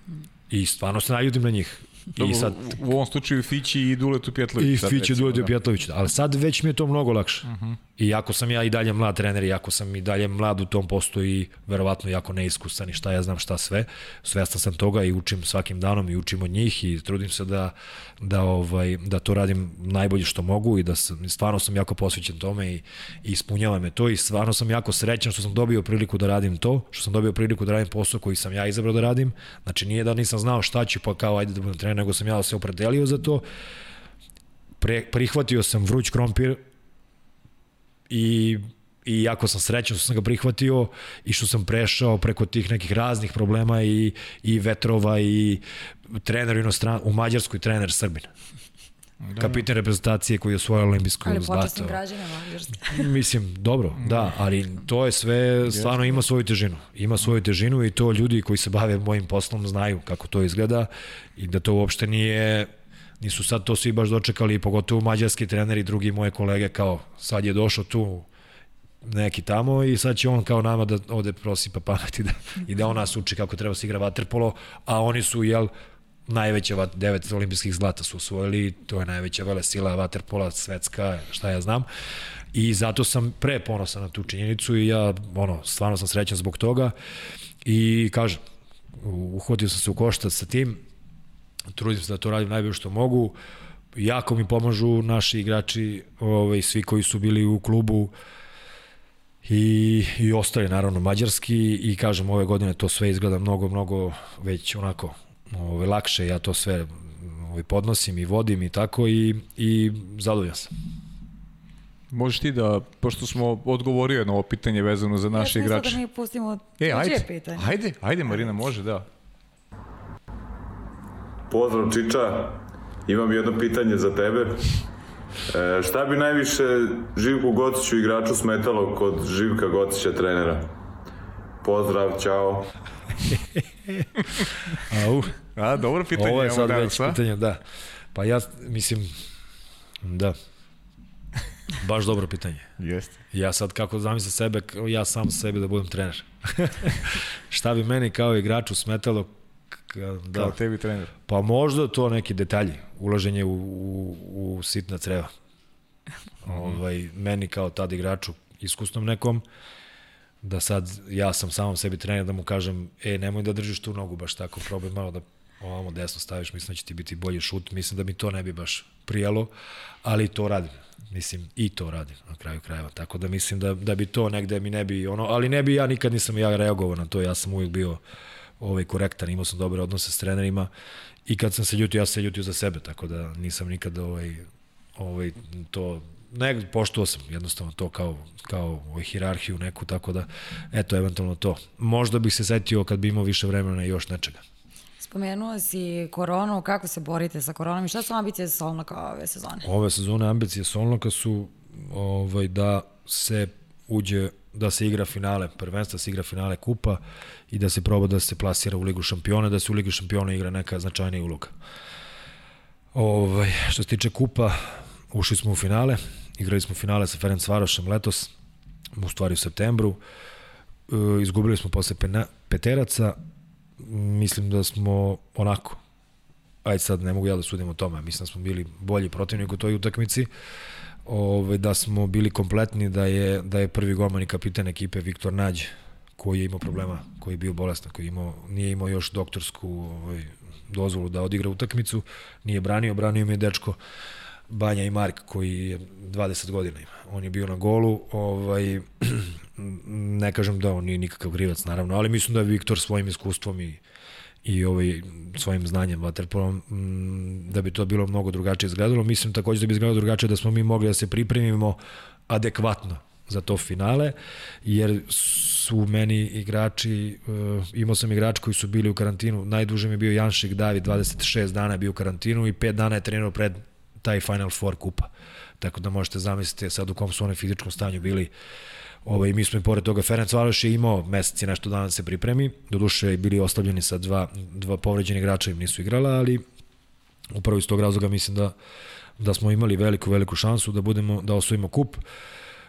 I stvarno se naljutim na njih. I sad, u ovom slučaju Fići i Duletu Pjetlović. I Fići i Duletu da. Pjetlović, ali sad već mi je to mnogo lakše. Uh mhm. -huh. Iako sam ja i dalje mlad trener, iako sam i dalje mlad u tom postu i verovatno jako neiskusan i šta ja znam šta sve, svestan sam toga i učim svakim danom i učim od njih i trudim se da, da, ovaj, da to radim najbolje što mogu i da sam, stvarno sam jako posvećen tome i, i ispunjava me to i stvarno sam jako srećan što sam dobio priliku da radim to, što sam dobio priliku da radim posao koji sam ja izabrao da radim. Znači nije da nisam znao šta ću pa kao ajde da budem trener, nego sam ja se opredelio za to. Pre, prihvatio sam vruć krompir, i i jako sam srećan što sam ga prihvatio i što sam prešao preko tih nekih raznih problema i, i vetrova i trener inostran, u Mađarskoj trener Srbin. Da. Kapitan reprezentacije koji je osvojio olimpijsku zlato. Ali počastim građanima Mađarske. <laughs> Mislim, dobro, da, ali to je sve, stvarno ima svoju težinu. Ima svoju težinu i to ljudi koji se bave mojim poslom znaju kako to izgleda i da to uopšte nije nisu sad to svi baš dočekali, pogotovo mađarski trener i drugi moje kolege, kao sad je došao tu neki tamo i sad će on kao nama da ode prosipa pameti <laughs> da, i da on nas uči kako treba se igra vaterpolo, a oni su, jel, najveća devet olimpijskih zlata su osvojili, to je najveća vele sila vaterpola svetska, šta ja znam. I zato sam pre ponosan na tu činjenicu i ja, ono, stvarno sam srećan zbog toga i kažem, uhvatio sam se u koštac sa tim, trudim se da to radim najbolje što mogu. Jako mi pomažu naši igrači, ovaj, svi koji su bili u klubu i, i ostali naravno mađarski i kažem ove godine to sve izgleda mnogo, mnogo već onako ovaj, lakše, ja to sve ovaj, podnosim i vodim i tako i, i zadovoljan sam. Možeš ti da, pošto smo odgovorio na ovo pitanje vezano za naše igrače. Ja da mi pustimo e, ajde, pitanje. Ajde, ajde Marina, može, da. Pozdrav Čiča, imam jedno pitanje za tebe. E, šta bi najviše Živku Gociću igraču smetalo kod Živka Gocića trenera? Pozdrav, čao. <laughs> <laughs> Au, A, dobro pitanje. ovo je sad danas, već pitanje, da. Pa ja, mislim, da. Baš dobro pitanje. Jeste. Ja sad kako zamislim sebe, ja sam sebi da budem trener. <laughs> Šta bi meni kao igraču smetalo da, Kao tebi trener. Pa možda to neki detalji, ulaženje u, u, u sitna creva. <laughs> ovaj, meni kao tad igraču, iskusnom nekom, da sad ja sam samom sebi trener da mu kažem, e, nemoj da držiš tu nogu baš tako, probaj malo da ovamo desno staviš, mislim da će ti biti bolji šut, mislim da mi to ne bi baš prijalo, ali to radim. Mislim, i to radim na kraju krajeva. Tako da mislim da, da bi to negde mi ne bi ono, ali ne bi ja nikad nisam ja reagovao na to, ja sam uvijek bio ovaj korektan, imao sam dobre odnose s trenerima i kad sam se ljutio, ja sam se ljutio za sebe, tako da nisam nikad ovaj, ovaj, to ne, poštovao sam jednostavno to kao, kao ovaj, hirarhiju neku, tako da, eto, eventualno to. Možda bih se setio kad bi imao više vremena i još nečega. Spomenuo si koronu, kako se borite sa koronom i šta su ambicije Solnoka ove sezone? Ove sezone ambicije Solnoka su ovaj, da se uđe da se igra finale prvenstva, da se igra finale kupa i da se proba da se plasira u Ligu šampiona, da se u Ligi šampiona igra neka značajnija uloga. Ovaj, što se tiče kupa, ušli smo u finale, igrali smo finale sa Ferenc Varošem letos, u stvari u septembru, e, izgubili smo posle peteraca, mislim da smo onako, ajde sad ne mogu ja da sudim o tome, mislim da smo bili bolji protivnik u toj utakmici, Ove, da smo bili kompletni, da je, da je prvi golman i kapitan ekipe Viktor Nađ, koji je imao problema, koji je bio bolestan, koji je imao, nije imao još doktorsku ovaj, dozvolu da odigra utakmicu, nije branio, branio mi je dečko Banja i Mark, koji je 20 godina ima. On je bio na golu, ovaj, <clears throat> ne kažem da on nije nikakav grivac, naravno, ali mislim da je Viktor svojim iskustvom i i ovaj, svojim znanjem vaterpolom mm, da bi to bilo mnogo drugačije izgledalo. Mislim takođe da bi izgledalo drugačije da smo mi mogli da se pripremimo adekvatno za to finale, jer su meni igrači, uh, imao sam igrač koji su bili u karantinu, najduže mi je bio Janšik David, 26 dana je bio u karantinu i 5 dana je trenirao pred taj Final Four kupa. Tako da možete zamisliti sad u kom su one fizičkom stanju bili Ovaj, mi smo i pored toga, Ferenc Varoš je imao mesec i nešto dana da se pripremi, doduše bili ostavljeni sa dva, dva povređeni igrača im nisu igrala, ali upravo iz tog razloga mislim da, da smo imali veliku, veliku šansu da budemo, da osvojimo kup.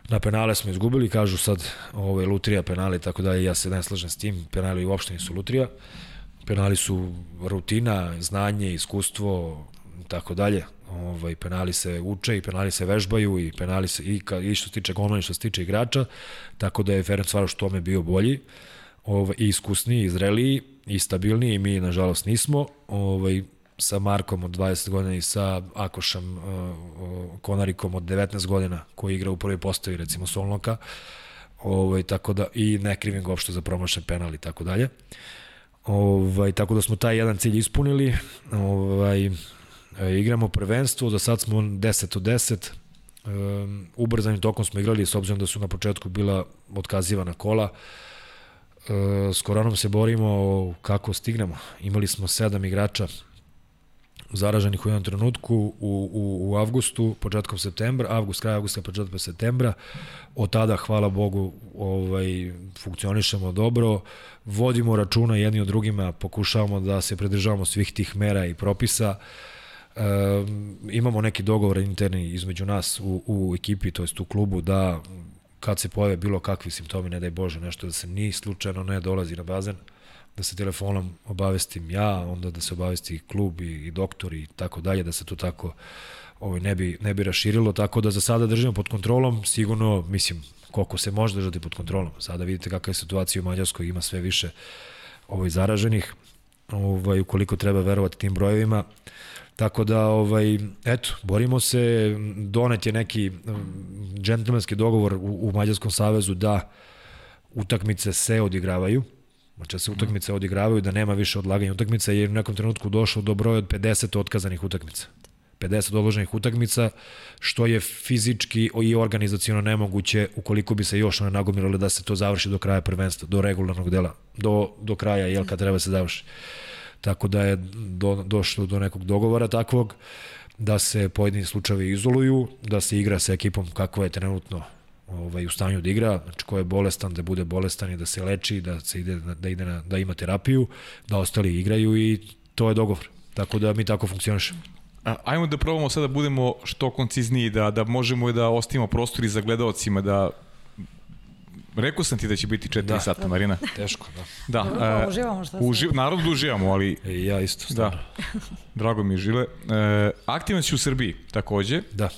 Na penale smo izgubili, kažu sad ovaj, lutrija penali, tako da ja se ne slažem s tim, penali uopšte nisu lutrija. Penali su rutina, znanje, iskustvo, tako dalje. Ovaj penali se uče i penali se vežbaju i penali se i ka, i što se tiče golmana i što se tiče igrača, tako da je Ferenc Varoš tome bio bolji. Ovaj iskusniji, i zreliji i stabilniji i mi nažalost nismo. Ovaj sa Markom od 20 godina i sa Akošem uh, Konarikom od 19 godina koji igra u prvoj postavi recimo Solnoka. Ovaj tako da i ne krivim ga uopšte za promašen penal i tako dalje. Ovaj tako da smo taj jedan cilj ispunili. Ovaj e, igramo prvenstvo, do sad smo 10 od 10. Um, ubrzanim tokom smo igrali s obzirom da su na početku bila otkazivana kola. E, s koronom se borimo kako stignemo. Imali smo sedam igrača zaraženih u jednom trenutku u, u, u avgustu, početkom septembra, avgust, kraj avgusta, početkom septembra. Od tada, hvala Bogu, ovaj, funkcionišemo dobro, vodimo računa jedni od drugima, pokušavamo da se pridržavamo svih tih mera i propisa. E, imamo neki dogovor interni između nas u, u ekipi, to jest u klubu, da kad se pojave bilo kakvi simptomi, ne daj Bože, nešto da se ni slučajno ne dolazi na bazen, da se telefonom obavestim ja, onda da se obavesti klub i, i doktor i tako dalje, da se to tako ovaj, ne, bi, ne bi raširilo, tako da za sada držimo pod kontrolom, sigurno, mislim, koliko se može držati pod kontrolom. Sada vidite kakva je situacija u Mađarskoj, ima sve više ovaj, zaraženih, ovaj, ukoliko treba verovati tim brojevima. Tako da, ovaj, eto, borimo se, donet je neki džentlmenski dogovor u, u Mađarskom savezu da utakmice se odigravaju, Znači da se utakmice odigravaju, da nema više odlaganja utakmica, jer u nekom trenutku došlo do broja od 50 otkazanih utakmica. 50 odloženih utakmica, što je fizički i organizacijono nemoguće ukoliko bi se još one nagomilale da se to završi do kraja prvenstva, do regularnog dela, do, do kraja, jel, kad treba se završi. Tako da je do, došlo do nekog dogovora takvog da se pojedini slučajevi izoluju, da se igra sa ekipom kako je trenutno ovaj, u stanju da igra, znači ko je bolestan da bude bolestan i da se leči, da se ide da ide na, da ima terapiju, da ostali igraju i to je dogovor. Tako da mi tako funkcionišemo. Ajmo da probamo sada da budemo što koncizniji, da, da možemo da ostavimo prostori za gledalcima, da Rekao sam ti da će biti 4 da. sata, Marina. Teško, da. Da. Dobro, pa uživamo šta uži, Naravno da uživamo, ali... E, ja isto, stvarno. Da. <laughs> Drago mi je, Žile. E, aktivan si u Srbiji, takođe. Da.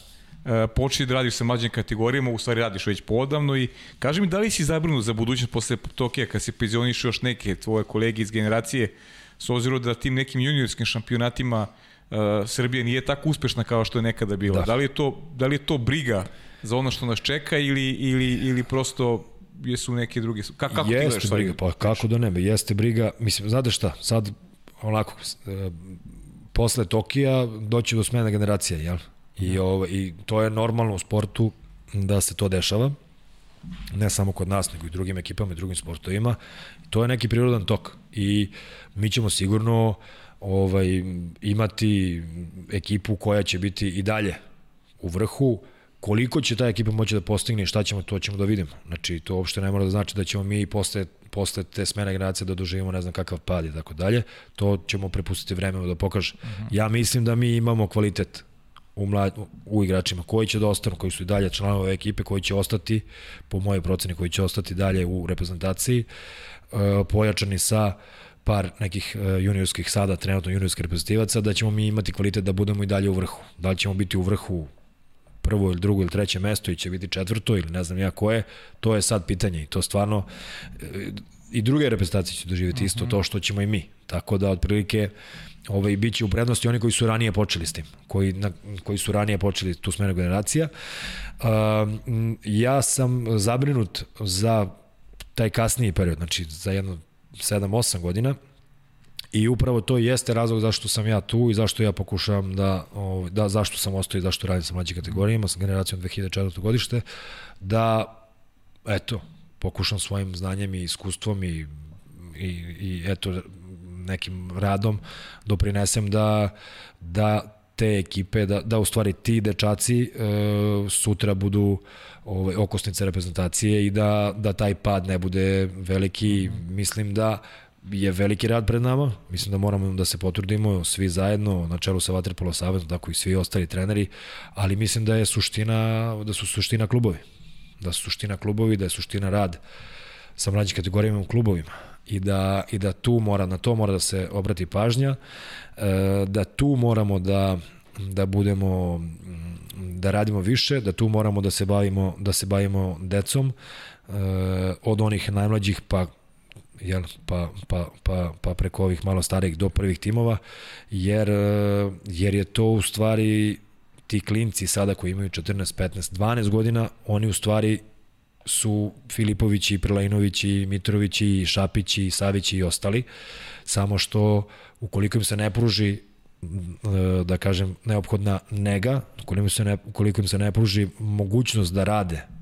E, počeli da radiš sa mlađim kategorijama, u stvari radiš već podavno i kaži mi da li si zabrinut za budućnost posle Tokija kad se penzionišu još neke tvoje kolege iz generacije s obzirom da tim nekim juniorskim šampionatima uh, Srbija nije tako uspešna kao što je nekada bila. Da. da li je to da li je to briga za ono što nas čeka ili ili ili prosto jesu neke druge kako kako jeste ti briga pa kako da ne jeste briga mislim znate šta sad onako e, posle Tokija doći do smene generacije jel i mhm. ovo i to je normalno u sportu da se to dešava ne samo kod nas, nego i drugim ekipama i drugim sportovima. To je neki prirodan tok i mi ćemo sigurno ovaj, imati ekipu koja će biti i dalje u vrhu, koliko će ta ekipa moći da postigne i šta ćemo, to ćemo da vidimo. Znači, to uopšte ne mora da znači da ćemo mi posle, posle te smene generacije da doživimo ne znam kakav pad i tako dalje. To ćemo prepustiti vremenu da pokaže. Uh mhm. -huh. Ja mislim da mi imamo kvalitet u, mlad, u igračima koji će da ostanu, koji su i dalje članovi ove ekipe, koji će ostati, po mojoj proceni, koji će ostati dalje u reprezentaciji, e, pojačani sa par nekih e, juniorskih sada, trenutno juniorskih reprezentativaca, da ćemo mi imati kvalitet da budemo i dalje u vrhu. Da li ćemo biti u vrhu prvo ili drugo ili treće mesto i će biti četvrto ili ne znam ja koje, to je sad pitanje i to stvarno e, i druge reprezentacije će doživjeti isto to što ćemo i mi. Tako da otprilike ovaj, bit će u prednosti oni koji su ranije počeli s tim, koji, na, koji su ranije počeli tu smenu generacija. Uh, ja sam zabrinut za taj kasniji period, znači za jedno 7-8 godina, I upravo to jeste razlog zašto sam ja tu i zašto ja pokušavam da, ovaj, da zašto sam ostao i zašto radim sa mlađim kategorijama, sa generacijom 2004. godište, da, eto, pokušam svojim znanjem i iskustvom i, i, i eto, nekim radom doprinesem da, da te ekipe, da, da u stvari ti dečaci e, sutra budu ovaj, okosnice reprezentacije i da, da taj pad ne bude veliki. Mislim da je veliki rad pred nama, mislim da moramo da se potrudimo svi zajedno, na čelu sa Vaterpolo Savezom, tako i svi ostali treneri, ali mislim da je suština, da su suština klubovi. Da su suština klubovi, da je suština rad sa mlađim kategorijama u klubovima i da, i da tu mora, na to mora da se obrati pažnja, e, da tu moramo da, da budemo da radimo više, da tu moramo da se bavimo da se bavimo decom e, od onih najmlađih pa jel, pa, pa, pa, pa preko ovih malo starijih do prvih timova, jer, e, jer je to u stvari ti klinci sada koji imaju 14, 15, 12 godina, oni u stvari su Filipovići, Prelajinovići, Mitrovići, Šapići, Savići i ostali, samo što ukoliko im se ne pruži e, da kažem neophodna nega, ukoliko im se ne, ukoliko im se ne pruži mogućnost da rade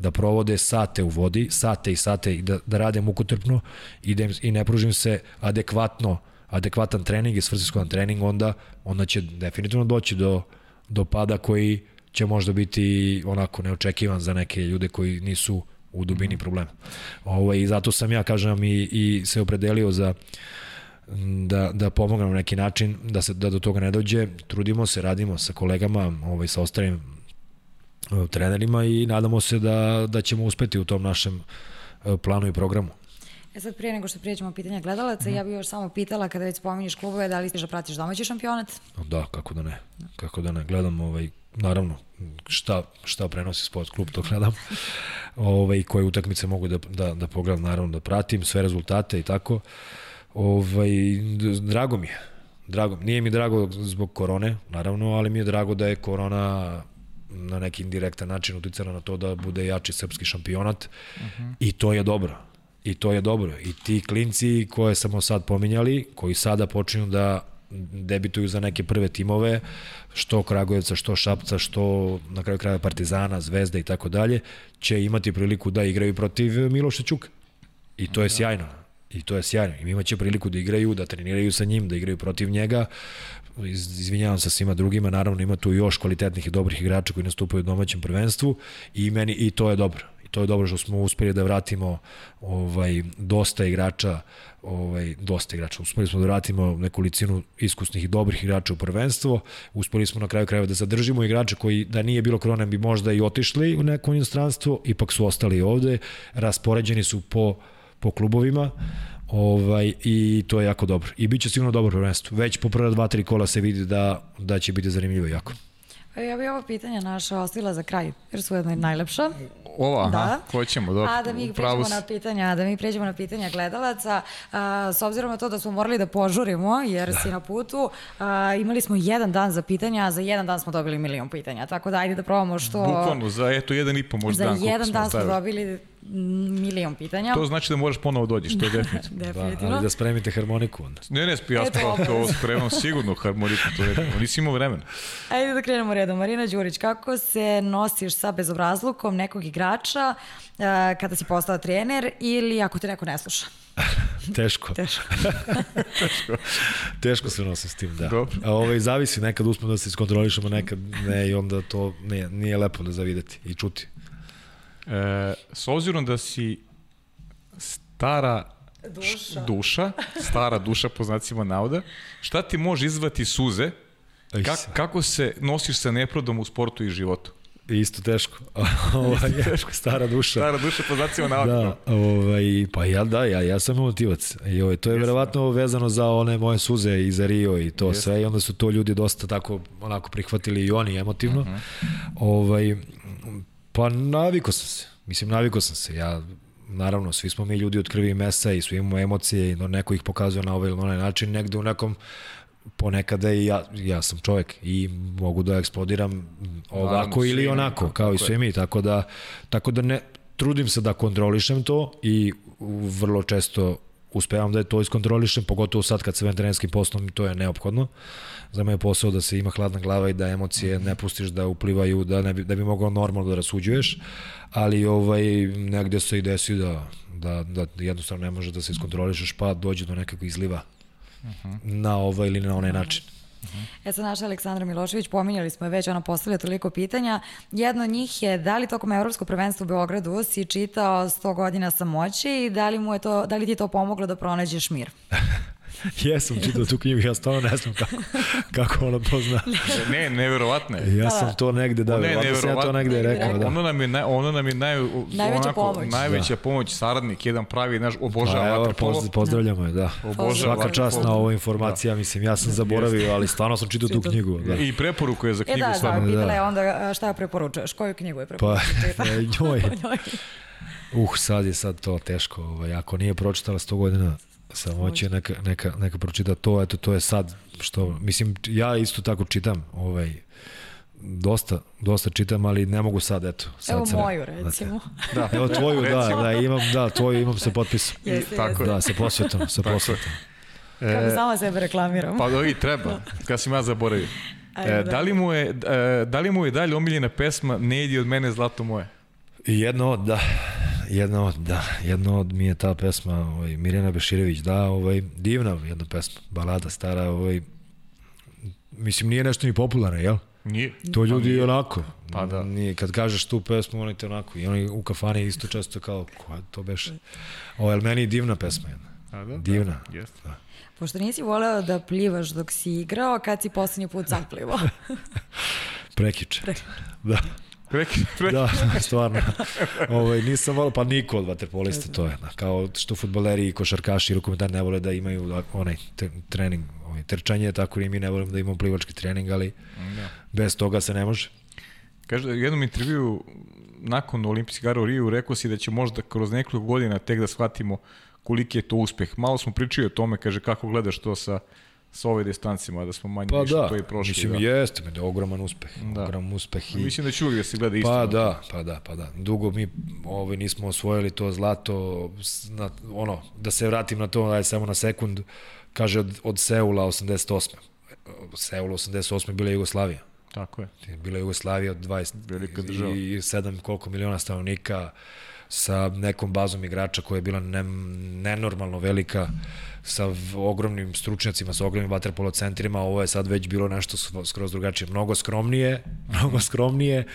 da provode sate u vodi, sate i sate i da, da rade mukotrpno i, da im, i ne pružim se adekvatno adekvatan trening i svrsiskovan trening, onda, onda će definitivno doći do, do pada koji će možda biti onako neočekivan za neke ljude koji nisu u dubini mhm. problema. Ovo, I zato sam ja, kažem, i, i se opredelio za da, da pomogam na neki način, da, se, da do toga ne dođe. Trudimo se, radimo sa kolegama, ovaj, sa ostalim trenerima i nadamo se da, da ćemo uspeti u tom našem e, planu i programu. E sad prije nego što prijeđemo pitanja gledalaca, mm. ja bih još samo pitala kada već spominješ klubove, da li stiš da pratiš domaći šampionat? Da, kako da ne. Kako da ne. Gledam ovaj, naravno, šta, šta prenosi sport klub, to gledam. <laughs> ovaj, koje utakmice mogu da, da, da pogledam, naravno da pratim, sve rezultate i tako. Ovaj, drago mi je. Drago. Nije mi drago zbog korone, naravno, ali mi je drago da je korona na neki indirektan način uticala na to da bude jači srpski šampionat uh -huh. i to je dobro. I to je dobro. I ti klinci koje smo sad pominjali, koji sada počinju da debituju za neke prve timove, što Kragujevca, što Šapca, što na kraju kraja Partizana, Zvezda i tako dalje, će imati priliku da igraju protiv Miloša Ćuka. I to je da. sjajno. I to je sjajno. I imaće priliku da igraju, da treniraju sa njim, da igraju protiv njega. Iz, izvinjavam se svima drugima, naravno ima tu još kvalitetnih i dobrih igrača koji nastupaju u domaćem prvenstvu i meni i to je dobro. I to je dobro što smo uspeli da vratimo ovaj dosta igrača ovaj, dosta igrača. Uspeli smo da vratimo neku licinu iskusnih i dobrih igrača u prvenstvo. Uspeli smo na kraju krajeva da zadržimo igrače koji da nije bilo korona bi možda i otišli u neko inostranstvo, ipak su ostali ovde. Raspoređeni su po, po klubovima ovaj, i to je jako dobro. I bit će sigurno dobro prvenstvo. Već po prva dva, tri kola se vidi da, da će biti zanimljivo jako. E, Ja bih ovo pitanje naša ostavila za kraj, jer su jedno najlepša. Ova, aha, Da. hoćemo, dobro. A da mi pređemo na pitanja, da mi pređemo na pitanja gledalaca, a, s obzirom na to da smo morali da požurimo, jer si na putu, a, imali smo jedan dan za pitanja, a za jedan dan smo dobili milion pitanja, tako da ajde da probamo što... Bukvalno, za eto jedan i po možda Za dan. koliko jedan smo dan smo stavili. dobili mm, milion pitanja. To znači da moraš ponovo dođeš, to je <laughs> definitivno. Da, Definitivno. ali da spremite harmoniku onda. Ne, ne, ja spremam to spremam sigurno harmoniku, to je, <laughs> nisi imao vremena. Ajde da krenemo redom. Marina Đurić, kako se nosiš sa bezobrazlukom nekog igrača a, kada si postao trener ili ako te neko ne sluša? <laughs> Teško. Teško. Teško se nosim s tim, da. Dobro. A ovaj, zavisi, nekad uspemo da se iskontrolišemo, nekad ne i onda to nije, nije lepo da zavideti i čuti. E, s obzirom da si stara Duša. duša, stara duša po znacima navoda, šta ti može izvati suze, Kak, kako se nosiš sa nepravdom u sportu i životu? Isto teško. <laughs> ovaj, teško. Stara duša. Stara duša po znacima navoda. Da, ovaj, pa ja da, ja, ja sam emotivac. I ovaj, to je verovatno vezano za one moje suze i za Rio i to Jeste. sve i onda su to ljudi dosta tako onako prihvatili i oni emotivno. Ovaj, pa naviko sam se. Mislim, naviko sam se. Ja, naravno, svi smo mi ljudi od krvi i mesa i svi imamo emocije i no, neko ih pokazuje na ovaj ili onaj način, negde u nekom ponekada i ja, ja sam čovjek i mogu da eksplodiram ovako Naravno, ili onako, imamo, kao i svi mi, tako da, tako da ne, trudim se da kontrolišem to i vrlo često uspevam da je to iskontrolišem, pogotovo sad kad se bavim trenerskim poslom, to je neophodno. Za moj posao da se ima hladna glava i da emocije ne pustiš da uplivaju, da, ne bi, da bi mogao normalno da rasuđuješ, ali ovaj, negde se i desi da, da, da jednostavno ne može da se iskontrolišeš, pa dođe do nekakvog izliva na ovaj ili na onaj način. E sad naša Aleksandra Milošević, pominjali smo je već, ona postavlja toliko pitanja. Jedno od njih je da li tokom Evropskog prvenstva u Beogradu si čitao 100 godina samoće i da li, mu je to, da li ti je to pomoglo da pronađeš mir? <laughs> <laughs> Jesam čitao tu knjigu, ja stvarno ne znam kako, kako ona to zna. Ne, neverovatno je. Ja sam to negde, da, Ne, verovatno sam ja to negde rekao, da. Ono nam je, naj, ono nam je naj, Najveća onako, pomoć. Najveća pomoć, saradnik, jedan pravi, naš, obožava Pa evo, vaterpolo. pozdravljamo je, da. Obožava Svaka čast na ovoj informacija, mislim, ja sam zaboravio, ali stvarno sam čitao tu knjigu. Da. I preporuku je za E knjigu da, da, stvarno. pitala je onda šta preporučuješ, koju knjigu je Pa, preporučuješ? <laughs> <laughs> njoj, uh, sad je sad to teško, ovaj, ako nije pročitala 100 godina samoće, neka, neka, neka pročita to, eto, to je sad, što, mislim, ja isto tako čitam, ovaj, dosta, dosta čitam, ali ne mogu sad, eto. Sad Evo ne- moju, recimo. Da. <laughs> Evo tvoju, da, da, imam, da, tvoju imam sa potpisom. Jeste, tako. Da, sa posvetom, sa posvetom. Kako sama sebe reklamiram. Pa da i treba, kad sam ja zaboravio. E, da. da, li mu je, e, da li mu je dalje omiljena pesma Ne idi od mene zlato moje? Jedno od, da, jedno od, da, jedno od mi je ta pesma, ovaj, Mirjana Beširević, da, ovaj, divna jedna pesma, balada stara, ovaj, mislim, nije nešto ni popularno, jel? Nije. To ljudi i onako. Pa da. Nije, kad kažeš tu pesmu, oni te onako. I oni u kafani isto često kao, koja to beše? Ovo je meni divna pesma jedna. A da? Divna. Da, jeste. Pošto nisi voleo da plivaš dok si igrao, kad si poslednji put sam plivao? <laughs> Prekiče. Da. Preki, <laughs> preki. Da, stvarno. Ovaj nisam volio pa niko od vaterpolista to je. da. Kao što fudbaleri i košarkaši i rukometari ne vole da imaju da, onaj trening, ovaj trčanje, tako i mi ne volimo da imamo plivački trening, ali Da. bez toga se ne može. Kaže, u jednom intervju nakon olimpijskih igara u Riju rekao si da će možda kroz nekoliko godina tek da shvatimo koliki je to uspeh. Malo smo pričali o tome, kaže, kako gledaš to sa, sa ove distancima, da smo manje Pa više da, to i prošli. mislim da. jeste, da je ogroman uspeh. Da. Ogroman uspeh i Mislim da će uvijek da se gleda isto. Pa da, pa da, pa da. Dugo mi ovaj, nismo osvojili to zlato, na, ono, da se vratim na to, daj samo na sekund, kaže od, od Seula 88. Seul 88. bila je Jugoslavija. Tako je. Bila je Jugoslavija od 20 Velika država. i 7 koliko miliona stanovnika, sa nekom bazom igrača koja je bila ne, nenormalno velika, sa ogromnim stručnjacima, sa ogromnim vaterpolo centrima, ovo je sad već bilo nešto skroz drugačije. Mnogo skromnije, <laughs> mnogo skromnije,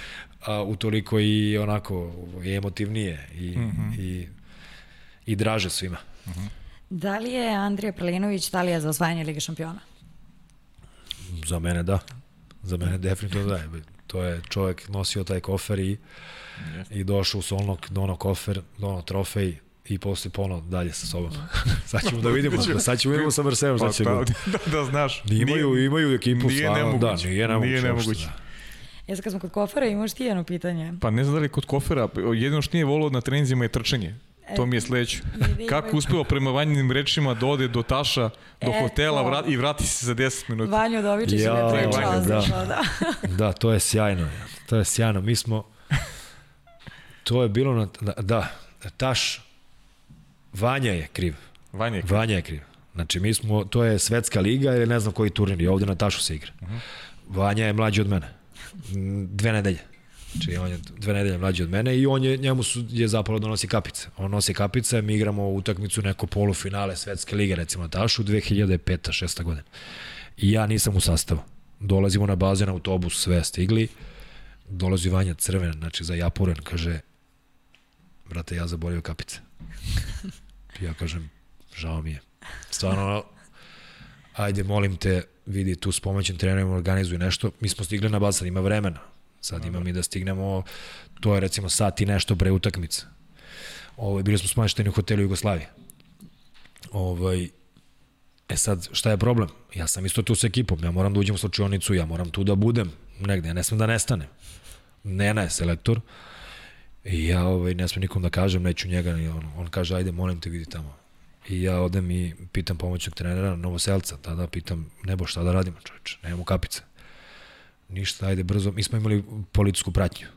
a utoliko i onako i emotivnije i, mm -hmm. i, i draže svima. Da li je Andrija Prelinović Talija za osvajanje Lige šampiona? Za mene da. Za mene definitivno da. To je čovjek nosio taj kofer i, i došao u Solnok, dono kofer, dono trofej i posle ponovo dalje sa sobom. <laughs> sad ćemo da <laughs> vidimo, sad ćemo da vidimo sa Marseom šta će pa, biti. da, da, znaš. Imaju, imaju ekipu nije stvarno, nemoguće. da, nije nemoguće. Nije nemoguće. Da. Jesi kad smo kod kofera, imaš ti jedno pitanje. Pa ne znam da li kod kofera, jedino što nije volao na treninzima je trčanje. To mi je sledeće. Kako uspeo prema vanjenim rečima da ode do Taša, do E, hotela to. vrat, i vrati se za 10 minuta. Vanjo Dovičić Ja, je pričao da. to, da. Da, to je sjajno. To je sjajno. Mi smo... To je bilo na... Da, da Taš... Vanja je kriv. Vanja je Vanja je kriv. Znači, mi smo, to je svetska liga ili ne znam koji turnir, i ovde na Tašu se igra. Uh -huh. Vanja je mlađi od mene. Mm, Dve nedelje. Znači, on je dve nedelje mlađi od mene i on je, njemu su, je zapalo da nosi kapice. On nosi kapice, mi igramo utakmicu neko polufinale svetske lige, recimo na Tašu, 2005. 6. godina. I ja nisam u sastavu. Dolazimo na bazen, autobus, sve stigli. Dolazi Vanja crven, znači za Japuren, kaže, brate, ja zaboravio kapice. Ja kažem, žao mi je. Stvarno, ajde, molim te, vidi tu s pomoćem trenerima organizuj nešto. Mi smo stigli na bazen, ima vremena. Sad ima mi da stignemo, to je recimo sat i nešto pre utakmice. Ovo, bili smo smašteni u hotelu Jugoslavije. Ovaj, E sad, šta je problem? Ja sam isto tu s ekipom, ja moram da uđem u slučionicu, ja moram tu da budem negde, ja ne smem da nestanem. Nena je selektor i ja ovaj, ne smem nikom da kažem, neću njega, ni on, on kaže, ajde, molim te, vidi tamo. I ja odem i pitam pomoćnog trenera Novoselca, tada pitam, nebo šta da radimo čoveče, nemamo kapice. Ništa, ajde brzo, mi smo imali policijsku pratnju.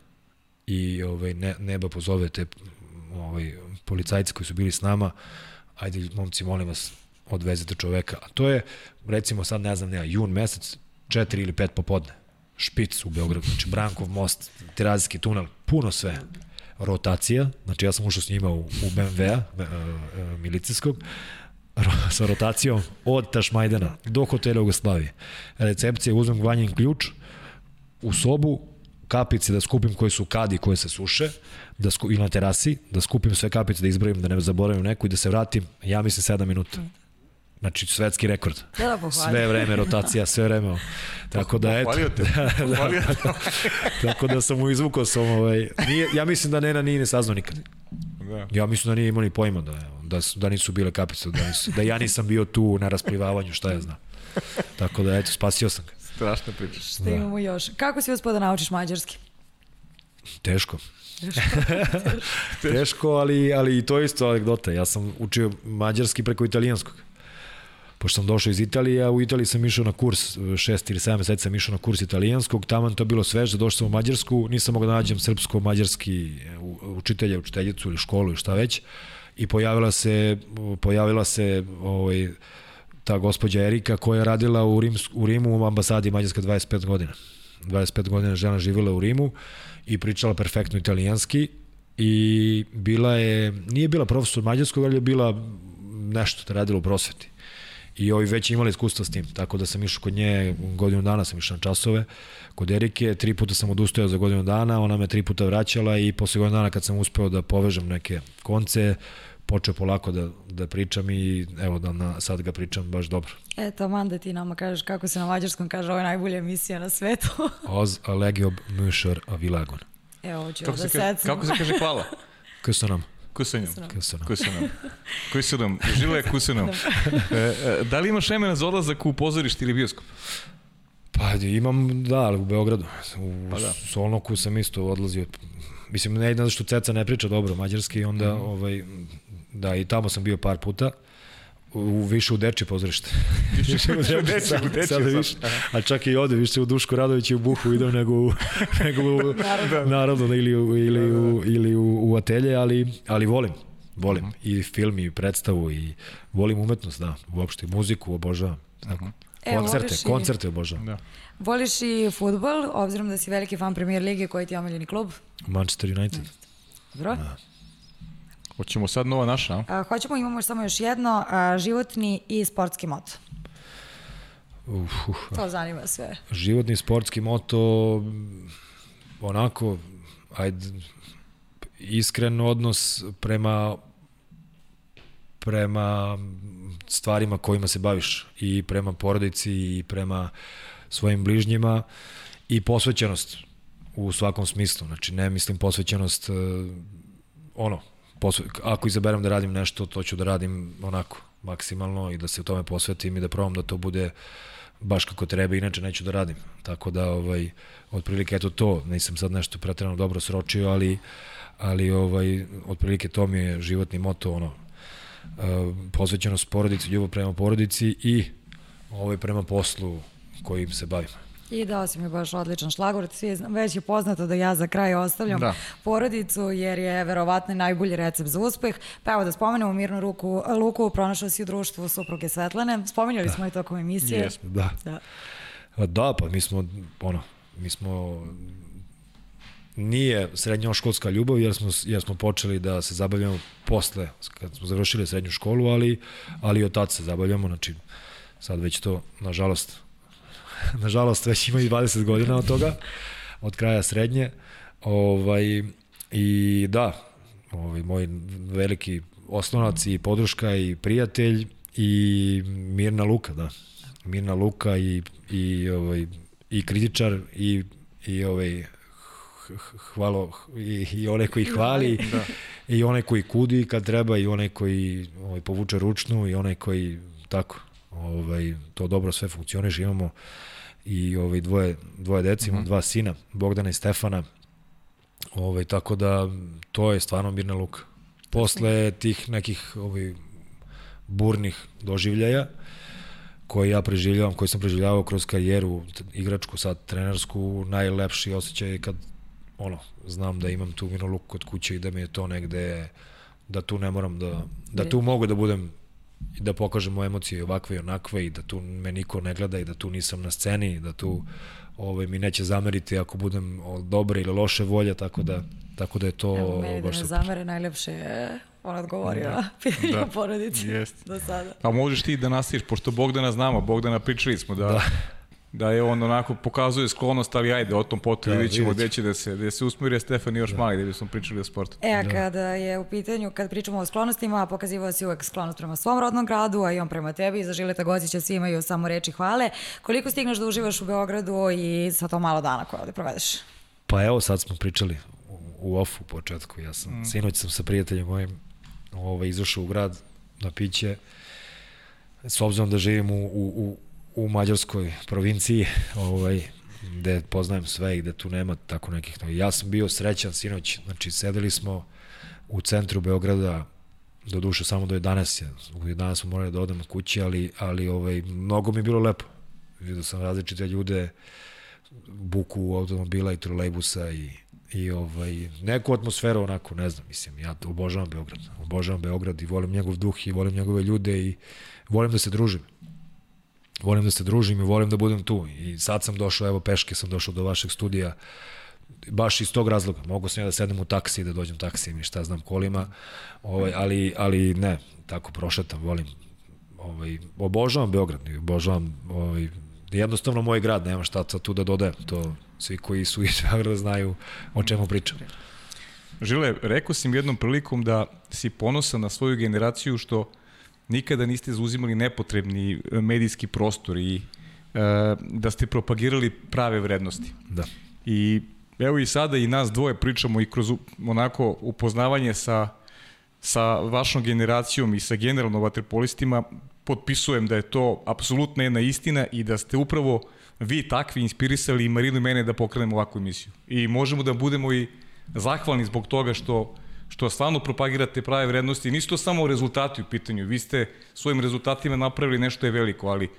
I ovaj, ne, neba pozove te ovaj, policajci koji su bili s nama, ajde momci molim vas odvezete čoveka, a to je recimo sad ne znam, ne, jun mesec, 4 ili 5 popodne, špic u Beogradu, znači Brankov most, Terazijski tunel, puno sve, rotacija, znači ja sam ušao s njima u, u BMW-a, e, e, milicijskog, sa rotacijom od Tašmajdana do hotela Jugoslavije. Recepcija, uzmem vanjen ključ, u sobu, kapice da skupim koje su kadi koje se suše, da sku, ili na terasi, da skupim sve kapice, da izbrojim, da ne zaboravim neku i da se vratim, ja mislim 7 minuta. Znači, svetski rekord. Da, da, pohvalim. Sve vreme rotacija, sve vreme. Tako da, eto. Pohvalio te. Pohvalio te. <laughs> Tako da sam mu izvukao sam, ovaj, nije, ja mislim da Nena nije ne saznao nikad. Da. Ja mislim da nije imao ni pojma da, da, su, da nisu bile kapice, da, nisu, da ja nisam bio tu na rasplivavanju, šta ja znam. Tako da, eto, spasio sam ga. Strašna priča. Šta imamo još? Kako si uspio da naučiš mađarski? Teško. <laughs> Teško, ali, ali i to je isto anegdota. Ja sam učio mađarski preko italijanskog. Pošto sam došao iz Italije, a u Italiji sam išao na kurs, šest ili sedam meseci sam išao na kurs italijanskog, tamo to bilo sveže, došao sam u Mađarsku, nisam mogao da nađem srpsko-mađarski učitelja, učiteljicu ili školu ili šta već, i pojavila se, pojavila se ovaj, ta gospođa Erika koja je radila u, Rim, u Rimu u ambasadi Mađarska 25 godina. 25 godina žena živjela u Rimu i pričala perfektno italijanski i bila je, nije bila profesor mađarskog, ali je bila nešto da radila u prosveti. I ovi već imali iskustva s tim, tako da sam išao kod nje, godinu dana sam išao na časove, kod Erike, tri puta sam odustajao za godinu dana, ona me tri puta vraćala i posle godinu dana kad sam uspeo da povežem neke konce, počeo polako da, da pričam i evo da na, sad ga pričam baš dobro. E, taman da ti nama kažeš kako se na mađarskom kaže ovo je najbolja emisija na svetu. <laughs> Oz a legiob műsor a világon. Evo, hoću Kako da se, kaže, kako se kaže hvala? <laughs> Köszönöm. Kusanjom. Köszönöm. Kusanjom. Kusanjom. <laughs> Žile kusanjom. E, e, da li imaš vremena za odlazak u pozorište ili bioskop? Pa imam, da, ali u Beogradu. U Pa da. da. Solnoku sam isto odlazio. Mislim, ne znam što Ceca ne priča dobro mađarski, onda, mm ovaj, da, i tamo sam bio par puta. U, više u Deči pozorište. <laughs> više u u Deči, sad, u Deči sad sad. više. A čak i ovde, više u Duško Radović i u Buhu idem nego u, <laughs> nego u, narodno, ili, u, ili, u, ili u, u atelje, ali, ali volim. Volim Mhm. i film i predstavu i volim umetnost, da, uopšte muziku obožavam. Tako. E, koncerte, i- koncerte obožavam. Da. Voliš i futbol, obzirom da si veliki fan premier lige, koji ti je omiljeni klub? Manchester United. Dobro? Hoćemo sad nova naša, a? A, hoćemo, imamo samo još jedno, a, životni i sportski moto. Uf, uf. To zanima sve. Životni sportski moto, onako, ajde, iskren odnos prema prema stvarima kojima se baviš i prema porodici i prema svojim bližnjima i posvećenost u svakom smislu. Znači, ne mislim posvećenost, e, ono, posve, ako izaberem da radim nešto, to ću da radim onako, maksimalno i da se u tome posvetim i da probam da to bude baš kako treba, inače neću da radim. Tako da, ovaj, otprilike, eto to, nisam sad nešto pretredno dobro sročio, ali, ali ovaj, otprilike to mi je životni moto, ono, uh, posvećenost porodici, ljubav prema porodici i ovaj prema poslu kojim se bavim. I dao si mi baš odličan šlagvort, svi već je poznato da ja za kraj ostavljam Da. porodicu jer je verovatno najbolji recept za uspeh. Pa evo da spomenemo Mirnu ruku, Luku, pronašao si u društvu supruge Svetlane, spominjali smo i tokom emisije. Jesmo. Da. Da. A Da, pa mi smo, ono, mi smo nije srednjoškolska ljubav jer smo, jer smo počeli da se zabavljamo posle, kad smo završili srednju školu, ali, ali od tad se zabavljamo, znači sad već to, nažalost, <laughs> nažalost već ima i 20 godina od toga, od kraja srednje, ovaj, i da, ovaj, moj veliki osnovac i podrška i prijatelj i Mirna Luka, da. Mirna Luka i, i, ovaj, i kritičar i, i ovaj, hvalo i, i onaj koji hvali da. i onaj koji kudi kad treba i onaj koji ovaj, povuče ručnu i onaj koji tako ovaj, to dobro sve funkcioniše. Imamo i ovaj, dvoje, dvoje deci, imam dva sina Bogdana i Stefana. Ovaj, tako da to je stvarno Mirna Luka. Posle tih nekih ovaj, burnih doživljaja koje ja preživljavam, koje sam preživljavao kroz karijeru igračku, sad trenersku, najlepši osjećaj je kad ono, znam da imam tu Mirnu Luku kod kuće i da mi je to negde da tu ne moram da, da tu mogu da budem i da pokažem moje emocije ovakve i onakve i da tu me niko ne gleda i da tu nisam na sceni i da tu ovaj, mi neće zameriti ako budem dobre ili loše volje, tako da, tako da je to Evo, meni da baš ne super. zamere, najlepše je on odgovorio pitanje Da. <laughs> o porodici Jeste. do sada. A možeš ti da nastaviš, pošto Bogdana znamo, Bogdana pričali smo da, da. Da je on onako pokazuje sklonost, ali ajde, o tom potom Da, da, vidjet ćemo gde će da se, gde se usmiri, a Stefan još da. mali, da bismo pričali o sportu. E, a kada je u pitanju, kad pričamo o sklonostima, pokazivao si uvek sklonost prema svom rodnom gradu, a i on prema tebi, za Žileta Gocića svi imaju samo reči hvale. Koliko stigneš da uživaš u Beogradu i sa to malo dana koje ovde provedeš? Pa evo sad smo pričali u, u ofu u početku. Ja sam, mm. sinoć sam sa prijateljem mojim ovaj, izašao u grad na piće. S obzirom da živim u, u, u, u mađarskoj provinciji, ovaj, gde poznajem sve i gde tu nema tako nekih... Ja sam bio srećan sinoć, znači sedeli smo u centru Beograda, do duše samo do 11. je. U 11 smo morali da odemo kući, ali, ali ovaj, mnogo mi je bilo lepo. Vidio sam različite ljude, buku automobila i trolejbusa i, i ovaj, neku atmosferu onako, ne znam, mislim, ja obožavam Beograd. Obožavam Beograd i volim njegov duh i volim njegove ljude i volim da se družim. Volim da se družim i volim da budem tu. I sad sam došao, evo peške sam došao do vašeg studija, baš iz tog razloga. Mogu sam ja da sedem u taksi i da dođem taksijem i šta znam kolima, ovaj, ali, ali ne, tako prošetam, volim. Ovaj, obožavam Beograd, obožavam ovaj, jednostavno moj grad, nema šta tu da dodajem. To svi koji su iz Beograda znaju o čemu pričam. Žile, rekao sam jednom prilikom da si ponosan na svoju generaciju što nikada niste zauzimali nepotrebni e, medijski prostor i e, da ste propagirali prave vrednosti. Da. I evo i sada i nas dvoje pričamo i kroz onako upoznavanje sa, sa vašom generacijom i sa generalno vaterpolistima, potpisujem da je to apsolutno jedna istina i da ste upravo vi takvi inspirisali i Marinu i mene da pokrenemo ovakvu emisiju. I možemo da budemo i zahvalni zbog toga što što stvarno propagirate prave vrednosti. Nisu to samo rezultati u pitanju. Vi ste svojim rezultatima napravili nešto je veliko, ali e,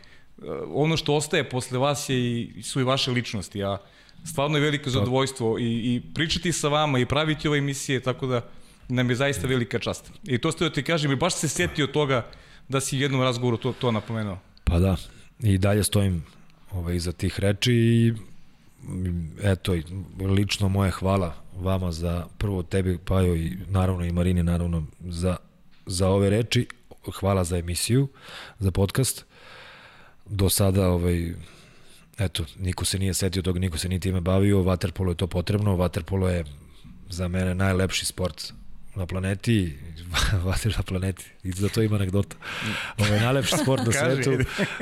ono što ostaje posle vas je i, su i vaše ličnosti, a stvarno je veliko zadovoljstvo i, i pričati sa vama i praviti ove emisije, tako da nam je zaista velika čast. I to ste da ti kažem, i baš se setio toga da si u jednom razgovoru to, to napomenuo. Pa da, i dalje stojim ovaj, iza tih reči i eto, lično moje hvala vama za prvo tebi, Pajo i naravno i Marini, naravno za, za ove reči. Hvala za emisiju, za podcast. Do sada, ovaj, eto, niko se nije setio toga, niko se ni time bavio, vaterpolo je to potrebno, vaterpolo je za mene najlepši sport na planeti, <laughs> vater na planeti, i za to ima anegdota. Ovo je najlepši sport na <laughs> svetu,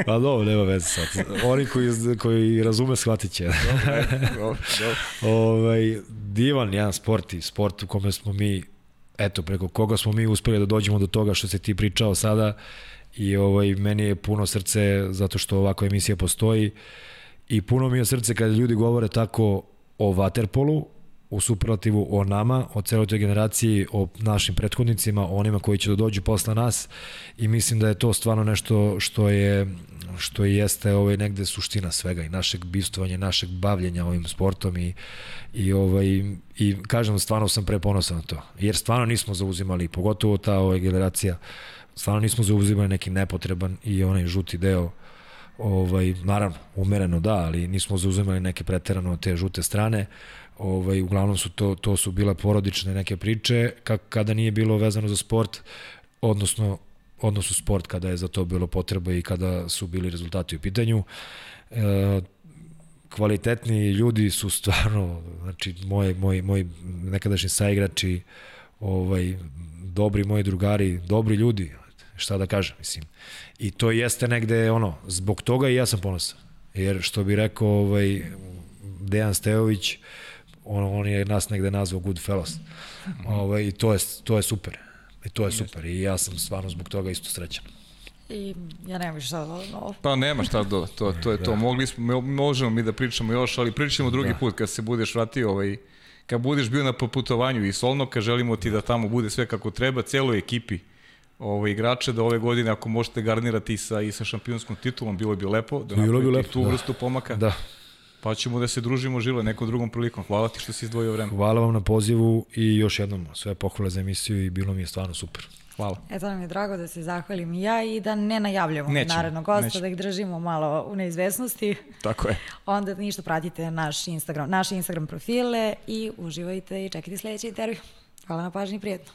a dobro, nema veze sad. Oni koji, koji razume shvatit će. <laughs> ovaj, divan jedan sport i sport u kome smo mi, eto, preko koga smo mi uspeli da dođemo do toga što se ti pričao sada i ovaj, meni je puno srce zato što ovakva emisija postoji i puno mi je srce kada ljudi govore tako o vaterpolu, u superlativu o nama, o celoj toj generaciji, o našim prethodnicima, o onima koji će da dođu posle nas. I mislim da je to stvarno nešto što je što jeste ovaj negde suština svega i našeg bivstvovanja, našeg bavljenja ovim sportom i i ovaj i kažem stvarno sam preponosan na to. Jer stvarno nismo zauzimali pogotovo ta ova generacija stvarno nismo zauzimali neki nepotreban i onaj žuti deo. Ovaj naravno umereno da, ali nismo zauzimali neke preterano te žute strane ovaj, uglavnom su to, to su bile porodične neke priče, kak, kada nije bilo vezano za sport, odnosno odnosno sport kada je za to bilo potreba i kada su bili rezultati u pitanju. E, kvalitetni ljudi su stvarno, znači moji, moji, moji nekadašnji saigrači, ovaj, dobri moji drugari, dobri ljudi, šta da kažem, mislim. I to jeste negde ono, zbog toga i ja sam ponosan. Jer što bi rekao ovaj, Dejan Stejović, uh, on, on je nas negde nazvao good fellows. Mm ovaj, I to je, to je super. I to je super. I ja sam stvarno zbog toga isto srećan. I ja nemam više šta da dodam Pa nema šta do, to, to je da. to. Mogli smo, možemo mi da pričamo još, ali pričamo drugi da. put kad se budeš vratio ovaj, kad budeš bio na putovanju i Solnoka, želimo ti da tamo bude sve kako treba, celoj ekipi ovaj, igrače da ove godine ako možete garnirati sa, i sa šampionskom titulom, bilo bi lepo da bilo bi lepo, tu da. vrstu pomaka. Da, Pa ćemo da se družimo žile nekom drugom prilikom. Hvala ti što si izdvojio vreme. Hvala vam na pozivu i još jednom sve pohvale za emisiju i bilo mi je stvarno super. Hvala. Eto nam je drago da se zahvalim i ja i da ne najavljamo nećemo, narednog gosta, nećemo. da ih držimo malo u neizvesnosti. Tako je. <laughs> Onda ništa pratite naš Instagram, naše Instagram profile i uživajte i čekajte sledeći intervju. Hvala na pažnji i prijetno.